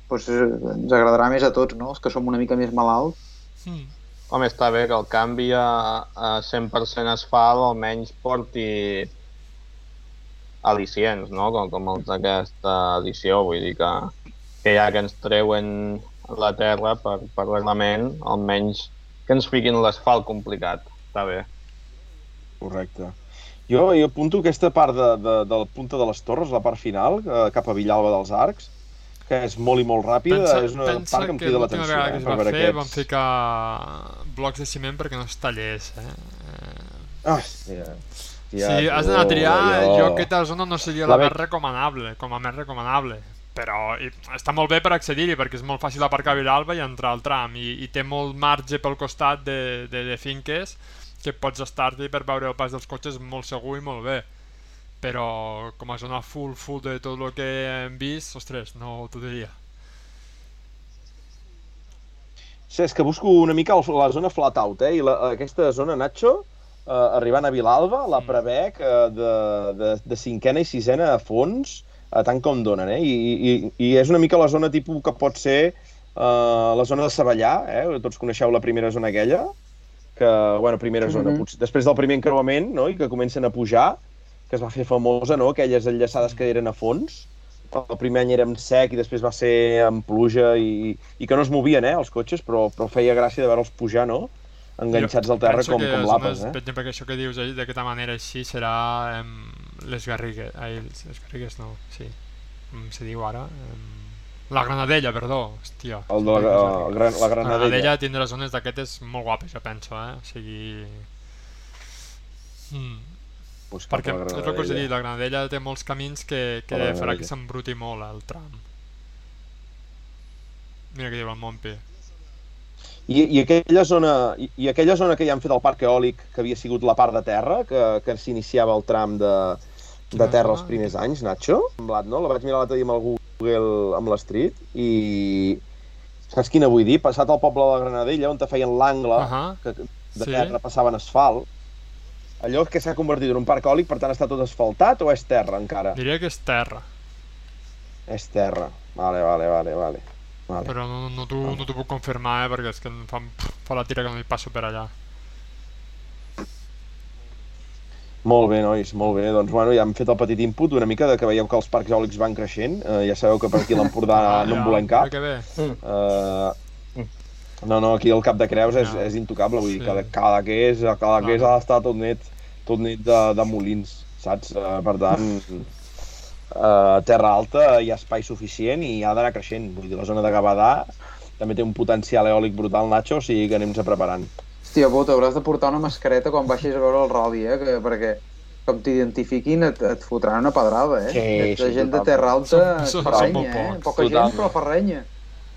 doncs ens agradarà més a tots, no? Els que som una mica més malalts. Mm. Home, està bé que el canvi a, a 100% asfalt almenys porti al·licients, no? Com, com els d'aquesta edició, vull dir que, que ja que ens treuen la terra per, per reglament, almenys que ens fiquin l'asfalt complicat. Està bé. Correcte. Jo, jo apunto aquesta part de, de, de la punta de les torres, la part final, eh, cap a Villalba dels Arcs, que és molt i molt ràpida, Pensa, és una pensa part que em que crida l'última l'atenció. vegada que Eh, es per va fer van aquests... ficar blocs de ciment perquè no es tallés, eh? eh Ah, hòstia. si has d'anar a triar, jo... jo aquesta zona no seria La la, més recomanable, com a més recomanable. Però i, està molt bé per accedir-hi, perquè és molt fàcil aparcar a Vilalba i entrar al tram, i, i té molt marge pel costat de, de, de finques que pots estar-hi per veure el pas dels cotxes molt segur i molt bé. Però com a zona full, full de tot el que hem vist, ostres, no t'ho diria. Sí, és que busco una mica la zona flat out, eh? I la, aquesta zona, Nacho, eh, arribant a Vilalba, la prevec eh, de, de, de cinquena i sisena a fons, a tant com donen, eh? I, i, I és una mica la zona tipus que pot ser eh, la zona de Savallà, eh? Tots coneixeu la primera zona aquella, que, bueno, primera zona, Mhm. potser, després del primer encreuament, no?, i que comencen a pujar, que es va fer famosa, no?, aquelles enllaçades que eren a fons, el primer any era en sec i després va ser en pluja i, i que no es movien, eh, els cotxes, però, però feia gràcia de veure'ls pujar, no?, enganxats al terra com, com l'apes, eh? Per exemple, que això que dius eh, d'aquesta manera així serà em, les Garrigues, ai, les, Garrigues no, sí, com se diu ara, em, la Granadella, perdó, hòstia. El de la, el, gran, la La Granadella. Granadella tindrà zones d'aquestes molt guapes, jo penso, eh? O sigui... Mm. Pues Perquè és el que us he Granadella. dit, la Granadella té molts camins que, que farà Granadella. que s'embruti molt el tram. Mira què diu el Montpi. I, i, aquella zona, i, I aquella zona que hi han fet el parc eòlic, que havia sigut la part de terra, que, que s'iniciava el tram de, de terra els primers anys, Nacho? Semblat, no? La vaig mirar l'altre dia amb el Google, amb l'Street, i... Saps quina vull dir? Passat al poble de la Granadella, on te feien l'angle, Ahà, que de sí. terra passaven asfalt, allò que s'ha convertit en un parc eòlic, per tant està tot asfaltat o és terra encara? Diria que és terra, És terra. Vale, vale, vale, vale. vale. però no, no t'ho no puc confirmar, eh? Perquè és que em fa, fa la tira que no hi passo per allà. Molt bé, nois, molt bé. Doncs, bueno, ja hem fet el petit input una mica de que veieu que els parcs eòlics van creixent. Eh, ja sabeu que per aquí l'Empordà no en volem cap. Que bé. Eh, no, no, aquí el Cap de Creus és, Ja. és intocable, vull dir, Sí. cada, cada que és, cada que és ha d'estar tot net, tot net de, de molins, saps? Eh, per tant, eh, terra alta hi ha espai suficient i ha d'anar creixent. Vull dir, la zona de Gavadà també té un potencial eòlic brutal, Nacho, o sigui que anem-nos preparant. Hòstia, Bota, hauràs de portar una mascareta quan baixis a veure el rodi, eh? Que, perquè com t'identifiquin et, et fotran una pedrada, eh? Sí, sí, gent de totalment. terra alta Som- som- fa som eh? Poca gent, però fa renya.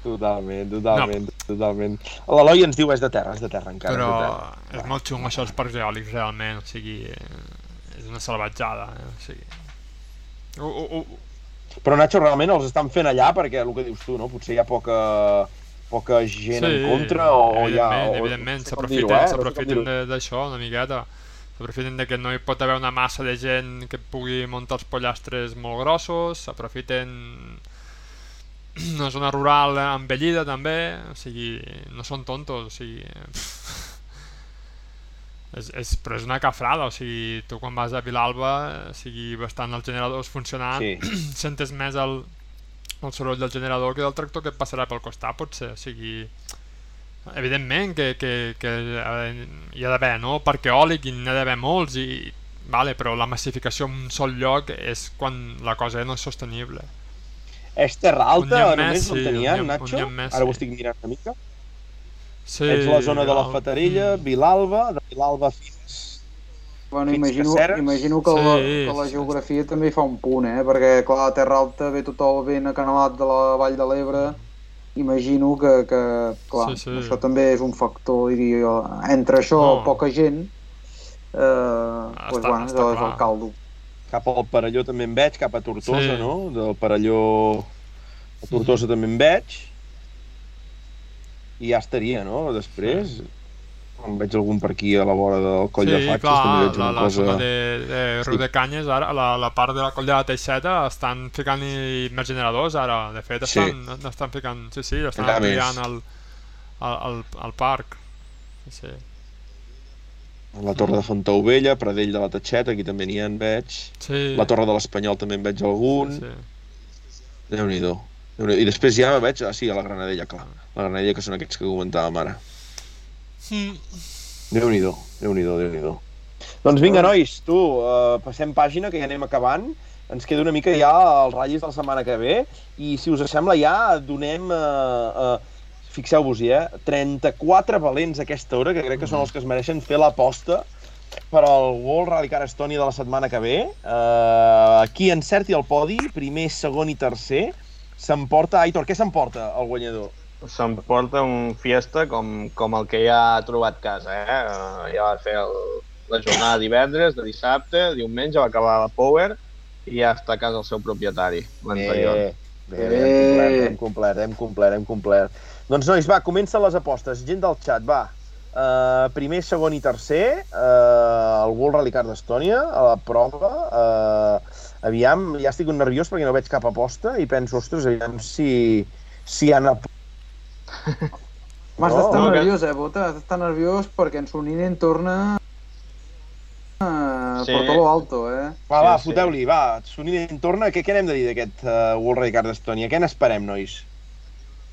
Totalment, totalment, no. totalment. L'Eloi ens diu és de terra, és de terra encara. Però és de terra. és molt xungo això dels parcs eòlics, realment, o sigui, eh, és una salvatjada, eh? o sigui... Uh, uh, uh, Però Nacho, realment els estan fent allà perquè el que dius tu, no? Potser hi ha poca, poca gent en contra o, hi ha... O, evidentment, s'aprofiten eh? No sé de- d'això una miqueta. S'aprofiten de que no hi pot haver una massa de gent que pugui muntar els pollastres molt grossos, s'aprofiten <clears throat> una zona rural envellida també, o sigui, no són tontos, o sigui... <laughs> És, és, però és una cafrada, o sigui, tu quan vas a Vilalba, o sigui, bastant els generadors funcionant, Sí. <clears throat> sentes més el, el soroll del generador que del tractor que et passarà pel costat, potser, o sigui... Evidentment que, que, que hi ha d'haver, no?, parc eòlic i n'hi ha d'haver molts, i, vale, però la massificació en un sol lloc és quan la cosa no és sostenible. És terra Un alta, lloc només més, on sí, tenien, un un Nacho? més, Ara ho sí. estic mirant una mica. Sí, Ets la zona de la el- Fatarella, mm. Vilalba, de Vilalba fins... Bueno, Fins imagino, Caceres? imagino que, la, Sí, que la sí, geografia també hi fa un punt, eh? Perquè, clar, a Terra Alta ve tot el vent acanalat de la Vall de l'Ebre. Imagino que, que clar, Sí, sí. això també és un factor, diria jo. Entre això, No. poca gent, eh, doncs, bueno, està és clar. el caldo. Cap al Parelló també en veig, cap a Tortosa, Sí. no? Del Parelló a Tortosa també en veig. i ja estaria, no? Després, em veig algun per aquí a la vora del coll de sí, Fatxes, clar, també veig la, una la cosa... de, de Riu de Canyes, ara, la, la part de la coll de la Teixeta, estan ficant-hi més generadors, ara. De fet, Sí. estan, estan ficant... Sí, sí, estan ampliant el, el, el, el parc. Sí, sí. La torre de Fontaubella, Pradell de la Teixeta, aquí també n'hi ha, en veig. sí. La torre de l'Espanyol també en veig algun. Sí, Déu-n'hi-do. Déu I després ja veig, ah sí, a la Granadella, clar. La Granadella, que són aquests que comentàvem ara. sí. Mm. Déu-n'hi-do, Déu-n'hi-do, déu nhi déu Doncs vinga, nois, tu, uh, passem pàgina, que ja anem acabant. Ens queda una mica ja els ratllis de la setmana que ve. I si us sembla ja, donem... Uh, uh, Fixeu-vos-hi, eh? 34 valents a aquesta hora, que crec que són els que es mereixen fer l'aposta per al World Rally Car Estonia de la setmana que ve. Uh, qui encerti el podi, primer, segon i tercer, s'emporta... Aitor, què s'emporta el guanyador? S'emporta un fiesta com, com el que ja ha trobat casa, eh? Eh, Ja va fer el, la jornada divendres, de dissabte, diumenge va acabar la Power i ja està a casa el seu propietari, l'anterior. Bé, bé, bé, hem complert, hem complert, hem complert. Doncs nois, va, comencen les apostes. Gent del xat, va. Uh, primer, segon i tercer, uh, el World Rally Car d'Estònia, a la prova. Uh, aviam, ja estic nerviós perquè no veig cap aposta i penso, ostres, aviam si, si han... ap- <laughs> M'has No, d'estar no, nerviós, eh, Bota? Has d'estar nerviós perquè en Soninen torna Sí. per tot lo alto, eh? Va, va, Sí, sí. foteu-li, va. Soninen torna. Què, què n'hem de dir d'aquest uh, World Rally Car d'Estònia? Què n'esperem, nois?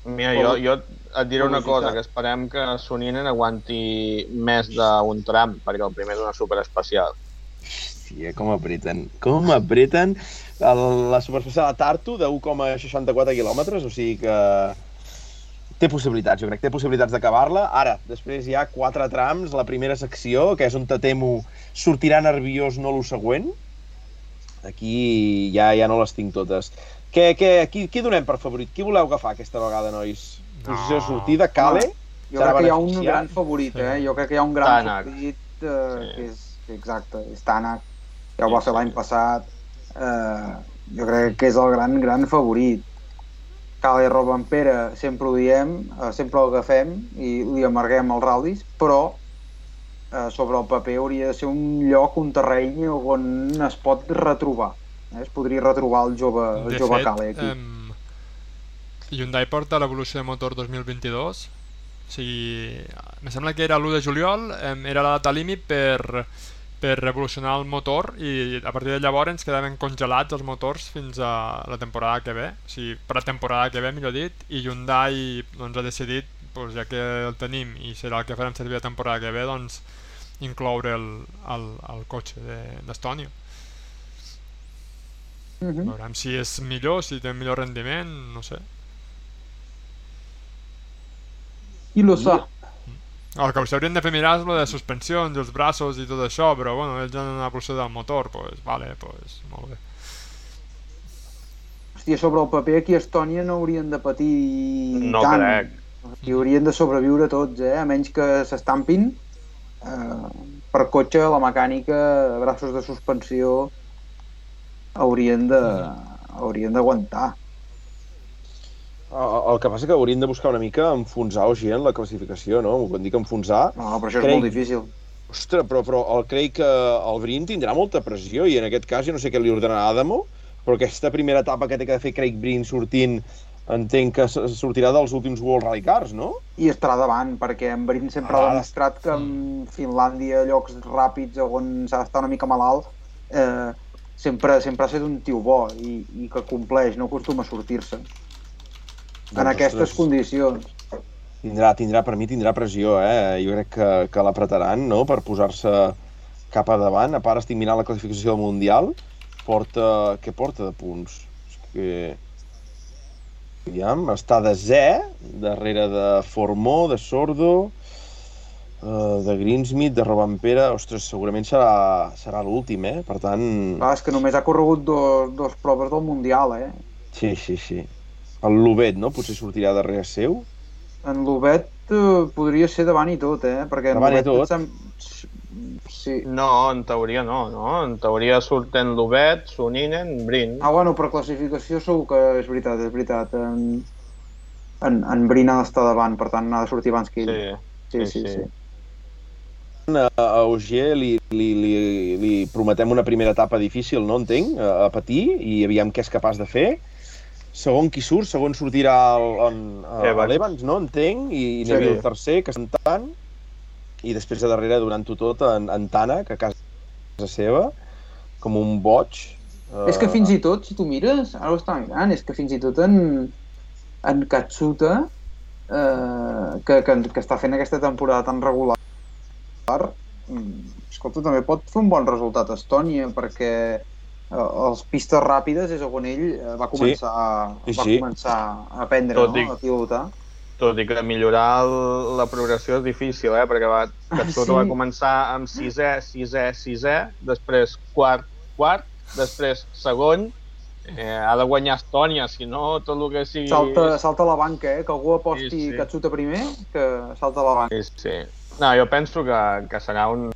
Mira, jo, jo et diré una cosa, que esperem que Soninen aguanti més d'un tram, perquè el primer és una superespecial. Hòstia, com apreten. Com apreten el, la superespecial de Tartu de 1,64 quilòmetres, o sigui que té possibilitats, jo crec, té possibilitats d'acabar-la. Ara, després hi ha quatre trams, la primera secció, que és on te temo sortirà nerviós no lo següent. Aquí ja ja no les tinc totes. Què, què, qui, qui donem per favorit? Qui voleu agafar aquesta vegada, nois? Posició de No. sortida, Cale? Jo Serà crec que hi ha un gran favorit, Sí. eh? Jo crec que hi ha un gran Tanak. favorit, eh, Sí. que és, exacte, és Tanak. Ja ho va fer l'any passat. Eh, jo crec que és el gran, gran favorit. Cale Robampera, sempre ho diem, eh, sempre l'agafem i li amarguem els ral·lis, però eh, sobre el paper hauria de ser un lloc, un terreny on es pot retrobar. Eh? Es podria retrobar el jove, el De jove fet, Cale aquí. em, Hyundai porta l'evolució de motor 2022 o sigui, me sembla que era l'1 de juliol em, era la data límit per, per revolucionar el motor i a partir de llavors ens quedaven congelats els motors fins a la temporada que ve o sigui, per la temporada que ve, millor dit i Hyundai doncs, ha decidit doncs, ja que el tenim i serà el que farem servir la temporada que ve doncs incloure el, el, el cotxe de- Mhm. Veurem si és millor, si té millor rendiment, no sé. I lo sa. El que us haurien de fer mirar és lo de suspensions, els braços i tot això, però bueno, ells han una evolució del motor, pues vale, pues molt bé. Hòstia, sobre el paper aquí a Estònia no haurien de patir No tant. crec. I haurien de sobreviure tots, eh? A menys que s'estampin eh, per cotxe, la mecànica, braços de suspensió haurien de haurien d'aguantar. El, que passa que haurien de buscar una mica enfonsar o gent la classificació, no? Quan dic enfonsar, No, però això és Crec- molt difícil. Ostres, però, però el, crec que el Brin tindrà molta pressió i en aquest cas jo no sé què li ordenarà Adamo, però aquesta primera etapa que té que fer Craig Brin sortint entenc que sortirà dels últims World Rally Cars, no? I estarà davant, perquè en Brin sempre Ah. ha demostrat que en Finlàndia, llocs ràpids on s'ha d'estar una mica malalt, eh, sempre, sempre ha estat un tio bo i, i que compleix, no acostuma a sortir-se. En Doncs, aquestes ostres, condicions. Tindrà, tindrà, per mi tindrà pressió, eh? Jo crec que, que l'apretaran, no?, per posar-se cap a davant. A part, estic mirant la classificació del Mundial. Porta... Què porta de punts? És que... Aviam, està de Zé, darrere de Formó, de Sordo, eh, de Greensmith, de Robampera... Ostres, segurament serà, serà l'últim, eh? Per tant... Clar, és que només ha corregut dos, dos proves del Mundial, eh? Sí, sí, sí. El Lubet, no? Potser sortirà darrere seu. En Lobet eh, podria ser davant i tot, eh? Perquè Davant i tot? sem- Sí. No, en teoria no, no? En teoria surten Lubet, Soninen, Brin. Ah, bueno, per classificació segur que és veritat, és veritat. En... en, en Brin ha d'estar davant, per tant ha de sortir abans que ell. Sí, sí, sí. sí, sí. A, a Ogier li, li, li, li prometem una primera etapa difícil, no entenc, a, a patir, i aviam què és capaç de fer. Segon qui surt, segon sortirà a, l'Evans, no entenc, i, i Sí. Neville el tercer, que estan tant, i després de darrere, durant-ho tot, en, en Tànec, a casa seva, com un boig. És que fins i tot, si tu mires, ara ho està mirant, és que fins i tot en, en Katsuta, eh, que, que, que està fent aquesta temporada tan regular, mm, escolta, també pot fer un bon resultat a Estònia, perquè eh, els pistes ràpides és on ell eh, va començar, Sí, va sí. començar a aprendre, Tot no? i- a pilotar. Tot i que millorar el, la progressió és difícil, eh? perquè va, <laughs> Katsuto Sí. va començar amb sisè, sisè, sisè, després quart, quart, després segon, eh, ha de guanyar Estònia, si no tot el que sigui... Salta, salta a la banca, eh? Que algú aposti Sí, sí. Katsuta primer, que salta a la banca. Sí, sí. No, jo penso que, que serà un...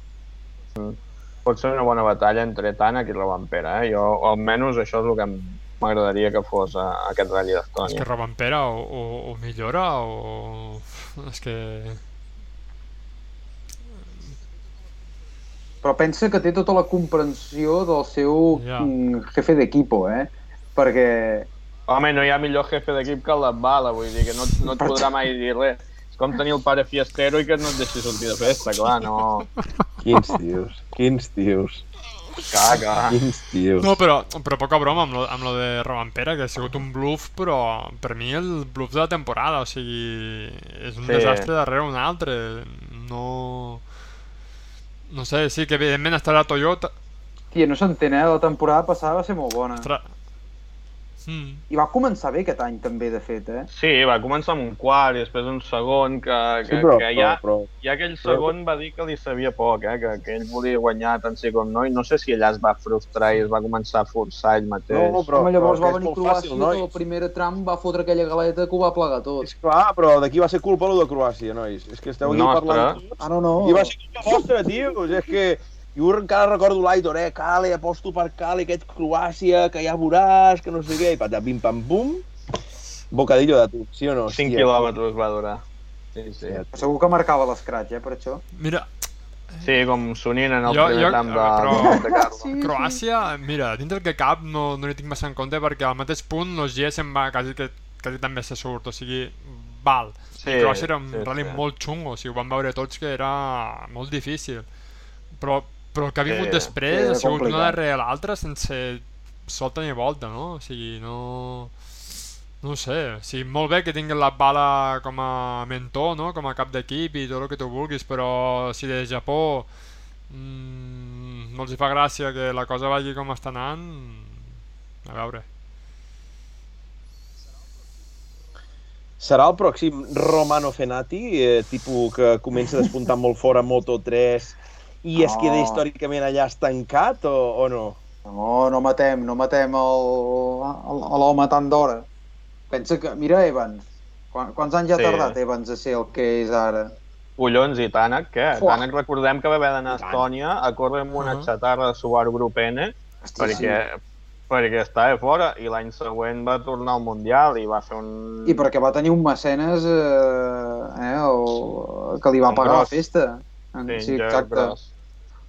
Pot ser una bona batalla entre Tànec i Robampera, eh? Jo, almenys això és el que em- m'agradaria que fos a, a aquest Rally És d'Estònia. que Robampera o, o, o millora o... És que... Però pensa que té tota la comprensió del seu Ja. mm, jefe d'equipo, eh? Perquè Home, no hi ha millor jefe d'equip que el Bala, vull dir que no, no et podrà mai dir res. És com tenir el pare fiestero i que no et deixi sortir de festa, clar, no... Quins tios, quins tios, Clar, clar. quins tios. No, però, però poca broma amb lo, amb lo de Robampera, que ha sigut un bluff, però per mi el bluff de la temporada, o sigui, és un Sí. desastre darrere un altre. No... No sé, sí que evidentment estarà Toyota... Tia, no s'entén, eh? La temporada passada va ser molt bona. Estarà... Mm. I va començar bé aquest any, també, de fet, eh? Sí, va començar amb un quart i després un segon, que, que, Sí, però, que però, ja, però, ja aquell segon va dir que li sabia poc, eh? que, que ell volia guanyar tant sí com no, i no sé si allà es va frustrar i es va començar a forçar ell mateix. No, però- Home, llavors que va és venir molt Croàcia, fàcil, que el primer tram va fotre aquella galeta que ho va plegar tot. és clar, però d'aquí va ser culpa lo de Croàcia, nois. És que esteu aquí Nostra. parlant. Ah, no, no. I va ser culpa vostra, tios. És que jo encara recordo l'Aitor, eh? Cale, aposto per Cale, aquest Croàcia, que ja veuràs, que no sé què, i patapim pam pum. Bocadillo de tu, sí o no? 5 quilòmetres va durar. Sí, sí. Segur que marcava l'escratx, eh, per això. Mira, Sí, com s'unint en el Jo- primer jo- tram de, però- de Carlo. Sí, Croàcia, mira, dintre del que cap no, no li tinc massa en compte perquè al mateix punt l'Ogier se'n va quasi, que, quasi també se surt, o sigui, val. Sí, I Croàcia era un sí, rally sí. molt xungo, o sigui, ho vam veure tots que era molt difícil. Però, però el que ha vingut Sí, després ha sigut una complicat. darrere l'altra sense solta ni volta, no? O sigui, no... No ho sé, o sigui, molt bé que tinguin la bala com a mentor, no? Com a cap d'equip i tot el que tu vulguis, però si de Japó mm, no els hi fa gràcia que la cosa vagi com està anant, a veure. Serà el pròxim Romano Fenati, eh, tipus que comença a despuntar molt fora a Moto3 i es queda No. històricament allà estancat o, o no? No, no matem, no matem l'home tant d'hora. Pensa que, mira Evans, quan, quants anys ha Sí. tardat Evans a ser el que és ara? Collons, i Tànec, què? Fuà. Tànec recordem que va haver d'anar a. Estònia a córrer amb una Uh-huh. xatarra de Subaru Grup N Hòstia, perquè, perquè estava fora i l'any següent va tornar al Mundial i va fer un... sí. I perquè va tenir un mecenes eh, eh, el, que li va Un pagar la gros. festa. En- Sí, Sí, exacte. gros.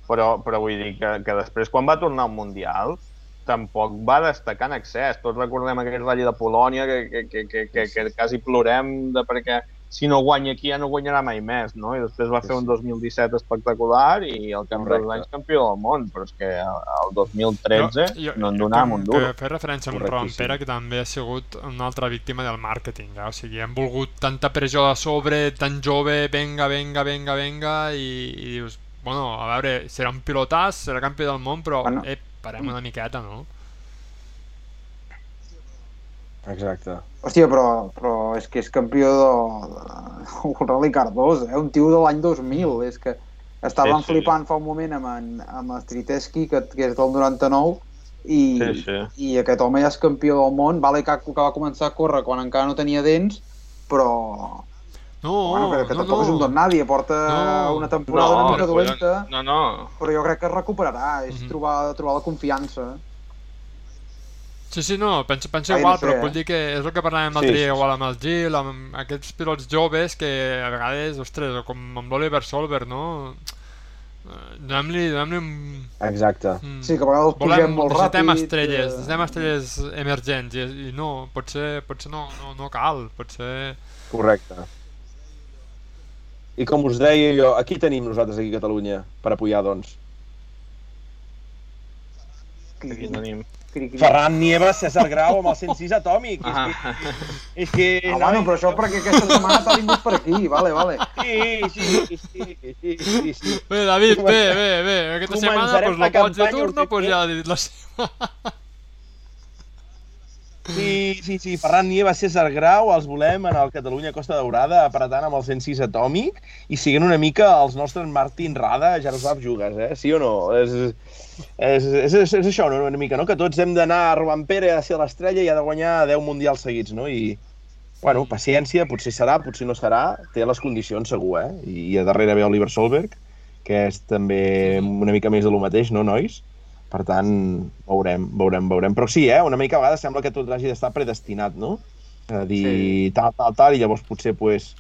Però, però vull dir que, que després, quan va tornar al Mundial, tampoc va destacar en excés. Tots recordem aquell ratll de Polònia que, que, que, que, que, que quasi plorem de perquè si no guanya aquí ja no guanyarà mai més, no? I després va Sí, fer un sí. 2017 espectacular i al cap dels anys campió del món, però és que el 2013 Jo- jo- no en donàvem un duro. Fer referència a un Correctíssim. Rompera que també ha sigut una altra víctima del màrqueting, eh? o sigui, hem volgut tanta pressió a sobre, tan jove, venga, venga, venga, venga, i, i dius, bueno, a veure, serà un pilotàs, serà campió del món, però, Bueno. eh, parem una miqueta, no? Exacte. Hòstia, però, però és que és campió de, del Rally Cardós, eh? un tio de l'any 2000. És que estàvem Sí, sí. flipant fa un moment amb, en, amb Striteski, que, que és del 99, i, Sí, sí. i aquest home ja és campió del món. Vale que, que va començar a córrer quan encara no tenia dents, però... No, bueno, que, que no, tampoc és un no. don nadie, porta No. una temporada una mica dolenta, no, no. però jo crec que es recuperarà, és Mhm. trobar, trobar la confiança. Sí, sí, no, penso, penso Ai, igual, no sé, però eh? vull dir que és el que parlàvem l'altre Sí, dia, sí, igual amb el Gil, amb aquests pilots joves que a vegades, ostres, com amb l'Oliver Solver, no? Eh, Donem-li donem un... Exacte. Mm. Sí, que a vegades Volem, pugem molt necessitem ràpid. estrelles, eh, necessitem estrelles emergents i, i no, potser, potser no, no, no cal, potser... Correcte. I com us deia jo, aquí tenim nosaltres aquí a Catalunya per apoyar, doncs. Aquí tenim. Ferran Nieves, César Grau amb el 106 atòmic. Ah. És que... És que Ah, bueno, però això perquè aquesta setmana t'ha vingut per aquí, vale, vale. Sí, sí, sí, sí, sí, sí. Bé, David, bé, bé, bé, aquesta setmana, Començarem doncs, la pots de turno, UTP. doncs ja ha dit la seva. Sí, sí, sí, Ferran Nieves, César Grau, els volem en el Catalunya Costa Daurada apretant amb el 106 atòmic i siguent una mica els nostres Martín Rada, Jaroslav Jugas, eh? Sí o no? És, és, és, és, és això, no? una mica, no? Que tots hem d'anar a Roban Pere a ser l'estrella i ha de guanyar 10 mundials seguits, no? I, bueno, paciència, potser serà, potser no serà, té les condicions segur, eh? I, i a darrere ve Oliver Solberg, que és també una mica més de lo mateix, no, nois? Per tant, veurem, veurem, veurem. Però sí, eh? una mica a vegades sembla que tot hagi d'estar predestinat, no? A dir Sí. tal, tal, tal, i llavors potser pues,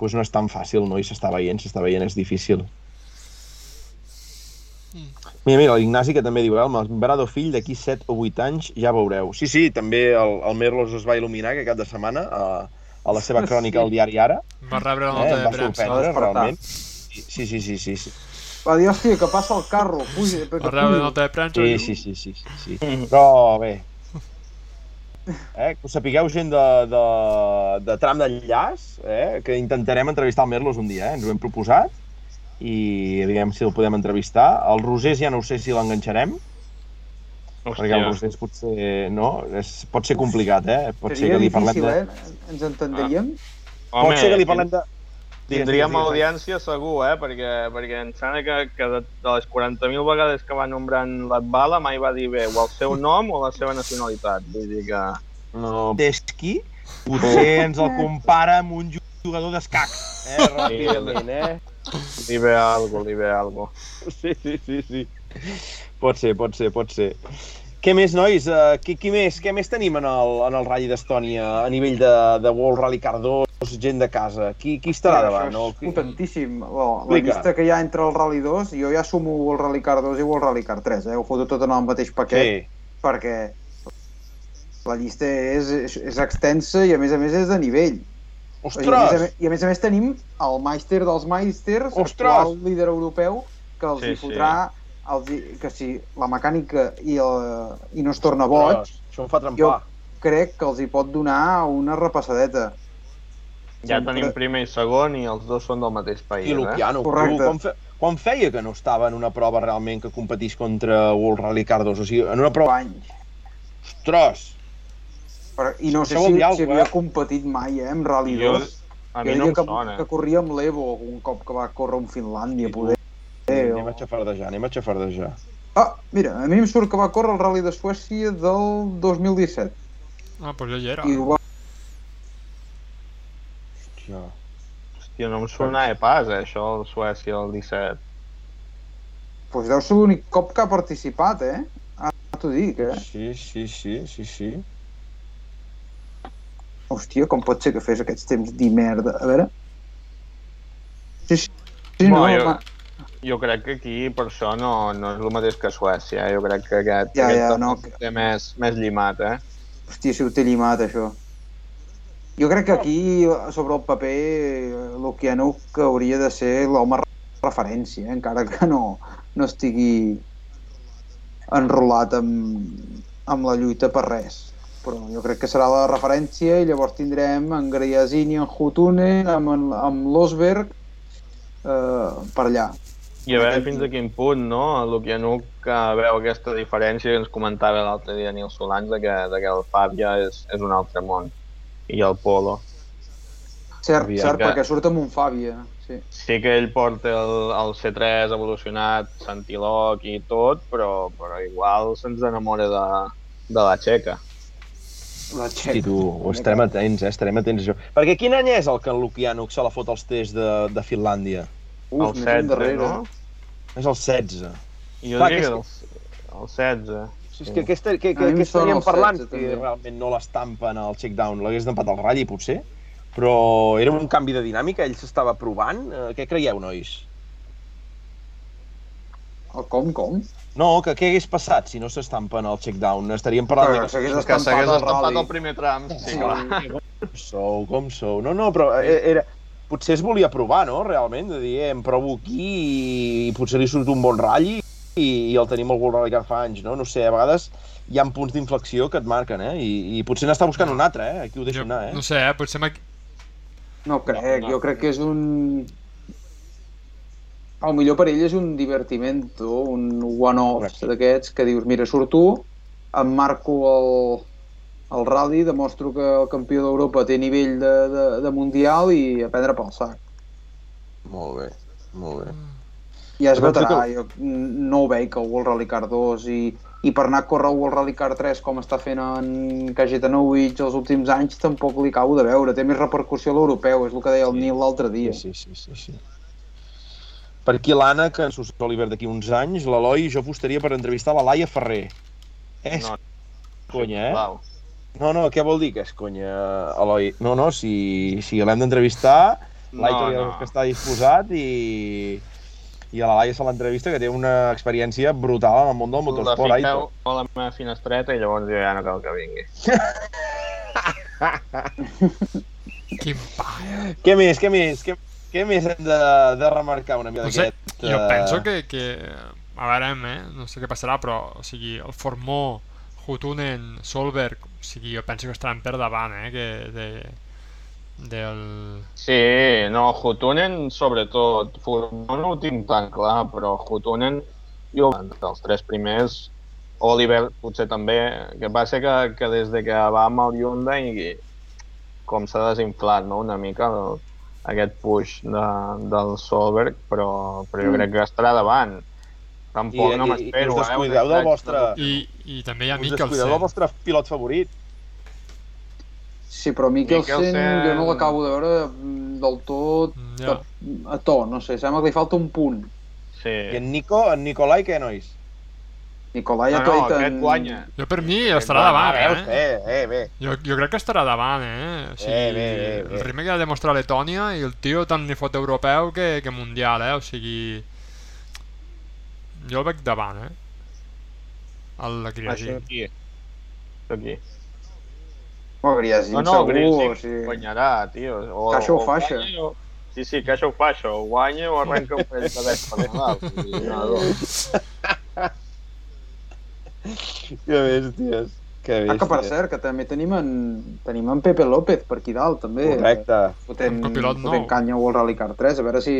pues no és tan fàcil, no? I s'està veient, s'està veient, és difícil. Mira, mira, l'Ignasi que també diu, eh, el Membrado fill d'aquí 7 o 8 anys ja veureu. Sí, sí, també el, el Merlos es va il·luminar aquest cap de setmana a, a la seva <laughs> crònica al diari Ara. Va rebre la Eh, nota em de va premsa. sorprendre, despertar. realment. Sí, sí, sí, sí, sí. Va dir, hòstia, que passa el carro, puja, perquè rebre puja. nota de premsa. Sí, sí, sí, sí, sí, sí. <laughs> Però bé, eh, que ho sapigueu gent de, de, de tram d'enllaç, eh, que intentarem entrevistar el Merlos un dia, eh, ens ho hem proposat, i aviam si el podem entrevistar. El Rosés ja no ho sé si l'enganxarem, perquè el Hòstia. Rosés potser, no, és, pot ser complicat, eh? Pot ser Seria que li parlem difícil, de... eh? Ens entendríem? Pot ser que li parlem de... Tindríem audiència segur, eh? Perquè, perquè em sembla que, que de, de les 40.000 vegades que va nombrant l'Atbala mai va dir bé o el seu <laughs> nom o la seva nacionalitat. Vull dir que... No, Teski, potser ens el compara amb un jugador d'escacs, eh, ràpidament, eh? Li ve algo, li ve algo. Sí, sí, sí, sí. Pot ser, pot ser, pot ser. Què més, nois? Uh, qui, qui més? Què més tenim en el, en el Rally d'Estònia a nivell de, de World Rally Car 2, gent de casa? Qui, qui estarà davant? Això No? és Qui... potentíssim. Bueno, la Explica. llista que hi ha entre el Rally 2, jo ja sumo el Rally Car 2 i el Rally Car 3, eh? Ho foto tot en el mateix paquet, Sí, perquè la llista és, és, és extensa i a més a més és de nivell. I a, més a, Ostres! més, I a més a més tenim el Meister dels Ostres! actual líder europeu, que els Sí, hi fotrà els, hi- que si la mecànica i, el, i no es torna boig, Ostres, Això em fa trempar. crec que els hi pot donar una repassadeta. Ja Sempre- tenim primer i segon i els dos són del mateix país, I eh? Luciano, Correcte. quan, fe, quan feia que no estava en una prova realment que competís contra World Rally Car 2? O sigui, en una prova... Anys. Ostres! Però, I no sé si, si havia eh? competit mai, eh, amb Rally Jo, 2. a jo mi no em que, sona. que corria amb l'Evo un cop que va córrer un Finlàndia, poder. Eh, Anem a xafardejar, anem a xafardejar. Ah, mira, a mi em surt que va córrer el Rally de Suècia del 2017. Ah, doncs ja hi era. I ho va... Hòstia. Hòstia, no em sonava pas, eh, això, el Suècia, el 17. Pues deu ser l'únic cop que ha participat, eh? Ara t'ho dic, eh? Sí, sí, sí, sí, sí. Hòstia, com pot ser que fes aquests temps d'imerda? A veure... Sí, sí, sí no, Bueno, jo- ma- Jo crec que aquí per això no, no és el mateix que Suècia. eh? Jo crec que aquest, Ja, aquest ja, no. ho té més, més llimat, eh? Hòstia, si ho té llimat, això. Jo crec que aquí, sobre el paper, l'Okianuk hauria de ser l'home referència, eh? encara que no, no estigui enrolat amb, amb la lluita per res. Però jo crec que serà la referència i llavors tindrem en Griasini, en Hutunen, amb, amb l'Osberg eh, per allà. I a veure fins a quin punt, no? L'Ukianuk que veu aquesta diferència que ens comentava l'altre dia Nil Solans de que, de que el Fàbia és, és un altre món i el Polo. Cert, Aviam cert, que... perquè surt amb un Fàbia. Sí. sí que ell porta el, el C3 evolucionat, Santiloc i tot, però, però igual se'ns enamora de, de la Xeca. La Xeca. I tu, estarem atents, eh? Estarem atents això. Perquè quin any és el que el Lukianuk se la fot als tests de, de Finlàndia? Uf, el 16, darrere. no? És el 16. Jo Clar, diria que és... el 16. Si és que aquesta, que, que, que estaríem parlant, que realment no l'estampen al check-down, l'hagués d'empatar al Rally, potser, però era un canvi de dinàmica, ell s'estava provant. Eh, què creieu, nois? El com, com? No, que què hagués passat si no s'estampen al check-down? Estaríem parlant però, de que s'hagués estampat, estampat, estampat el primer tram. Sí, sí. clar. Com sou, com sou. No, no, però eh, era, potser es volia provar, no?, realment, de dir, eh, em provo aquí i potser li surt un bon ratll i, i el tenim al World Rally Car fa anys, no? No sé, a vegades hi ha punts d'inflexió que et marquen, eh? I, i potser n'està buscant un altre, eh? Aquí ho deixo Jo, anar, eh? no sé, eh? potser No crec, No, no. jo crec que és un... El millor per ell és un divertimento, un one-off d'aquests que dius, mira, surt tu, em marco el, el rally, demostro que el campió d'Europa té nivell de, de, de mundial i a prendre pel sac. Molt bé, molt bé. Ja es veterà, que- jo no ho veig el World Rally Car 2 i, i per anar a córrer el World Rally Car 3 com està fent en Kajetanowicz els últims anys tampoc li acabo de veure, té més repercussió a l'europeu, és el que deia el Sí. Nil l'altre dia. Sí, sí, sí, sí. Per aquí l'Anna, que ens ho Oliver d'aquí uns anys, l'Eloi, jo apostaria per entrevistar la Laia Ferrer. És No, conya, eh? Sisplau. No, no, què vol dir que és conya, Eloi? No, no, si, si l'hem d'entrevistar, l'Aitor No, ja no. que està disposat i, i a la Laia se l'entrevista, que té una experiència brutal en el món del La motorsport, fiqueu Aitor. a la meva finestreta i llavors jo ja no cal que vingui. <laughs> Quin pa. Què més, què més, què, què més hem de, de remarcar una mica No sé, d'aquest... jo eh, penso que, que a veurem, eh? no sé què passarà, però o sigui, el Formó, Hutunen, Solberg, o sigui, jo penso que estaran per davant, eh? Que de, del... Sí, no, Hutunen sobretot. Furman no ho tinc tan clar, però Hutunen, jo dels tres primers, Oliver potser també, que passa que, que des de que va amb el Hyundai com s'ha desinflat no? una mica el, aquest push de, del Solberg, però, però jo Mm. crec que estarà davant. Tampoc I- no i- m'espero, i us eh? descuideu un del vostre- I, I també hi ha Us descuideu del Mikkelsen. vostre pilot favorit. Sí, però Mikkelsen, Mikkelsen- jo no l'acabo de veure mm, del tot Ja. a, a to, no sé, sembla que li falta un punt. Sí. I en Nico, en Nicolai, què, nois? Nicolai No, ha no, tot aquest guanya. Jo per mi Aquest estarà guanya, davant, Veus? eh? Eh, eh, bé. Jo, jo crec que estarà davant, eh? O sigui, Eh, bé, bé, bé. el ritme que ha de demostrar Letònia i el tio tant li fot europeu que, que mundial, eh? O sigui... Jo el veig davant, eh? El la Això Criagin. aquí. Això aquí. Oh, Griasin, No, no, segur, o sigui... guanyarà, tio. O, Caixa o o faixa. guanya o- Sí, sí, caixa o faixa. O guanya o arrenca un parell de vets per dos. <laughs> Que bèsties. Que Ah, que per bèsties. cert, que també tenim en, tenim en Pepe López per aquí dalt, també. Correcte. Fotent, nou. fotent canya al World Rally Car 3, a veure si...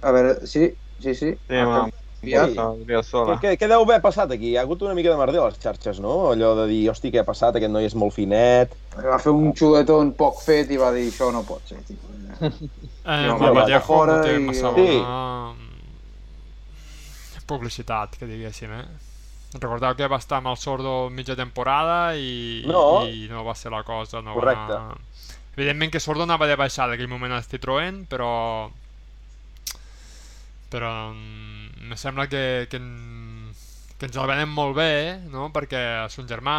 A veure, sí, sí, sí. Sí, Ah, canviat. Gabriel Què, què, deu haver passat aquí? Hi ha hagut una mica de merder a les xarxes, no? Allò de dir, hosti, què ha passat? Aquest noi és molt finet. Va fer un xuletón poc fet i va dir, això no pot ser, tio. <laughs> Eh, amb va el Vallejo fora no i- massa Sí. bona publicitat, que diguéssim, eh? Recordeu que va estar amb el Sordo mitja temporada i No. i no va ser la cosa. No Correcte. Va... Evidentment que Sordo anava de baixar d'aquell moment al Citroën, però... Però me sembla que, que, en- que ens el venen molt bé, no? perquè és un germà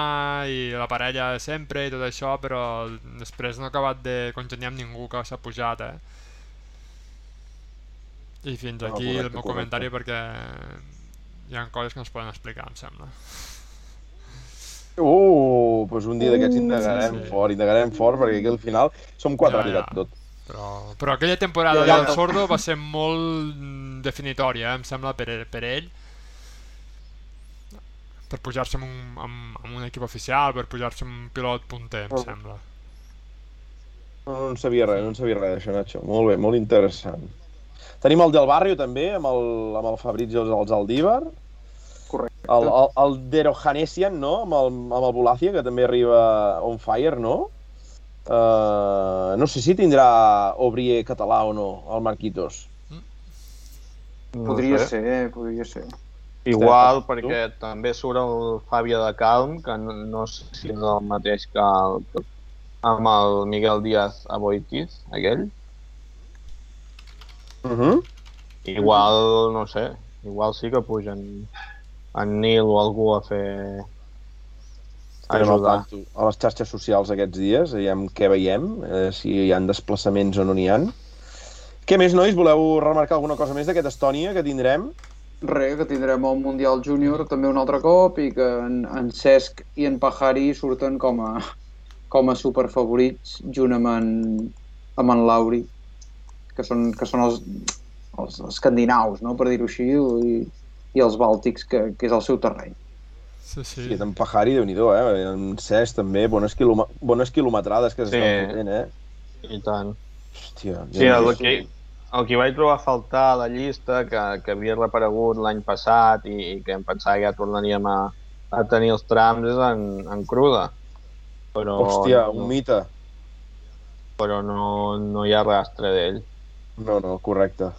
i la parella de sempre i tot això, però després no ha acabat de congeniar amb ningú que s'ha pujat, eh? I fins No, aquí correcte, el meu correcte. comentari perquè hi ha coses que no es poden explicar, em sembla. Uh, doncs un dia d'aquests indagarem sí, sí. fort, indagarem fort, perquè aquí al final som quatre Ja, ja, ja. tot. Però, però aquella temporada del Sordo va ser molt mm, definitòria, eh, em sembla, per, per ell. Per pujar-se amb, un, amb, amb un equip oficial, per pujar-se amb un pilot punter, em Oh. sembla. No, no en sabia res, no en sabia res d'això, Nacho. Molt bé, molt interessant. Tenim el del Barrio, també, amb el, amb el Fabrizio els Aldívar. Correcte. El, el, el Dero Hanesian, no?, amb el, amb el Bulacia, que també arriba on fire, no? Uh, no sé si tindrà Obrier català o no, el Marquitos. No Podria sé. ser, podria ser. Igual, Tu? perquè també surt el Fàbio de Calm, que no, no sé si és el mateix que el, amb el Miguel Díaz a Boitiz, aquell. Uh -huh. Igual, no sé, igual sí que pugen en Nil o algú a fer... ajudar. tanto a les xarxes socials aquests dies, veiem què veiem, eh, si hi ha desplaçaments o no n'hi ha. Què més, nois? Voleu remarcar alguna cosa més d'aquest Estònia que tindrem? Res, que tindrem el Mundial Júnior també un altre cop i que en, en Cesc i en Pajari surten com a, com a superfavorits junt amb en, amb en Lauri, que són, que són els, els escandinaus, no? per dir-ho així, i, i els bàltics, que, que és el seu terreny. Sí, sí. Sí, en Pajari, déu nhi eh? En Cesc, també, bones, quiloma bones quilometrades que Sí. s'estan fotent, eh? I tant. Hòstia, Sí, el Déu-n'hi-do. que, el que vaig trobar a faltar a la llista, que, que havia reaparegut l'any passat i, i que em pensava que ja tornaríem a, a tenir els trams, és en, en cruda. Però, Hòstia, no, un mite. però no, no hi ha rastre d'ell. No, no, correcte.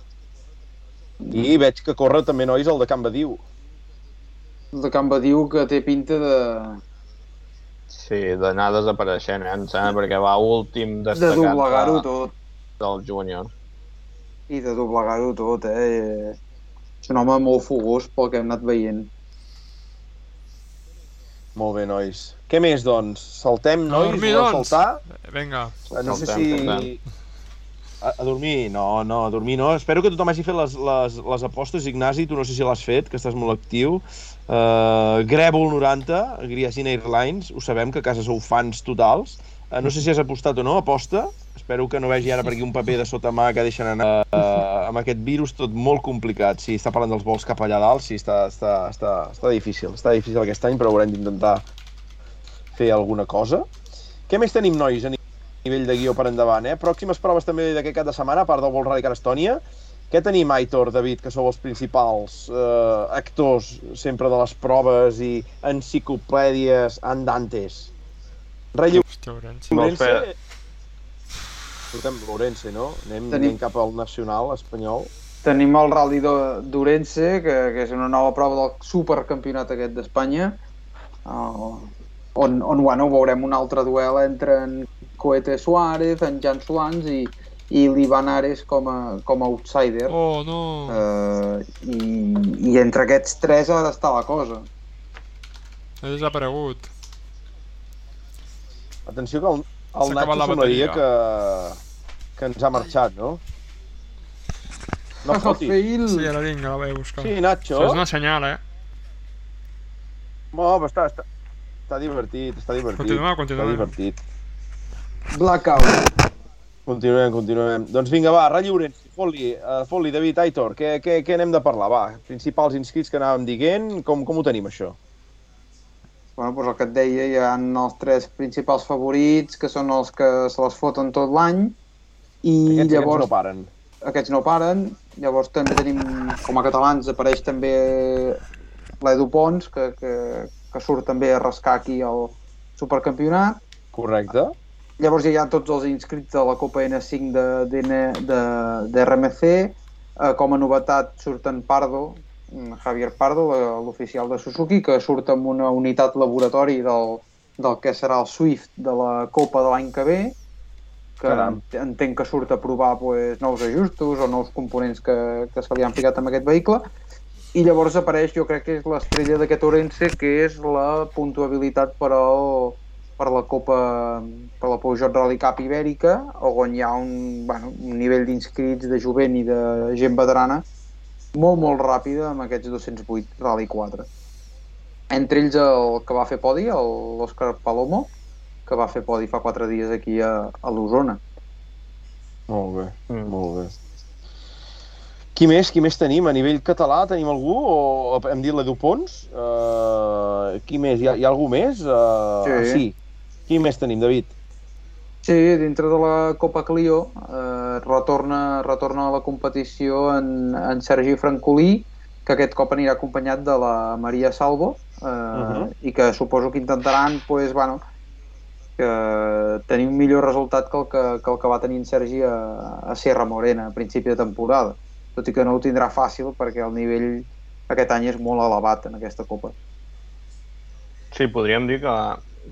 I veig que corre també, nois, el de Can Badiu. De Can Badiu que té pinta de, Sí, d'anar desapareixent, eh, em sembla, perquè va últim de destacat doblegar-ho de- tot. del júnior. I de doblegar-ho tot, eh? És un home molt fogós pel que hem anat veient. Molt bé, nois. Què més, doncs? Saltem, A nois? dormir, Voleu doncs. saltar? Vinga. Eh, No sé si... saltem. A, a dormir? No, no, a dormir no. Espero que tothom hagi fet les, les, les apostes. Ignasi, tu no sé si l'has fet, que estàs molt actiu. Uh, Grèvol 90, Griasin Airlines, ho sabem que a casa sou fans totals. Uh, no sé si has apostat o no, aposta. Espero que no vegi ara per aquí un paper de sota mà que deixen anar uh, amb aquest virus tot molt complicat. Sí, està parlant dels vols cap allà dalt, sí, està, està, està, està difícil. Està difícil aquest any, però haurem d'intentar fer alguna cosa. Què més tenim, nois, a nivell de guió per endavant, eh? Pròximes proves també d'aquest cap de setmana, a part del World Rally Car Estònia. Què tenim, Aitor, David, que sou els principals eh, actors sempre de les proves i enciclopèdies andantes? Rei Hòstia, Orense. Vols Ourense... fer- Portem Ourense, no? Anem, Tenim- anem cap al nacional espanyol. Tenim el Rally d'O- d'Orense, que, que és una nova prova del supercampionat aquest d'Espanya, uh, on, on bueno, veurem un altre duel entre en Coete Suárez, en Jan Solans i, i l'Ivan Ares com a, com a outsider. Oh, no. Uh, i, I entre aquests tres ha d'estar la cosa. He desaparegut. Atenció que el, el Nacho semblaria bateria. que, que ens ha marxat, no? No fotis. Sí, ara vinc, la vaig buscar. Sí, Nacho. Això és una senyal, eh? No, però està, està, està divertit, està divertit. Continua, continua. Està divertit. Blackout. Continuem, continuem. Doncs vinga, va, Rally Ourense, fot-li, uh, fot-li, David, Aitor, què, què, què anem de parlar? Va, principals inscrits que anàvem dient, com, com ho tenim, això? Bueno, doncs el que et deia, hi ha els tres principals favorits, que són els que se les foten tot l'any, i Aquests, llavors aquests no paren. aquests no paren. Llavors també tenim, com a catalans, apareix també l'Edu Pons, que, que, que surt també a rascar aquí el supercampionat. Correcte. Llavors ja hi ha tots els inscrits de la Copa N5 de, de, de, de RMC. Eh, com a novetat surten Pardo, mm, Javier Pardo, la- l'oficial de Suzuki, que surt amb una unitat laboratori del, del que serà el Swift de la Copa de l'any que ve, que Caram. entenc que surt a provar pues, nous ajustos o nous components que, que se li han ficat amb aquest vehicle. I llavors apareix, jo crec que és l'estrella d'aquest Orense, que és la puntuabilitat per, al, per la Copa, per la Peugeot Rally Cup Ibèrica, on hi ha un, bueno, un nivell d'inscrits de jovent i de gent veterana molt, molt ràpida amb aquests 208 Rally 4. Entre ells el que va fer podi, l'Òscar Palomo, que va fer podi fa 4 dies aquí a, a l'Osona. Molt bé, Mm. molt bé. Qui més? Qui més tenim? A nivell català tenim algú? O hem dit l'Edu Pons? Uh, qui més? Hi ha, hi ha algú més? Uh, Sí. sí. Qui més tenim, David? Sí, dintre de la Copa Clio eh, retorna, retorna a la competició en, en Sergi Francolí, que aquest cop anirà acompanyat de la Maria Salvo, eh, Mhm. i que suposo que intentaran pues, bueno, que tenir un millor resultat que el que, que el que va tenir en Sergi a, a Sierra Morena a principi de temporada. Tot i que no ho tindrà fàcil perquè el nivell aquest any és molt elevat en aquesta Copa. Sí, podríem dir que,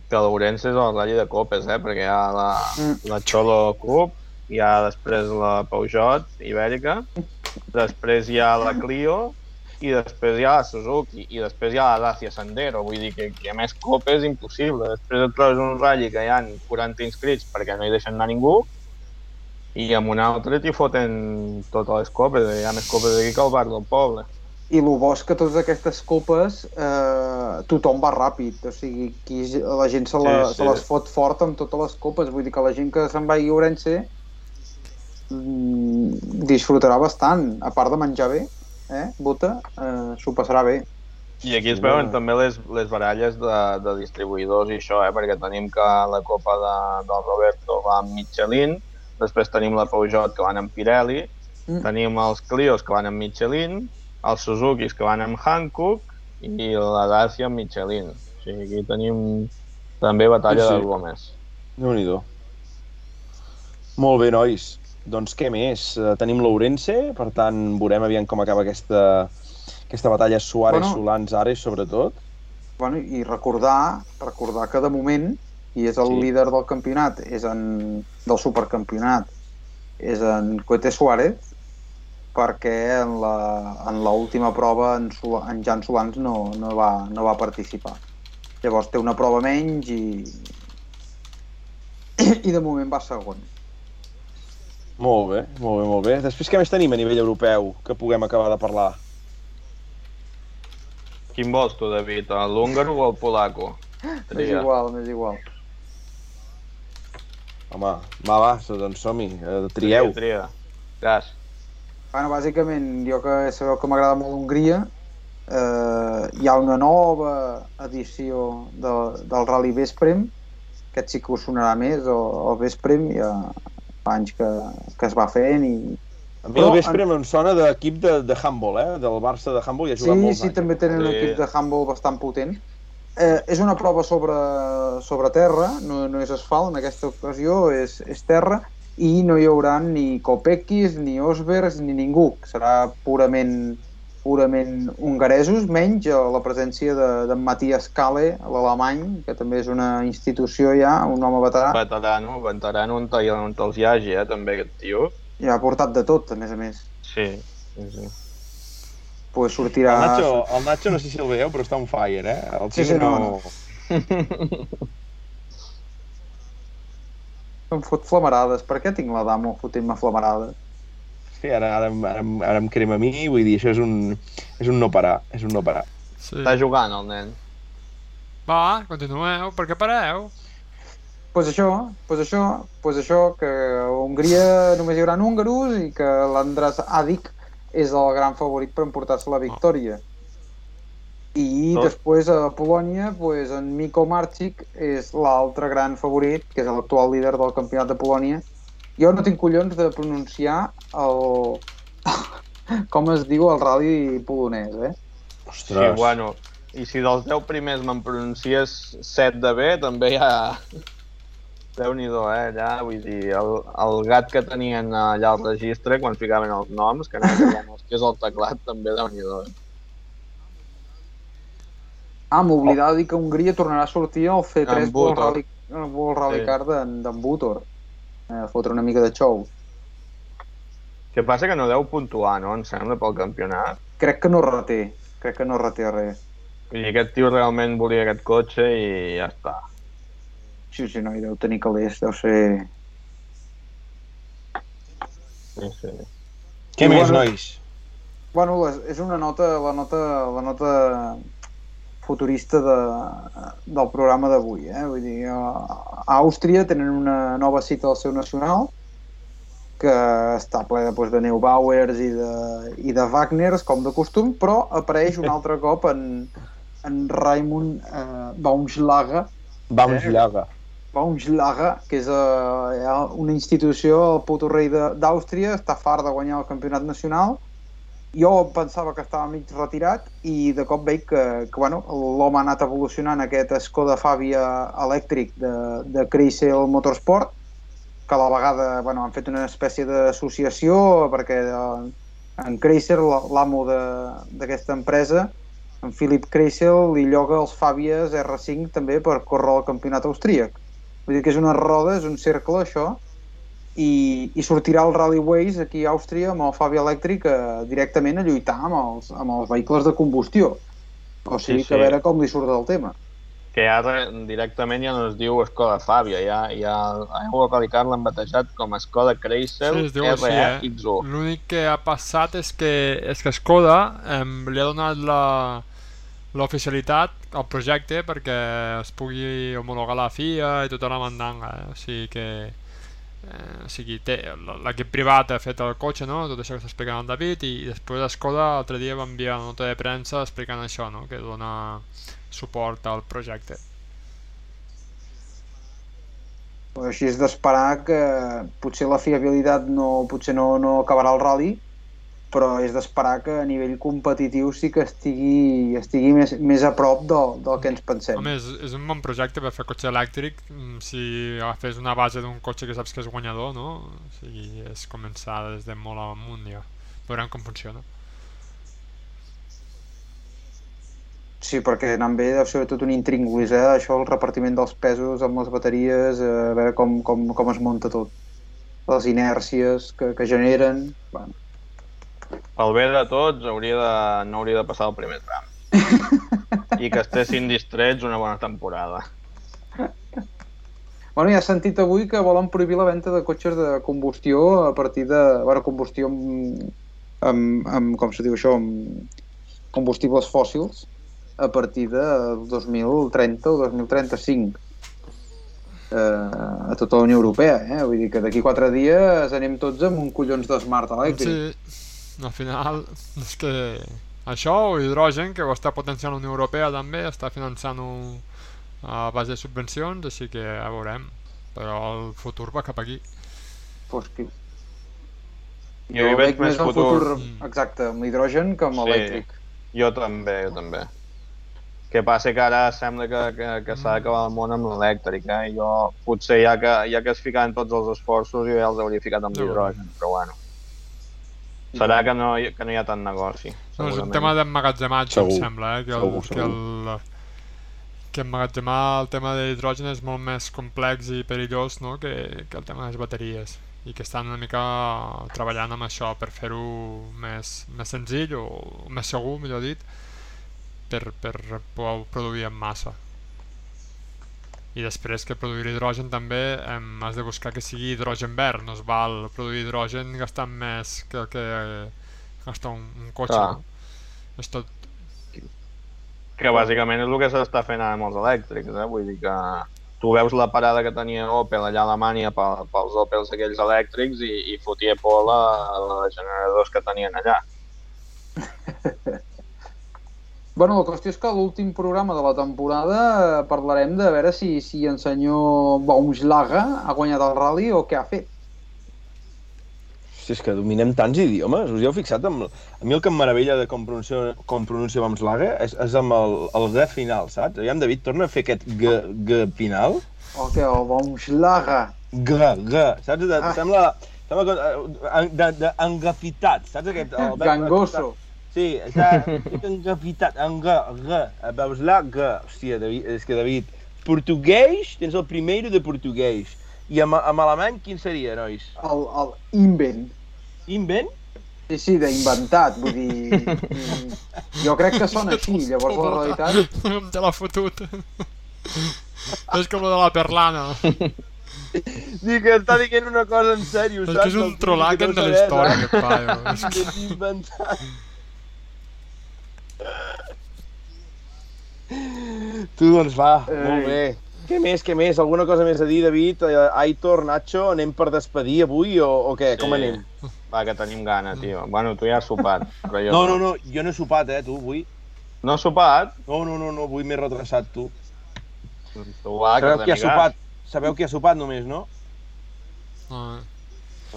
que l'Ourense és el Rally de Copes, eh? perquè hi ha la, Mm. la Cholo Cup, hi ha després la Peugeot Ibèrica, després hi ha la Clio i després hi ha la Suzuki, i després hi ha la Dacia Sandero, vull dir que, que a més copes és impossible. Després et trobes un ratll que hi ha 40 inscrits perquè no hi deixen anar ningú, i amb un altre t'hi foten totes les copes, hi ha més copes aquí que al bar del poble. I el bo és que totes aquestes copes eh, tothom va ràpid, o sigui, aquí la gent se, la, Sí, sí, se les fot fort amb totes les copes, vull dir que la gent que se'n vagi a Ourense mm, disfrutarà bastant, a part de menjar bé, eh, Bota, eh, s'ho passarà bé. I aquí es veuen també les, les baralles de, de distribuïdors i això, eh? perquè tenim que la copa de, del Roberto va amb Michelin, després tenim la Peugeot que van amb Pirelli, Mm. tenim els Clios que van amb Michelin, els Suzukis que van amb Hankook i la Dacia amb Michelin. O sigui, aquí tenim també batalla Sí, sí. de gomes. déu nhi Molt bé, nois. Doncs què més? Eh, tenim l'Ourense, per tant, veurem aviam com acaba aquesta, aquesta batalla Suárez, Bueno. sobretot. Bueno, I recordar, recordar que de moment, qui és el sí. líder del campionat, és en, del supercampionat, és en Coete Suárez, perquè en la- en l'última prova en, en Jan Solans no, no, va, no va participar. Llavors té una prova menys i, i de moment va segon. Molt bé, molt bé, molt bé. Després què més tenim a nivell europeu que puguem acabar de parlar? Quin vols tu, David? L'húngaro o el polaco? M'és igual, m'és igual. Home, va, va, doncs som-hi, eh, trieu. Tria, tria. Gas. Bueno, bàsicament, jo que sabeu que m'agrada molt Hongria, eh, hi ha una nova edició de, del Rally Vesprem, aquest sí que us sonarà més, el, el Vesprem, ja fa anys que, que es va fent i... A mi el Però vespre em sona d'equip de, de handball, eh? Del Barça de handball i ha Sí, jugat molts sí, anys. també tenen un Sí. equip de handball bastant potent. Eh, és una prova sobre, sobre terra, no, no és asfalt, en aquesta ocasió és, és terra, i no hi haurà ni Kopeckis, ni Osbergs, ni ningú. Serà purament purament hongaresos, menys eh, la presència de- d'en Matthias Kalle, l'alemany, que també és una institució ja, un home veterà, Veterano, veterano on, on te'ls hi hagi, eh, també, aquest tio. ja ha portat de tot, a més a més. Sí, sí, sí. Pues sortirà... El Nacho, el Nacho no sé si el veieu, però està on fire, eh? El Sí, sí, no, no... <laughs> Em fot flamarades. Per què tinc la dama fotent-me flamarades? Sí, ara, ara, ara, ara em crema a mi, vull dir, això és un, és un no parar, és un no parar. Sí. Està jugant, el nen. Va, continueu, per què pareu? pues això, pues això, pues això, que a Hongria només hi haurà húngaros i que l'Andras Adik és el gran favorit per emportar-se la victòria. I Tot. després a Polònia, pues, en Miko Marchik és l'altre gran favorit, que és l'actual líder del campionat de Polònia. Jo no tinc collons de pronunciar el... <laughs> com es diu el rally polonès, eh? Ostres. Sí, bueno, i si dels 10 primers me'n pronuncies 7 de bé, també ja... <laughs> déu nhi eh? Allà, vull dir, el, el gat que tenien allà al registre, quan ficaven els noms, que no els que és el teclat, també déu nhi eh? Ah, m'oblidava de dir que Hongria tornarà a sortir al C3 En World. Rally, el World Rally Sí. Car d'en Butor. Eh, fotre una mica de show. Que passa que no deu puntuar, no? Em sembla, pel campionat. Crec que no reté, crec que no reté res. Vull dir, aquest tio realment volia aquest cotxe i ja està. Sí, sí, no, hi deu tenir calés, deu ser... Sí, sí. Què I més, bueno- nois? Bueno, és una nota, la nota, la nota futurista de, del programa d'avui, eh? Vull dir, a, Àustria tenen una nova cita al seu nacional que està ple de, doncs, de Neubauers i de, i de Wagners, com de costum, però apareix un altre cop en, en Raimund eh, Baumschlager, Vamos, Llaga. Baumschlager, que és eh, una institució, el puto rei d'Àustria, està fart de guanyar el campionat nacional. Jo pensava que estava mig retirat i de cop veig que, que bueno, l'home ha anat evolucionant aquest Skoda Fabia elèctric de, de Chrysler Motorsport, que a la vegada bueno, han fet una espècie d'associació perquè eh, en Chrysler, la- l'amo d'aquesta empresa, en Philip Chrysler li lloga els Fabias R5 també per córrer el campionat austríac. Vull dir que és una roda, és un cercle això, i, i sortirà el Rally Ways aquí a Àustria amb el Fabi elèctric eh, directament a lluitar amb els, amb els vehicles de combustió. O sigui Sí, que a sí. veure com li surt del tema. Que ara directament ja no es diu Skoda Fabia, ja, ja Evo Radical l'han batejat com Skoda Chrysler Sí, es diu així, eh? RX1. L'únic que ha passat és que, és que Skoda em, li ha donat la l'oficialitat al projecte perquè es pugui homologar la FIA i tota la mandanga, eh? o sigui que eh, o sigui, té, l'equip privat ha fet el cotxe, no? tot això que està explicant el David i després Skoda l'altre dia va enviar una nota de premsa explicant això, no? que dona suport al projecte. Així és d'esperar que potser la fiabilitat no, potser no, no acabarà el rally, però és d'esperar que a nivell competitiu sí que estigui, estigui més, més a prop del, del que ens pensem. Home, és, és un bon projecte per fer cotxe elèctric mm, si agafes una base d'un cotxe que saps que és guanyador, no? O sigui, és començar des de molt amunt ja. Veurem com funciona. Sí, perquè anant bé deu ser tot un intríngulis, eh? Això, el repartiment dels pesos amb les bateries, eh, a veure com, com, com es munta tot. Les inèrcies que, que generen... Bueno, Pel bé de tots hauria de, no hauria de passar el primer tram. <laughs> I que estessin distrets una bona temporada. Bueno, ja he sentit avui que volen prohibir la venda de cotxes de combustió a partir de... Bueno, combustió amb, amb, amb com se diu això, amb combustibles fòssils a partir de 2030 o 2035 eh, a tota la Unió Europea, eh? Vull dir que d'aquí quatre dies anem tots amb un collons de smart elèctric. Sí, al final <laughs> és que això o hidrogen, que ho està potenciant la Unió Europea també, està finançant-ho a base de subvencions, així que ja veurem. Però el futur va cap aquí. Pues que... Jo hi veig més el futur. futur, exacte, amb l'hidrogen que amb Sí. l'elèctric. Jo també, jo també. Que passa que ara sembla que, que, que s'ha d'acabar el món amb l'elèctric, eh? Jo potser ja que, ja que es ficaven tots els esforços jo ja els hauria ficat amb l'hidrogen, però bueno. Serà que no, que no hi ha tant negoci, No, és un tema d'emmagatzematge, em Segur. sembla, eh? que, el, Segur, que, el, que emmagatzemar el tema de l'hidrogen és molt més complex i perillós no? que, que el tema de les bateries i que estan una mica treballant amb això per fer-ho més, més senzill o més segur, millor dit, per, per poder produir en massa. I després que produir hidrogen també hem, has de buscar que sigui hidrogen verd, no es val produir hidrogen gastant més que el que gasta un, un cotxe. Clar. No? És tot... Que bàsicament és el que s'està fent ara amb els elèctrics, eh? Vull dir que tu veus la parada que tenia Opel allà a Alemanya pel, pels Opels aquells elèctrics i, i fotia por a, a les generadors que tenien allà. <laughs> Bueno, la qüestió és que l'últim programa de la temporada eh, parlarem de veure si, si el senyor Baumschlager ha guanyat el rally o què ha fet. Si és que dominem tants idiomes, us hi heu fixat? Amb... A mi el que em meravella de com pronuncia, com pronuncia Bamslaga és, és amb el, el G final, saps? Aviam, David, torna a fer aquest G, G final. O què, el Baumschlager? G, G, saps? De, Ah. Sembla, sembla eh, de, de, engafitat, saps? Aquest, el Gangoso. Sí, està engafitat, enga, G, veus la G. Hòstia, David, és que David, portuguès, tens el primer de portuguès. I amb, amb alemany, quin seria, nois? El, el invent. Invent? Sí, sí, d'inventat, vull dir... mm, Jo crec que sona així, llavors la realitat... Em <laughs> te l'ha fotut. és com lo de la perlana. Dic que està dient una cosa en sèrio, És saps? que és un trolaken de la història, aquest paio. És que... És inventat. Tu, doncs va, Ei. molt bé. Què més, què més? Alguna cosa més a dir, David? Eh, Aitor, Nacho, anem per despedir avui o, o què? Com Sí. anem? Va, que tenim gana, tio. Bueno, tu ja has sopat, però jo No, no, no, jo no he sopat, eh, tu, avui. No has sopat? No, no, no, no avui m'he retrasat, tu. Tu va, que Sabeu qui ha sopat? Sabeu qui ha sopat només, no? No,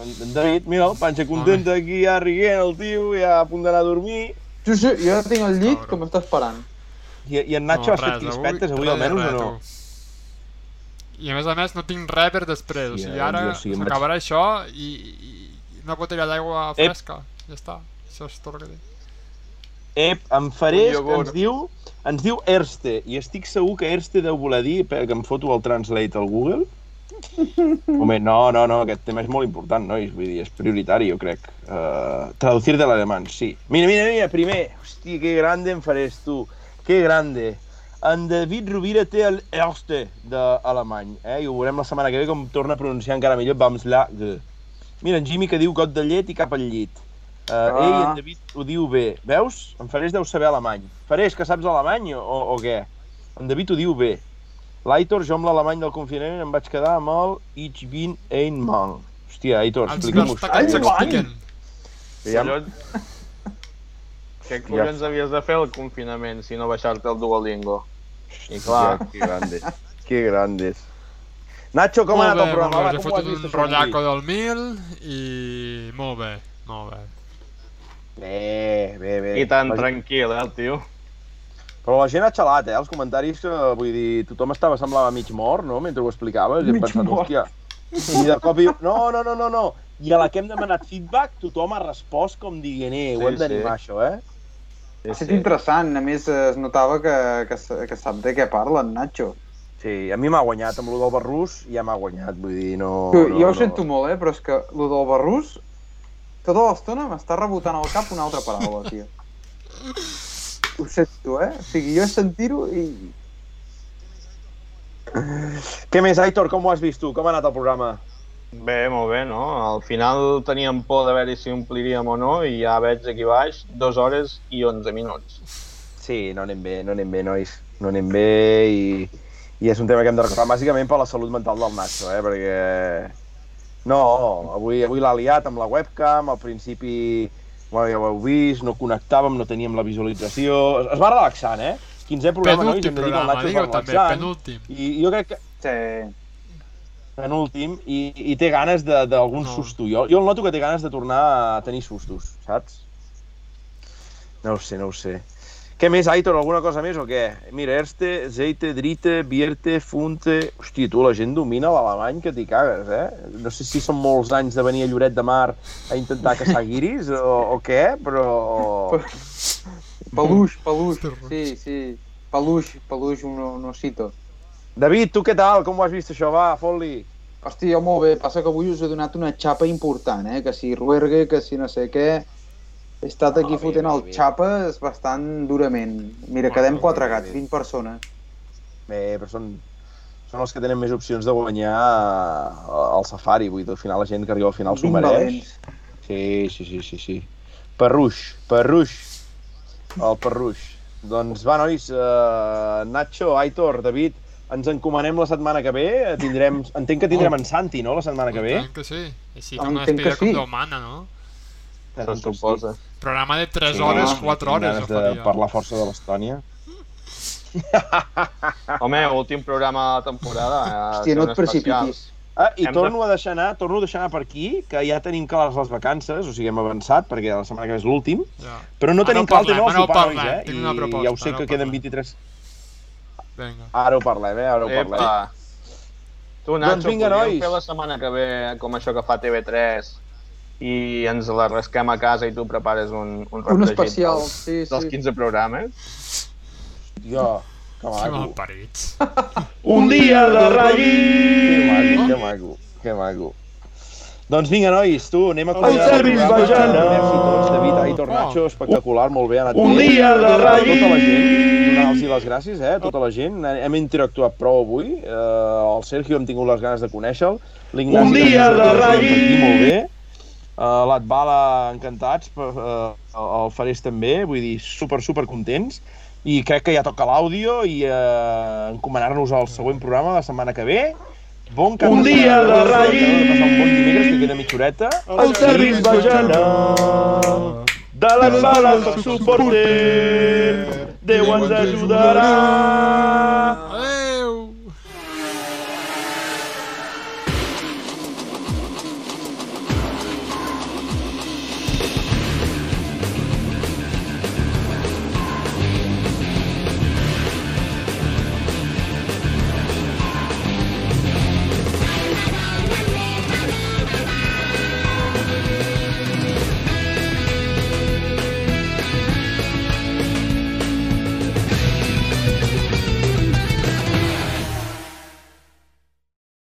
En David, mira, panxa contenta aquí, ja rient, el tio, ja a punt d'anar a dormir. Sí, sí, jo ja tinc el llit que m'està esperant. I, i en Nacho no, ha fet crispetes avui, almenys, o no? tu. I a més a més no tinc res per després, o Sí, sigui, eh, ara jo sí, em vaig- s'acabarà això i, i una botella d'aigua fresca, ja està, això és tot el que tinc. Ep, en Farés Un iogurt. ens diu, ens diu Erste, i estic segur que Erste deu voler dir, que em foto el translate al Google, Moment, no, no, no, aquest tema és molt important, nois, vull dir, és prioritari, jo crec. Uh, traducir de l'alemany, sí. Mira, mira, mira, primer, hòstia, que grande em faràs tu, que grande. En David Rovira té el Erste d'alemany, eh? I ho veurem la setmana que ve com torna a pronunciar encara millor Bamslag. Mira, en Jimmy que diu got de llet i cap al llit. Uh, ah. Ei, en David ho diu bé. Veus? En Farés deu saber alemany. Farés, que saps alemany o, o què? En David ho diu bé. L'Aitor, jo amb l'alemany del confinament em vaig quedar amb el Ich bin ein Mann. Hòstia, Aitor, Els explica'm-ho. destacats s'expliquen. Ja, Collons... Què collons havies de fer al confinament si no baixar-te el Duolingo? I clar, que grandes. que grandes. Nacho, com ha anat el programa? molt bé. He fotut un rotllaco del mil i molt bé, molt bé. Bé, bé, bé. i tan tranquil, eh, el tio. Però la gent ha xalat, eh, els comentaris que, vull dir, tothom estava, semblava mig mort, no?, mentre ho explicaves, i hem pensat, mort. hòstia... I de cop diu, no, no, no, no, no, i a la que hem demanat feedback, tothom ha respost com dient, eh, ho Sí, hem d'animar, sí. això, eh? Ha estat interessant, a més es notava que, que, que sap de què parla en Nacho. Sí, a mi m'ha guanyat, amb lo del Barrús ja m'ha guanyat, vull dir, no... Tu, no, jo ho no. sento molt, eh, però és que el del Barrús tota l'estona m'està rebotant al cap una altra paraula, tio. <laughs> Ho sento, eh? O sigui, jo sentir-ho i... Què més, Aitor, com ho has vist tu? Com ha anat el programa? Bé, molt bé, no? Al final teníem por de veure si ompliríem o no i ja veig aquí baix 2 hores i 11 minuts. Sí, no anem bé, no anem bé, nois. No anem bé i, i és un tema que hem de recordar bàsicament per la salut mental del Nacho, eh? Perquè... No, avui, avui l'ha liat amb la webcam, al principi ho heu vist, no connectàvem, no teníem la visualització... Es, es va relaxant, eh? 15è programa, nois, Penúltim hem de dir que el programa, Nacho es va també, relaxant. penúltim. I jo crec que Sí. penúltim i, i té ganes de- d'algun No. susto. Jo, jo el noto que té ganes de tornar a tenir sustos, saps? No ho sé, no ho sé. Què més, Aitor? Alguna cosa més o què? Mira, Erste, Zeite, Drite, Bierte, Funte... Hòstia, tu, la gent domina l'alemany que t'hi cagues, eh? No sé si són molts anys de venir a Lloret de Mar a intentar caçar guiris o, o què, però... <laughs> Peluix, peluix, sí, sí. Peluix, peluix, un, un osito. David, tu què tal? Com ho has vist això? Va, fot-li. Hòstia, molt bé. Passa que avui us he donat una xapa important, eh? Que si Ruergue, que si no sé què... He estat aquí Ah, bé, fotent bé, el bé. xapes bastant durament. Mira, Bueno, quedem quatre gats, bé. 20 persones. Bé, però són, són els que tenen més opcions de guanyar eh, el safari. Vull dir, al final la gent que arriba al final s'ho 20 mereix. valents. Sí, sí, sí, sí, sí. Perruix, Perruix. El Perruix. Doncs va, nois, uh, Nacho, Aitor, David, ens encomanem la setmana que ve. Tindrem, entenc que tindrem en Santi, no?, la setmana que ve. Entenc que sí. Així com una que despedida com sí. Déu mana, no? Se suposa. Programa de 3 Sí, hores, no? 4 hores. De faria. parlar força de l'Estònia. <laughs> Home, últim programa de la temporada. eh, Hòstia, no et precipitis. Ah, i Hem torno a deixar anar, torno a deixar anar per aquí, que ja tenim clares les vacances, o sigui, hem avançat, perquè la setmana que ve és l'últim, Ja. però no Ara tenim ho clar el tema parlem, del ara ho sopar, nois, parlem, eh? tinc una I proposta, ja ho sé que queden parlem. 23... Vinga. Ara ho parlem, eh? Ara ho parlem. Epa. Tu, Nacho, Doncs vinga, podríem nois. fer la setmana que ve com això que fa TV3 i ens la rasquem a casa i tu prepares un, un Un especial, dels, sí, dels sí. 15 programes. Jo, que maco. <laughs> Un dia de ratllis! Que maco, que maco, que maco. Doncs vinga, nois, tu, anem a acomiadar servis programa. vagina. Merci a tots, David, Aitor, Oh. Nacho, espectacular, molt bé, ha anat Un bé. dia de ratllis. Tota la gent, donar-los les gràcies, eh, a tota la gent. Hem interactuat prou avui. Eh, el Sergio hem tingut les ganes de conèixer-lo. Un dia de ratllis. molt bé. Uh, L'Atbala, encantats, uh, el Farés també, vull dir, super, super contents. I crec que ja toca l'àudio i uh, encomanar-nos al següent programa la setmana que ve. Bon cap Un dia de passar un bon dimecres, que queda mitja horeta. El servis vagina de les bales soc suporter. Déu ens ajudarà.